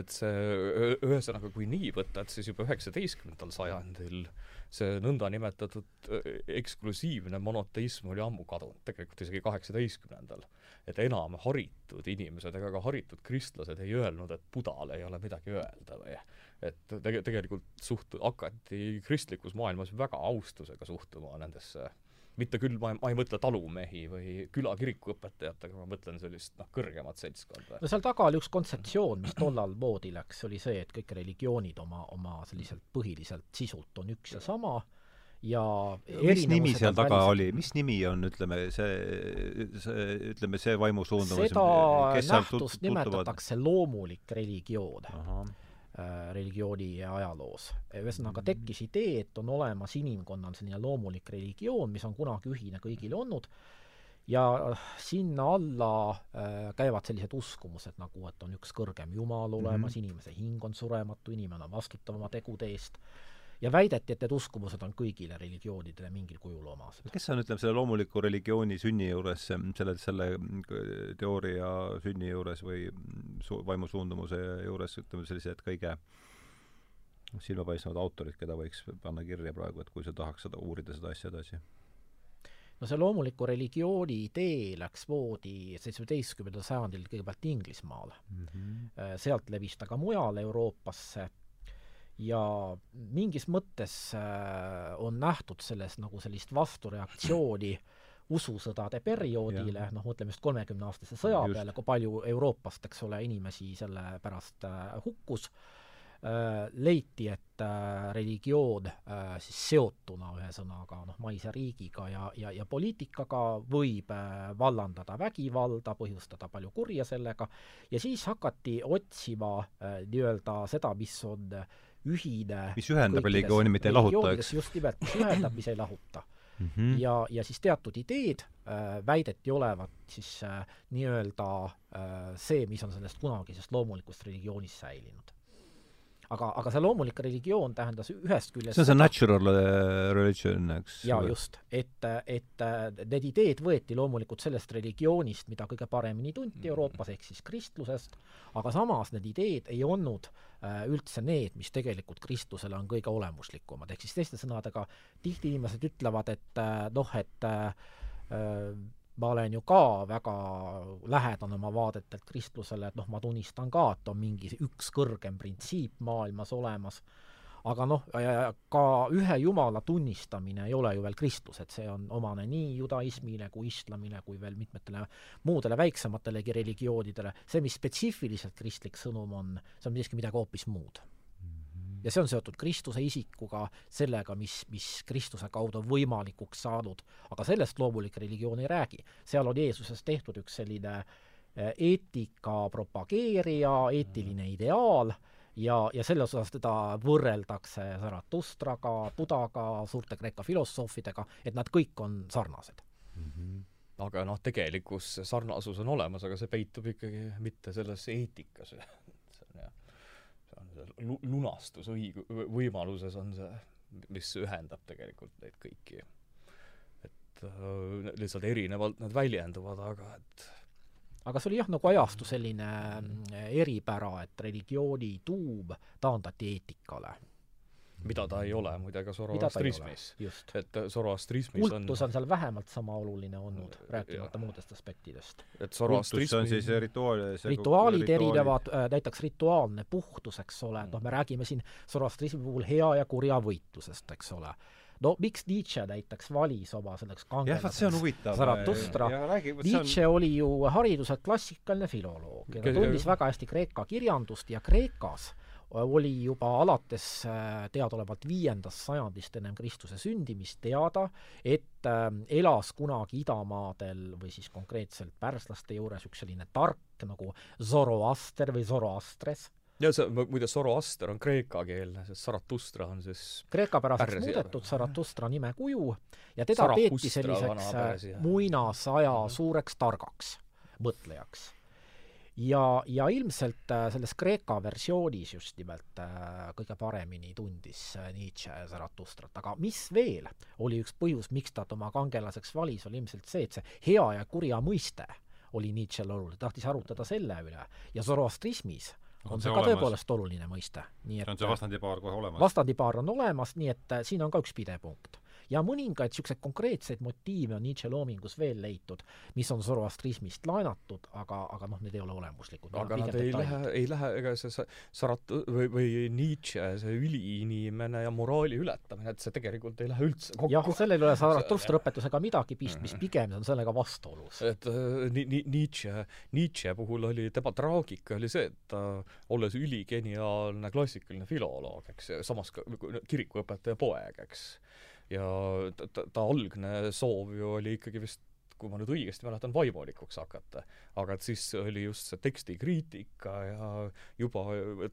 S2: et see, ühesõnaga, kui nii võtta, et siis juba üheksateistkümnendal sajandil see nõndanimetatud eksklusiivne monoteism oli ammu kadunud, tegelikult isegi kaheksateistkümnendal et enam haritud inimesed ega ka haritud kristlased ei öelnud, et Budal ei ole midagi öelda või et tege-, tegelikult suht-, hakati kristlikus maailmas väga austusega suhtuma nendesse mitte küll, ma, ma ei mõtle talumehi või külakiriku õpetajat, aga ma mõtlen sellist noh, kõrgemat seltskonda.
S3: no seal taga oli üks kontseptsioon, mis tollal moodi läks, oli see, et kõik religioonid oma, oma selliselt põhiliselt sisult on üks ja sama ja
S1: mis nimi seal taga välised... oli, mis nimi on, ütleme, see, see, ütleme, see vaimusuundumus
S3: seda nähtust nimetatakse loomulik religioon äh, religiooni ajaloos. ühesõnaga mm. tekkis idee, et on olemas inimkonnal selline loomulik religioon, mis on kunagi ühine kõigile olnud, ja sinna alla äh, käivad sellised uskumused nagu, et on üks kõrgem jumal olemas mm, -hmm. inimese hing on surematu, inimene on vastutav oma tegude eest. äh,, ja väideti, et need uskumused on kõigile religioonidele mingil kujul omased.
S1: kes on, ütleme, selle loomuliku religiooni sünni juures, selle, selle teooria sünni juures või su-, vaimusuundumuse juures, ütleme, sellised kõige silmapaistvad autorid, keda võiks panna kirja praegu, et kui sa tahaks seda, uurida seda asja edasi?
S3: no see loomuliku religiooni idee läks voodi seitsmeteistkümnendal sajandil kõigepealt Inglismaale mm. -hmm. sealt levis ta ka mujale Euroopasse ja mingis mõttes äh, on nähtud selles nagu sellist vastureaktsiooni ususõdade perioodile, noh, mõtleme just kolmekümneaastase sõja just. peale, kui palju Euroopast, eks ole, inimesi selle pärast äh, hukkus äh,, leiti, et religioon siis seotuna ühesõnaga noh, maise riigiga ja, ja, ja poliitikaga võib vallandada vägivalda, põhjustada palju kurja sellega, ja siis hakati otsima nii-öelda seda, mis on ühine
S1: mis ühendab religiooni, mitte ei lahuta, eks?
S3: just nimelt, mis ühendab, mis ei lahuta mm. -hmm. ja, ja siis teatud ideed äh, väideti olevat siis äh, nii-öelda äh, see, mis on sellest kunagisest loomulikust religioonist säilinud aga, aga see loomulik religioon tähendas ühest küljest
S1: see on see natural äh, religion, eks?
S3: jaa, just. et, et äh, need ideed võeti loomulikult sellest religioonist, mida kõige paremini tunti mm. Euroopas, ehk siis kristlusest, aga samas need ideed ei olnud äh, üldse need, mis tegelikult kristlusele on kõige olemuslikumad, ehk siis teiste sõnadega, tihti inimesed ütlevad, et noh, et ma olen ju ka väga lähedane oma vaadetelt kristlusele, et noh, ma tunnistan ka, et on mingi üks kõrgem printsiip maailmas olemas, aga noh, ka ühe jumala tunnistamine ei ole ju veel kristlus, et see on omane nii judaismile kui islamile kui veel mitmetele muudele väiksematelegi religioonidele, see, mis spetsiifiliselt kristlik sõnum on, see on siiski midagi hoopis muud ja see on seotud Kristuse isikuga, sellega, mis, mis Kristuse kaudu on võimalikuks saanud, aga sellest loomulik religioon ei räägi. seal on Jeesusest tehtud üks selline eh, eetika propageerija, eetiline ideaal, ja, ja selles osas teda võrreldakse Zaratustraga, Budaga, suurte Kreeka filosoofidega, et nad kõik on sarnased mm.
S2: -hmm aga noh, tegelikkus sarnasus on olemas, aga see peitub ikkagi mitte selles eetikas lunastusõig-, võimaluses on see, mis ühendab tegelikult neid kõiki. et äh, lihtsalt erinevalt nad väljenduvad, aga et
S3: aga see oli jah, nagu ajastu selline mm, eripära, et religiooni tuum taandati eetikale
S2: mida ta ei ole muide ka
S3: just.
S2: et zoroastrismis
S3: kultus on seal vähemalt sama oluline olnud, rääkimata muudest aspektidest.
S2: et
S1: see on siis rituaal
S3: rituaalid erinevad, näiteks rituaalne puhtus, eks ole, noh, me räägime siin zoroastrismi puhul hea ja kurja võitlusest, eks ole. no miks Nietzsche näiteks valis oma selleks
S1: on
S3: kangelaseks
S1: huvitav.
S3: Zarathustra. Nietzsche oli ju hariduselt klassikaline filoloog ja ta tundis väga hästi Kreeka kirjandust ja Kreekas oli juba alates äh, teadaolevalt viiendast sajandist ennem Kristuse sündimist teada, et äh, elas kunagi idamaadel või siis konkreetselt pärslaste juures üks selline tark nagu Zoroaster või Zoroastres,
S2: ja see, muide Zoroaster on kreekakeelne, sest Zarathustra on siis
S3: kreekapäraseks muudetud Zarathustra nimekuju ja teda
S2: Zarathustra
S3: peeti selliseks muinasaja suureks targaks mõtlejaks. ja, ja ilmselt äh, selles Kreeka versioonis just nimelt äh, kõige paremini tundis äh, Nietzsche Zarathustrat, aga mis veel oli üks põhjus, miks ta oma kangelaseks valis, oli ilmselt see, et see hea ja kurja mõiste oli Nietzsche'l oluline, tahtis arutada selle üle ja zoroastrismis on,
S1: On
S3: see
S1: see
S3: ka
S1: olemas?
S3: tõepoolest oluline mõiste, nii et
S1: on see vastandipaar kohe olemas.
S3: vastandipaar on olemas, nii et siin on ka üks pidepunkt. Ja mõningaid niisuguseid konkreetseid motiive on Nietzsche loomingus veel leitud, mis on zoroastrismist laenatud, aga, aga noh, need ei ole olemuslikud.
S2: aga nad ei lähe, ei lähe, ega see sa- Sarat- või, või Nietzsche, see üliinimene ja moraali ületamine, et see tegelikult ei lähe üldse
S3: jah,
S2: kokku.
S3: sellel ei ole Zarathustra õpetusega midagi pistmist, pigem see on sellega vastuolus.
S2: et äh, ni-, ni-, Nietzsche, Nietzsche puhul oli, tema traagika oli see, et ta, olles üligeniaalne klassikaline filoloog, eks, samas ka nagu kirikuõpetaja poeg, eks, ja ta, ta, ta algne soov ju oli ikkagi vist kui ma nüüd õigesti mäletan, vaimulikuks hakata. aga et siis oli just see tekstikriitika ja juba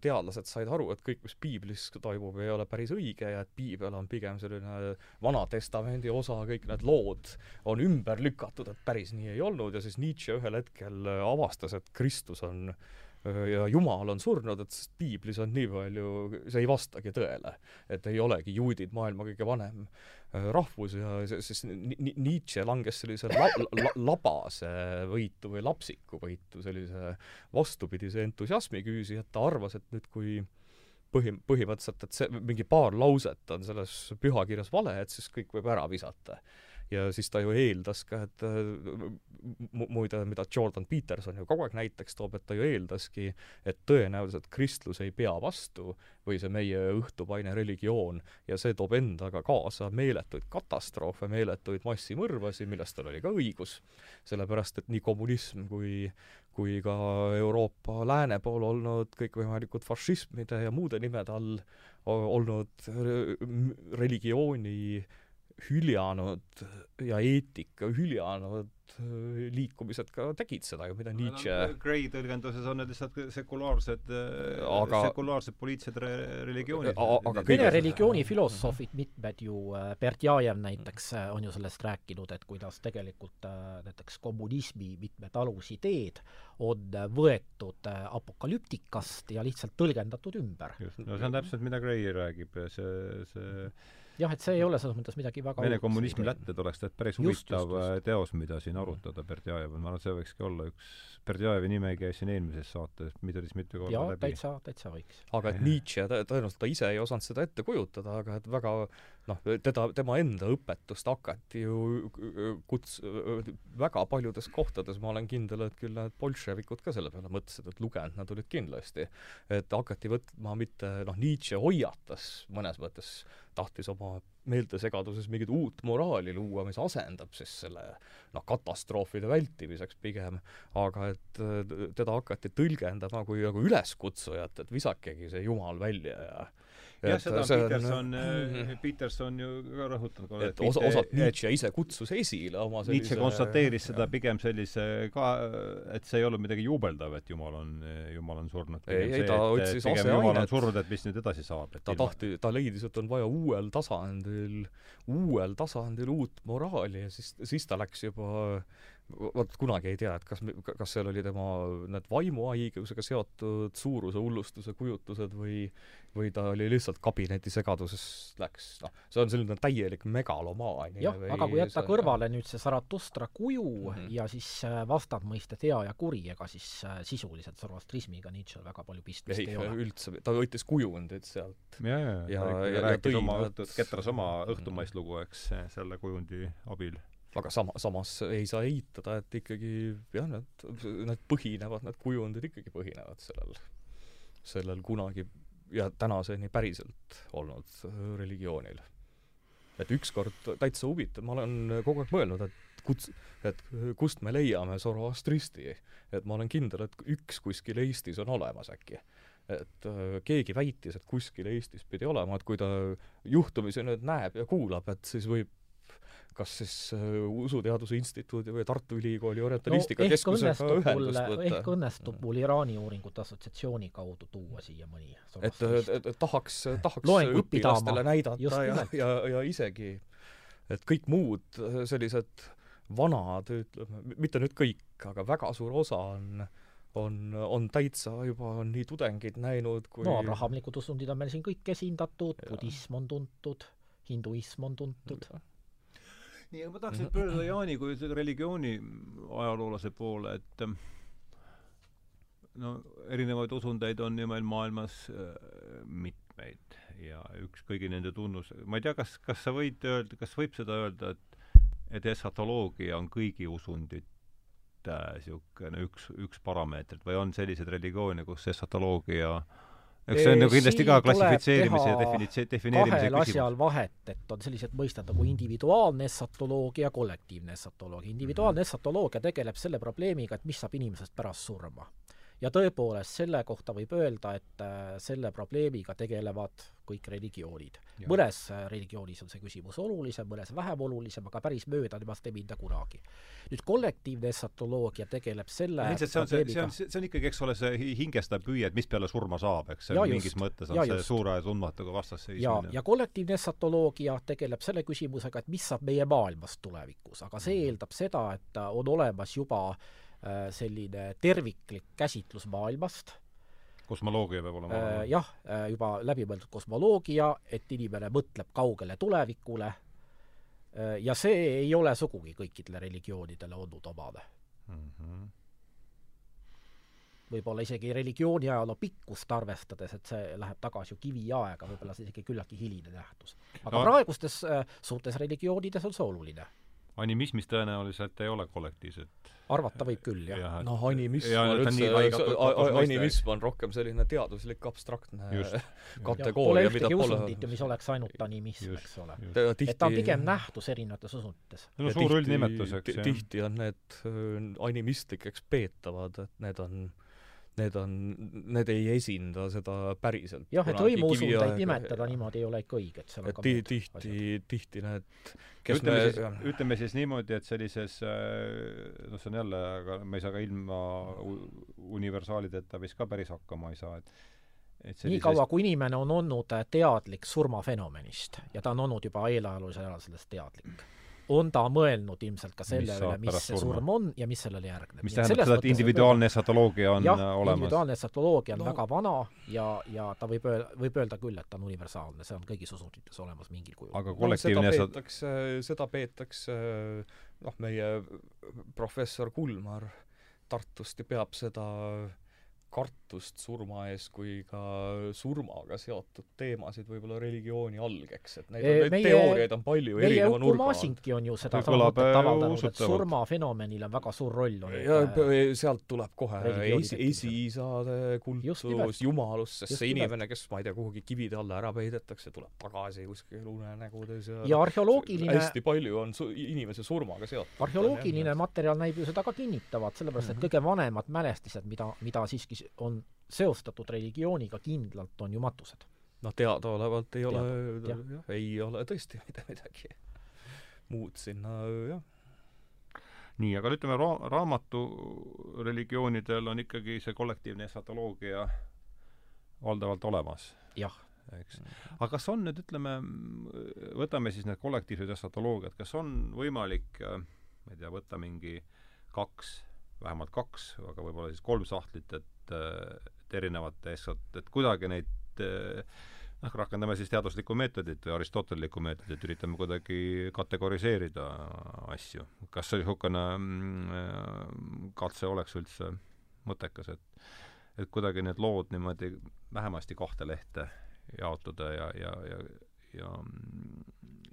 S2: teadlased said aru, et kõik, mis piiblis toimub, ei ole päris õige ja et piibel on pigem selline Vana Testamendi osa, kõik need lood on ümber lükatud, et päris nii ei olnud ja siis Nietzsche ühel hetkel avastas, et Kristus on ja Jumal on surnud, et sest piiblis on nii palju, see ei vastagi tõele. et ei olegi juudid maailma kõige vanem äh, rahvus ja siis Ni- Ni- Nietzsche langes sellise la, la, labase võitu või lapsiku võitu, sellise vastupidise entusiasmi küüsi, et ta arvas, et nüüd kui põhi, põhimõtteliselt, et see mingi paar lauset on selles pühakirjas vale, et siis kõik võib ära visata ja siis ta ju eeldas ka, et äh, mu- muide, mida Jordan Peterson ju kogu aeg näiteks toob, et ta ju eeldaski, et tõenäoliselt kristlus ei pea vastu või see meie õhtupaine religioon. Ja see toob endaga kaasa meeletuid katastroofe, meeletuid massimõrvasid, millest tal oli ka õigus, sellepärast et nii kommunism kui kui ka Euroopa lääne pool olnud kõikvõimalikud fašismide ja muude nimede all olnud religiooni hüljanud ja eetika hüljanud äh, liikumised ka tegid seda ju, mida Nietzsche
S1: Gray tõlgenduses on need lihtsalt sekulaarsed
S2: Aga-
S1: sekulaarsed poliitilised re religioonid.
S2: Aga
S3: Vene
S2: kõige-
S3: religioonifilosoofid, mitmed ju, Berdjajev näiteks äh, on ju sellest rääkinud, et kuidas tegelikult äh, näiteks kommunismi mitmed alusideed on äh, võetud äh, apokalüptikast ja lihtsalt tõlgendatud ümber.
S1: just, no see on täpselt, mida Gray räägib see, see
S3: jah, et see ei ole selles mõttes midagi väga
S1: Vene kommunismi lätted oleks tegelikult päris huvitav äh, teos, mida siin arutada Berdjajevil, ma arvan, see võikski olla üks, Berdjajevi nime käis siin eelmises saates Midris mitu korda
S3: jaa,
S1: läbi.
S3: täitsa, täitsa võiks.
S2: aga et Nietzsche tõ- tõenäoliselt ta ise ei osanud seda ette kujutada, aga et väga noh, teda, tema enda õpetust hakati ju kuts-, väga paljudes kohtades ma olen kindel, et küll need bolševikud ka selle peale mõtlesid, et lugenud nad olid kindlasti. et hakati võtma mitte noh, Nietzsche hoiatas mõnes mõttes, tahtis oma meeltesegaduses mingit uut moraali luua, mis asendab siis selle noh, katastroofide vältimiseks pigem, aga et äh, teda hakati tõlgendama kui nagu üleskutsujat, et visakegi see jumal välja ja
S1: jah, seda on Peterson
S2: Mhm.,
S1: Peterson ju ka rõhutanud.
S2: et osa, osalt Nietzsche ise kutsus esile oma
S1: Nietzsche konstateeris seda pigem sellise ka, et see ei olnud midagi jubeldav, et Jumal on, Jumal on surnud.
S2: Ei, ei, ta otsis
S1: on
S2: aseainet.
S1: surnud, et mis nüüd edasi saab.
S2: ta tahti, ta leidis, et on vaja uuel tasandil, uuel tasandil uut moraali ja siis, siis ta läks juba vot kunagi ei tea, et kas, kas seal oli tema need vaimuhaigusega seotud suuruse hullustuse kujutused või või ta oli lihtsalt kabineti segaduses läks, noh, see on selline täielik megalomaania.
S3: jah, aga kui jätta kõrvale nüüd see Zarathustra kuju mm -hmm. ja siis äh, vastandmõisted hea ja kuri, ega siis äh, sisuliselt Zoroastrismiga Nietzsche'l väga palju pistmist ei, ei ole.
S2: üldse, ta võttis kujundid sealt.
S1: ja, ja, ja, ja, ja rääkis oma õhtut, ketras oma õhtumaist lugu, eks, selle kujundi abil
S2: aga sama, samas ei saa eitada, et ikkagi jah, need, need põhinevad, need kujundid ikkagi põhinevad sellel, sellel kunagi ja tänaseni päriselt olnud religioonil. et ükskord täitsa huvitav, ma olen kogu aeg mõelnud, et kuts-, et kust me leiame Zoroastristi. et ma olen kindel, et üks kuskil Eestis on olemas äkki et äh, keegi väitis, et kuskil Eestis pidi olema, et kui ta juhtumisi nüüd näeb ja kuulab, et siis võib kas siis äh, Usuteaduse Instituudi või Tartu Ülikooli orientalistika no, keskusega ühendust võtta.
S3: ehk õnnestub mul Iraani uuringute assotsiatsiooni kaudu tuua siia mõni
S2: et, et, et tahaks, tahaks õpilastele näidata ja, ja, ja isegi, et kõik muud sellised vanad, ütleme, mitte nüüd kõik, aga väga suur osa on on, on täitsa juba on nii tudengid näinud kui
S3: no abrahamlikud usundid on meil siin kõik esindatud, budism on tuntud, hinduism on tuntud. Ja
S1: nii, aga ma tahaks nüüd pöörduda Jaani kui religiooni ajaloolase poole, et no erinevaid usundeid on ju meil maailmas äh, mitmeid ja üks kõigi nende tunnus, ma ei tea, kas, kas sa võid öelda, kas võib seda öelda, et et esatoloogia on kõigi usundite niisugune üks, üks parameetrit või on selliseid religioone, kus esatoloogia äh, eks see on nagu kindlasti ka klassifitseerimise ja definitsi-, defineerimise
S3: kahel asjal vahet, et on sellised mõisted nagu individuaalne essatoloogia ja kollektiivne essatoloogia. individuaalne essatoloogia tegeleb selle probleemiga, et mis saab inimesest pärast surma ja tõepoolest, selle kohta võib öelda, et äh, selle probleemiga tegelevad kõik religioonid. mõnes äh, religioonis on see küsimus olulisem, mõnes vähem olulisem, aga päris mööda temast ei minda kunagi. nüüd kollektiivne esatoloogia tegeleb selle
S1: ilmselt see on see, see on, see on ikkagi, eks ole, see hingestav püüe, et mis peale surma saab, eks see ja on mingis mõttes on see just. suure tundmatuga vastasseis.
S3: ja, ja kollektiivne esatoloogia tegeleb selle küsimusega, et mis saab meie maailmast tulevikus, aga see mhm. eeldab seda, et on olemas juba äh, Äh, selline terviklik käsitlus maailmast,
S1: kosmoloogia peab olema
S3: äh, jah, äh, juba läbimõeldud kosmoloogia, et inimene mõtleb kaugele tulevikule ja see ei ole sugugi kõikidele religioonidele olnud omane mm. -hmm. võib-olla isegi religiooni ajaloo pikkust arvestades, et see läheb tagasi ju kiviaega, võib-olla see isegi küllaltki hiline nähtus. aga no. praegustes äh, suurtes religioonides on see oluline
S1: animismis tõenäoliselt ei ole kollektiivset
S3: arvata võib küll, jah ja,.
S2: noh, animism ja, on üldse, animism on rohkem selline teaduslik abstraktne kategooria,
S3: mida pole usundit ju, mis oleks ainult animism, eks ole. et ta on pigem nähtus erinevates usundites.
S1: no suur üldnimetus, eks.
S2: tihti on need äh, animistlikeks peetavad, et need on need on, need ei esinda seda päriselt.
S3: jah, et hõimuusundeid nimetada niimoodi ei ole ikka õige, et seal
S2: on ka muud tihti, tihti need
S1: ütleme me, siis, ütleme siis niimoodi, et sellises noh, see on jälle, aga me ei saa ka ilma universaalideta vist ka päris hakkama ei saa, et
S3: et sellises... nii kaua, kui inimene on olnud teadlik surmafenomenist ja ta on olnud juba eelajaloolises ajal sellest teadlik on ta mõelnud ilmselt ka selle üle, mis see surma. surm on ja mis sellele järgneb.
S1: mis tähendab seda, et individuaalne esatoloogia on jah, olemas?
S3: individuaalne esatoloogia on no. väga vana ja, ja ta võib öelda, võib öelda küll, et ta on universaalne, see on kõigis usundites olemas mingil kujul.
S2: aga kollektiivne no, seda peetakse, seda peetakse noh, meie professor Kulmar Tartust peab seda kartust surma ees kui ka surmaga seotud teemasid võib-olla religiooni algeks, et neid, neid meie, teooriaid on palju erineva nurga
S3: alt. on ju seda mõtet avaldanud, et surmafenomenil on väga suur roll olnud.
S2: ja äh, sealt tuleb kohe esi, esiisade kultus, jumalus, sest Just see inimene, kes ma ei tea, kuhugi kivide alla ära peidetakse, tuleb tagasi kuskil unenägudes ja
S3: ja arheoloogiline
S2: hästi palju on su-, inimese surmaga seotud.
S3: arheoloogiline materjal näib ju seda ka kinnitavat, sellepärast et mhm. kõige vanemad mälestised, mida, mida siiski on seostatud religiooniga kindlalt, on ju matused.
S2: noh, teadaolevalt ei ole, jah, ei ole tõesti mitte midagi muud sinna, jah.
S1: nii, aga ütleme, ra-, raamatu religioonidel on ikkagi see kollektiivne esatoloogia valdavalt olemas.
S3: jah
S1: eks. aga kas on nüüd, ütleme, võtame siis need kollektiivsed esatoloogiad, kas on võimalik, ma ei tea, võtta mingi kaks, vähemalt kaks, aga võib-olla siis kolm sahtlit, et, et erinevate esot-, et kuidagi neid noh, rakendame siis teaduslikku meetodit või aristotellikku meetodit, üritame kuidagi kategoriseerida asju. kas see niisugune mm, katse oleks üldse mõttekas, et et kuidagi need lood niimoodi vähemasti kahte lehte jaotada ja, ja, ja ja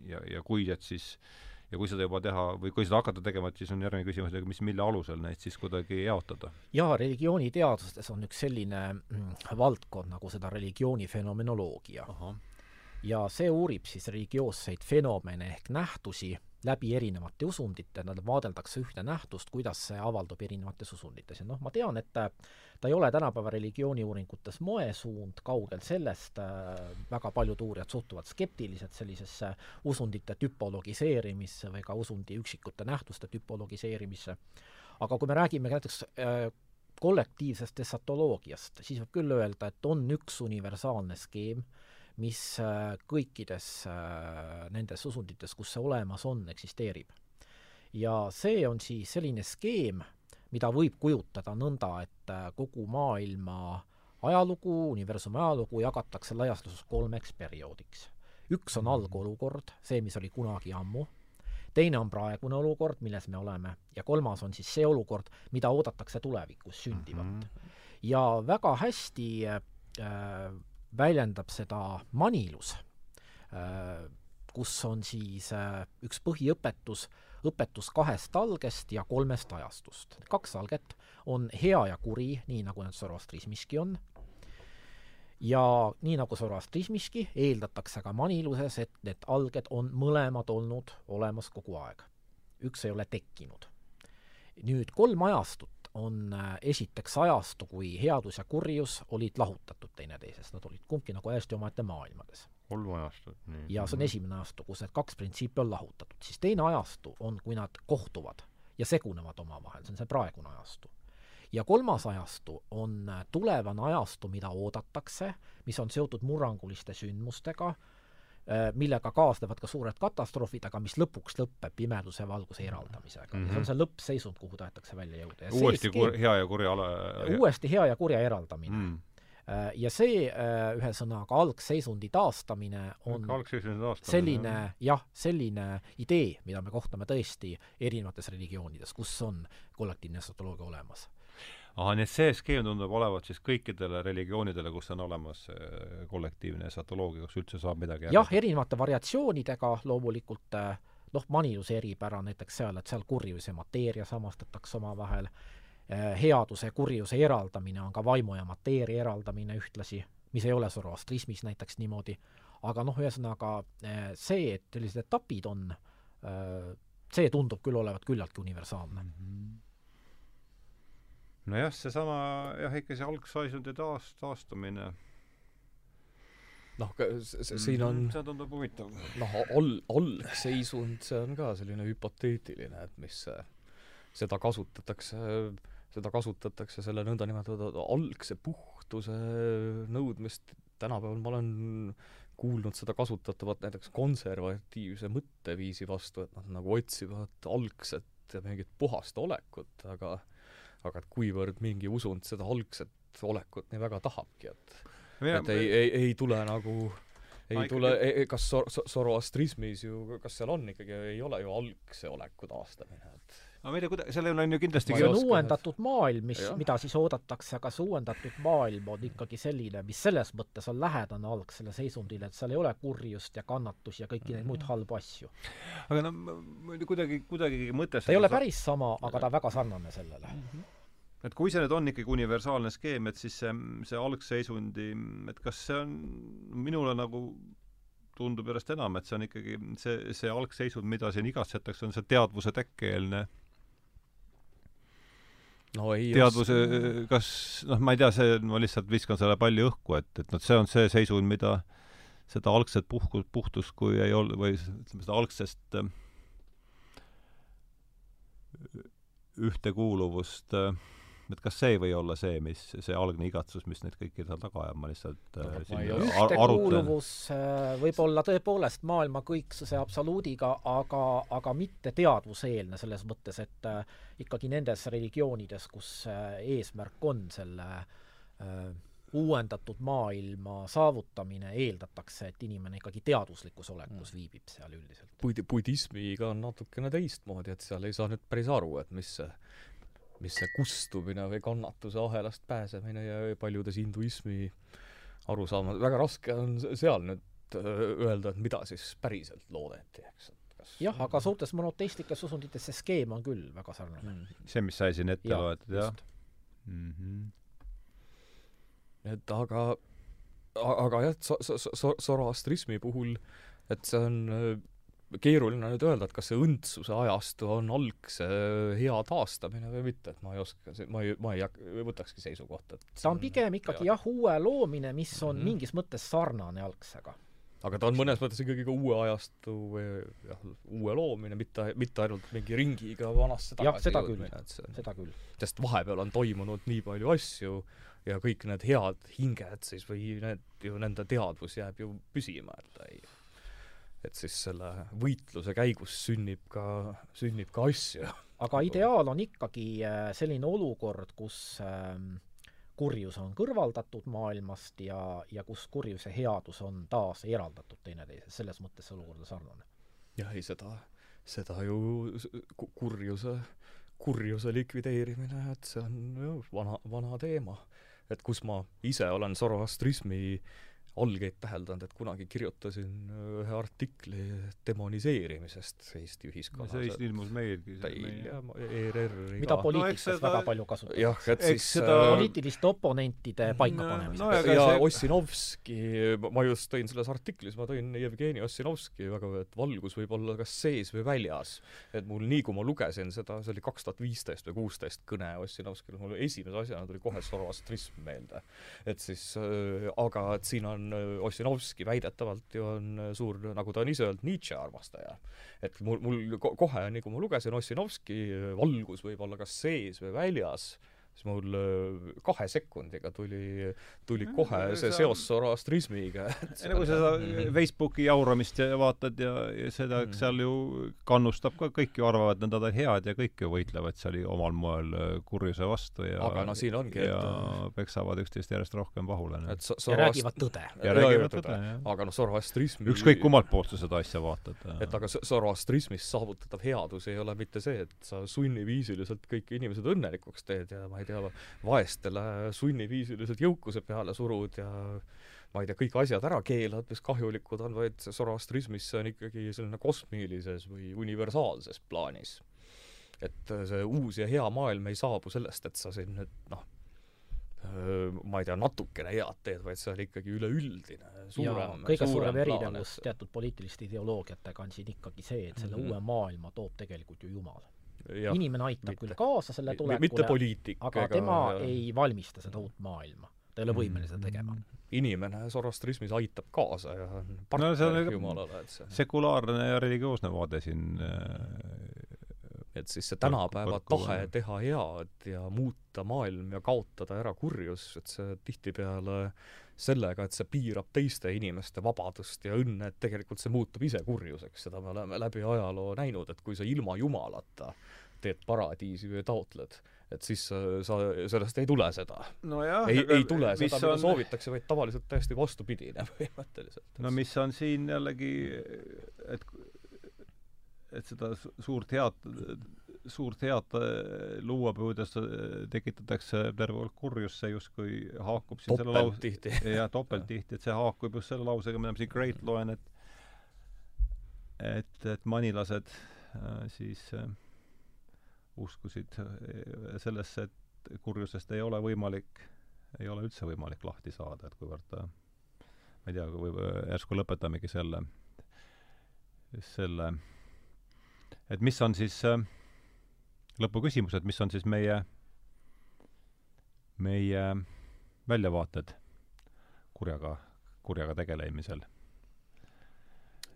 S1: ja, ja kui et siis ja kui seda juba teha või kui seda hakata tegema, et siis on järgmine küsimus, mis, mille alusel neid siis kuidagi jaotada?
S3: jaa, religiooniteadustes on üks selline mm, valdkond nagu seda religiooni fenomenoloogia. ja see uurib siis religioosseid fenomene ehk nähtusi läbi erinevate usundite, nad vaadeldakse ühte nähtust, kuidas see avaldub erinevates usundites. Ja noh, ma tean, et äh, ta ei ole tänapäeva religiooniuuringutes moesuund, kaugel sellest, äh, väga paljud uurijad suhtuvad skeptiliselt sellisesse usundite tüpologiseerimisse või ka usundi üksikute nähtuste tüpologiseerimisse, aga kui me räägime näiteks äh, kollektiivsest esatoloogiast, siis võib küll öelda, et on üks universaalne skeem, mis äh, kõikides äh, nendes usundites, kus see olemas on, eksisteerib. ja see on siis selline skeem, mida võib kujutada nõnda, et äh, kogu maailma ajalugu, universumi ajalugu jagatakse laias laastus kolmeks perioodiks. üks on algolukord, see, mis oli kunagi ammu, teine on praegune olukord, milles me oleme, ja kolmas on siis see olukord, mida oodatakse tulevikus sündivat mm. -hmm. ja väga hästi äh, väljendab seda manilus, äh, kus on siis äh, üks põhiõpetus, õpetus kahest algest ja kolmest ajastust. kaks alget on hea ja kuri, nii nagu need Zoroastrismiski on, ja nii nagu Zoroastrismiski, eeldatakse ka maniluses, et need alged on mõlemad olnud olemas kogu aeg. üks ei ole tekkinud. nüüd kolm ajastut on äh, esiteks ajastu, kui headus ja kurjus olid lahutatud teineteisest, nad olid kumbki nagu hästi omaette maailmades.
S1: kolm ajastut, nii.
S3: ja see on esimene ajastu, kus need kaks printsiipi on lahutatud. siis teine ajastu on, kui nad kohtuvad ja segunevad omavahel, see on see praegune ajastu. ja kolmas ajastu on äh, tulevane ajastu, mida oodatakse, mis on seotud murranguliste sündmustega, millega kaasnevad ka suured katastroofid, aga mis lõpuks lõpeb pimeduse valguse eraldamisega mm. -hmm. see on see lõppseisund, kuhu tahetakse välja jõuda.
S1: uuesti kur-, hea ja kurja ala
S3: uuesti hea ja kurja eraldamine mm. Ja see, äh, ühesõnaga, algseisundi taastamine on
S1: algseisundi taastamine,
S3: selline jah, selline idee, mida me kohtame tõesti erinevates religioonides, kus on kollektiivne esotoloogia olemas
S1: ahah, nii et see skeem tundub olevat siis kõikidele religioonidele, kus on olemas äh, kollektiivne esatoloogia, kus üldse saab midagi
S3: jah, erinevate variatsioonidega loomulikult äh, noh, maniluse eripära näiteks seal, et seal kurjus ja mateeria samastatakse omavahel, äh, headuse ja kurjuse eraldamine on ka vaimu ja mateeria eraldamine ühtlasi, mis ei ole zoroastrismis näiteks niimoodi, aga noh, ühesõnaga see, et sellised etapid on, see tundub küll olevat küllaltki universaalne. Mm. -hmm
S1: nojah, seesama jah, ikka see algseisundi taas, taastumine
S2: noh, siin on
S1: see tundub huvitav.
S2: noh, al-, algseisund, see on ka selline hüpoteetiline, et mis seda kasutatakse, seda kasutatakse selle nõndanimetatud algse puhtuse nõudmist, tänapäeval ma olen kuulnud seda kasutatavat näiteks konservatiivse mõtteviisi vastu, et nad nagu otsivad algset mingit puhast olekut, aga aga et kuivõrd mingi usund seda algset olekut nii väga tahabki, et ja, et ei, ei, ei tule nagu ei ma tule ikkagi..., kas sor-, Zoroastrismis ju, kas seal on ikkagi, ei ole ju algse oleku taastamine,
S1: aga ma ei tea, kuida-, sellel on ju kindlasti
S3: see on uuendatud maailm, mis, mida siis oodatakse, aga see uuendatud maailm on ikkagi selline, mis selles mõttes on lähedane algsele seisundile, et seal ei ole kurjust ja kannatusi ja kõiki neid muid mhm. halbu asju.
S1: aga no kuidagi, kuidagi mõte
S3: ta ei ole päris sama, aga ta on väga sarnane sellele mm. -hmm
S1: et kui see nüüd on ikkagi universaalne skeem, et siis see, see algseisundi, et kas see on, minule nagu tundub järjest enam, et see on ikkagi see, see algseisund, mida siin igatsetakse, on see teadvuse tekkeelne
S2: no ei
S1: teadvuse, kas noh, ma ei tea, see, ma lihtsalt viskan selle palli õhku, et, et noh, see on see seisund, mida seda algset puhku, puhtust, kui ei ole, või ütleme, seda algsest äh, ühtekuuluvust äh, et kas see ei või olla see, mis, see algne igatsus, mis neid kõiki seal taga ajab, ma lihtsalt äh,
S3: ühtekuuluvus äh, võib olla tõepoolest maailma kõiksuse absoluudiga, aga, aga mitte teadvuseelne selles mõttes, et äh, ikkagi nendes religioonides, kus äh, eesmärk on selle äh, uuendatud maailma saavutamine, eeldatakse, et inimene ikkagi teaduslikus olekus viibib seal üldiselt.
S2: budi-, budismiga on natukene teistmoodi, et seal ei saa nüüd päris aru, et mis see, mis see kustumine või kannatuse ahelast pääsemine ja paljudes hinduismi arusaamad, väga raske on seal nüüd öö, öelda, et mida siis päriselt loodeti, eks, et kas
S3: jah, aga suurtes monoteistlikes usundites see skeem on küll väga sarnane.
S2: mm.
S1: see, mis sai siin ette
S3: Jaa,
S1: loetud, jah mm. -hmm.
S2: et aga, aga jah, et so-, so-, so-, zoroastrismi puhul, et see on öö, keeruline nüüd öelda, et kas see õndsuse ajastu on algse hea taastamine või mitte, et ma ei oska, ma ei, ma ei hak-, võtakski seisukohta, et
S3: ta on pigem ikkagi jah, uue loomine, mis on mm. mingis mõttes sarnane algsega.
S2: aga ta on mõnes mõttes ikkagi ka uue ajastu või jah, uue loomine, mitte, mitte ainult mingi ringiga vanasse
S3: Jah,
S2: tagasi jõudmine, et see
S3: seda küll.
S2: sest vahepeal on toimunud nii palju asju ja kõik need head hinged siis või need ju, nende teadvus jääb ju püsima, et ta ei et siis selle võitluse käigus sünnib ka, sünnib ka asju.
S3: aga ideaal on ikkagi äh, selline olukord, kus ähm, kurjus on kõrvaldatud maailmast ja, ja kus kurjus ja headus on taas eraldatud teineteisest, selles mõttes see olukord on sarnane.
S2: jah, ei seda, seda ju kurjuse, kurjuse likvideerimine, et see on ju vana, vana teema. et kus ma ise olen Zoroastrismi algeid täheldanud, et kunagi kirjutasin ühe artikli demoniseerimisest Eesti ühiskonnas.
S1: see vist ilmus meilgi.
S2: Teil ja ERR-i
S3: mida
S2: ka.
S3: poliitikas
S1: No seda-
S3: väga palju kasutatakse.
S2: jah, et
S1: Eks
S2: siis
S1: seda-
S2: äh,
S3: poliitiliste oponentide paikapanemiseks
S1: no
S3: no,
S1: ja- see-
S2: Ossinovski, ma just tõin selles artiklis, ma tõin Jevgeni Ossinovski väga, et valgus võib olla kas sees või väljas. et mul nii, kui ma lugesin seda, see oli kaks tuhat viisteist või kuusteist kõne Ossinovskile, mul esimese asjana tuli kohe Zoroastrism meelde. et siis äh,, aga et siin on äh, Ossinovski väidetavalt ju on äh, suur, nagu ta on ise öelnud, Nietzsche armastaja. et mul, mul ko- kohe, nii kui ma lugesin Ossinovski, äh, valgus võib olla kas sees või väljas, siis mul äh, kahe sekundiga tuli, tuli
S1: Mm,
S2: kohe see
S1: see on-
S2: seos Zoroastrismiga.
S1: ei no kui sa seda. Facebooki jauramist ja vaatad ja, ja seda
S2: Mhm.
S1: seal ju kannustab ka, kõik ju arvavad, nad on head ja kõik ju võitlevad seal omal moel äh, kurjuse vastu ja
S2: aga no siin ongi,
S1: ja
S2: et
S1: peksavad üksteist järjest rohkem pahule.
S2: et so-
S3: ja räägivad tõde.
S1: ja räägivad tõde, jah.
S2: aga noh, Zoroastrismi
S1: ükskõik kummalt poolt sa seda asja vaatad.
S2: et aga Zoroastrismis saavutatav headus ei ole mitte see, et sa sunniviisiliselt kõik inimesed õnnelikuks teed ja ma ei tea, vaestele sunniviisiliselt jõukuse peale surud ja ma ei tea, kõik asjad ära keelad, mis kahjulikud on, vaid see Zoroastrismis see on ikkagi selline kosmilises või universaalses plaanis. et äh, see uus ja hea maailm ei saabu sellest, et sa siin nüüd noh, ma ei tea, natukene head teed, vaid see on ikkagi üleüldine,
S3: ja
S2: suurem,
S3: kõige
S2: suurem
S3: suurem erinevus teatud poliitiliste ideoloogiatega on siin ikkagi see, et selle
S2: Mhm.
S3: uue maailma toob tegelikult ju Jumal.
S2: Jah,
S3: inimene aitab
S2: mitte-
S3: küll kaasa selle tulekule, aga tema ei valmista seda uut maailma. ta ei ole võimeline seda tegema.
S2: inimene Zoroastrismis aitab kaasa ja
S1: No
S2: partner
S1: see
S2: no,
S1: nagu-
S2: Jumalale, et see
S1: sekulaarne ja religioosne vaade siin äh,
S2: et siis see tänapäeva tahe teha head ja muuta maailm ja kaotada ära kurjus, et see tihtipeale sellega, et see piirab teiste inimeste vabadust ja õnne, et tegelikult see muutub ise kurjuseks, seda me oleme läbi ajaloo näinud, et kui sa ilma Jumalata teed paradiisi või taotled, et siis sa, sa, sellest ei tule seda.
S1: nojah,
S2: ei, ei tule seda, mida
S1: on...
S2: soovitakse, vaid tavaliselt täiesti vastupidine põhimõtteliselt.
S1: no mis on siin jällegi, et et seda su- suurt head, suurt head äh, luua püüdes äh, tekitatakse terve hulk kurjust, see justkui haakub siin selle
S2: topelt
S1: lause
S2: tihti.
S1: ja topelttihti, et see haakub just selle lausega, mida ma siin Great loen, et et, et manilased äh, siis äh, uskusid äh, sellesse, et kurjusest ei ole võimalik, ei ole üldse võimalik lahti saada, et kuivõrd ta ma ei tea, või või järsku lõpetamegi selle, selle, et mis on siis lõpuküsimus, et mis on siis meie, meie väljavaated kurjaga, kurjaga tegelemisel?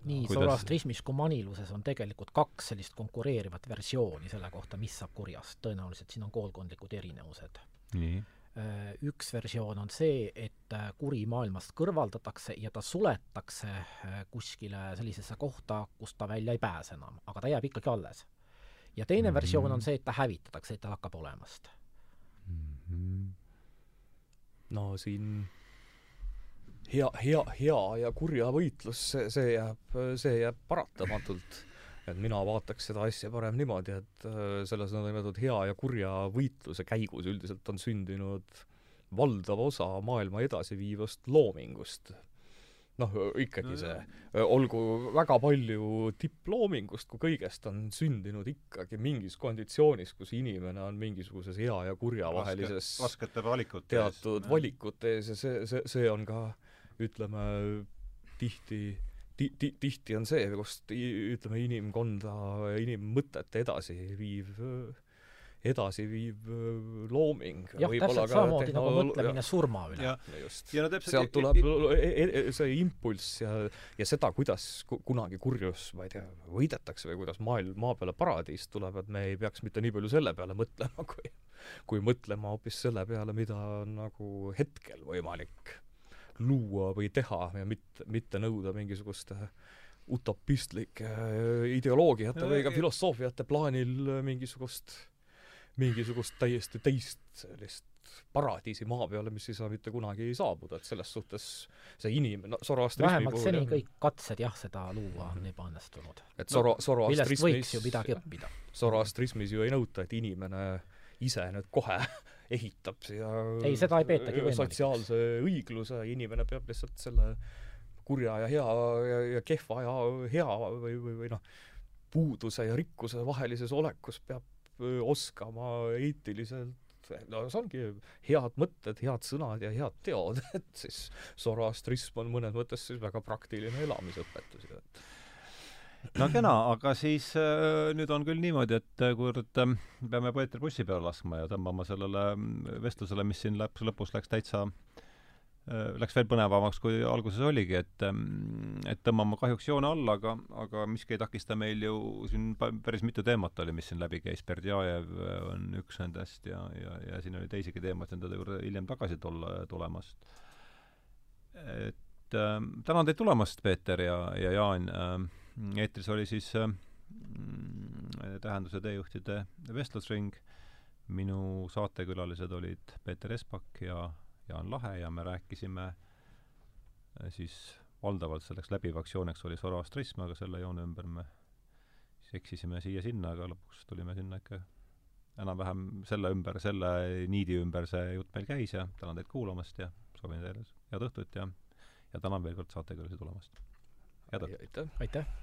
S3: Nii
S1: Kuidas-
S3: zoroastrismis kui maniluses on tegelikult kaks sellist konkureerivat versiooni selle kohta, mis saab kurjast, tõenäoliselt siin on koolkondlikud erinevused.
S1: nii.
S3: Äh, üks versioon on see, et äh, kuri maailmast kõrvaldatakse ja ta suletakse äh, kuskile sellisesse kohta, kust ta välja ei pääse enam, aga ta jääb ikkagi alles. ja teine
S1: Mhm.
S3: versioon on see, et ta hävitatakse, et ta hakkab olemast.
S1: Mhm.
S2: no siin hea, hea, hea ja kurja võitlus, see, see jääb, see jääb paratamatult. et mina vaataks seda asja parem niimoodi, et äh, selles nõndanimetatud hea ja kurja võitluse käigus üldiselt on sündinud valdav osa maailma edasiviivast loomingust. noh, ikkagi see, olgu väga palju tipploomingust kui kõigest, on sündinud ikkagi mingis konditsioonis, kus inimene on mingisuguses hea ja kurja vahelises
S1: raskete valikute
S2: teatud valikute ees ja see, see, see on ka ütleme, tihti ti-, ti-, tihti on see, kust ütleme, inimkonda ja inimmõtet edasi viiv, edasi viiv looming.
S3: jah, täpselt samamoodi nagu mõtlemine surma üle.
S1: ja,
S2: just.
S1: ja no täpselt
S2: sealt tuleb e- e- see impulss ja, ja seda, kuidas ku- kunagi kurjus, ma ei tea, võidetakse või kuidas maailm, maa peale paradiis tuleb, et me ei peaks mitte nii palju selle peale mõtlema, kui kui mõtlema hoopis selle peale, mida on nagu hetkel võimalik luua või teha ja mitte, mitte nõuda mingisuguste utopistlike ideoloogiate või ka filosoofiate plaanil mingisugust, mingisugust täiesti teist sellist paradiisi maa peale, mis ei saa mitte kunagi saabuda, et selles suhtes see inim-, no Zoroastrismi
S3: vähemalt seni
S2: jah,
S3: kõik katsed jah, seda luua on ebaõnnestunud.
S2: et Zoro-,
S3: millest
S2: Zoroastrismis
S3: võiks ju midagi õppida.
S2: Zoroastrismis ju ei nõuta, et inimene ise nüüd kohe ehitab siia
S3: Ei, seda ei peetagi võimalikuks.
S2: sotsiaalse õigluse, inimene peab lihtsalt selle kurja ja hea ja, ja kehva ja hea või, või, või noh, puuduse ja rikkuse vahelises olekus peab oskama eetiliselt no see ongi head mõtted, head sõnad ja head teod, et siis Zoroastrism on mõnes mõttes siis väga praktiline elamisõpetus ju, et
S1: no kena, aga siis äh, nüüd on küll niimoodi, et äh, kuivõrd äh, peame Peeter bussi peale laskma ja tõmbama sellele mm, vestlusele, mis siin lõpus, lõpus läks täitsa äh,, läks veel põnevamaks, kui alguses oligi, et ähm, et tõmbame kahjuks joone alla, aga, aga miski ei takista meil ju siin päris mitu teemat oli, mis siin läbi käis, Berdjajev on üks nendest ja, ja, ja siin oli teisigi teemasid nende juurde hiljem tagasi tulla, tulemast. et äh, tänan teid tulemast, Peeter ja, ja Jaan äh, eetris oli siis äh, mm, Tähenduse teejuhtide vestlusring. minu saatekülalised olid Peeter Espak ja Jaan Lahe ja me rääkisime äh, siis valdavalt selleks läbivaks jooneks oli Zoroastrism, aga selle joone ümber me siis eksisime siia-sinna, aga lõpuks tulime sinna ikka enam-vähem selle ümber, selle niidi ümber see jutt meil käis ja tänan teid kuulamast ja soovin teile head õhtut ja ja tänan veel kord saatekülalisi tulemast. head õhtut!
S2: aitäh!
S3: aitäh!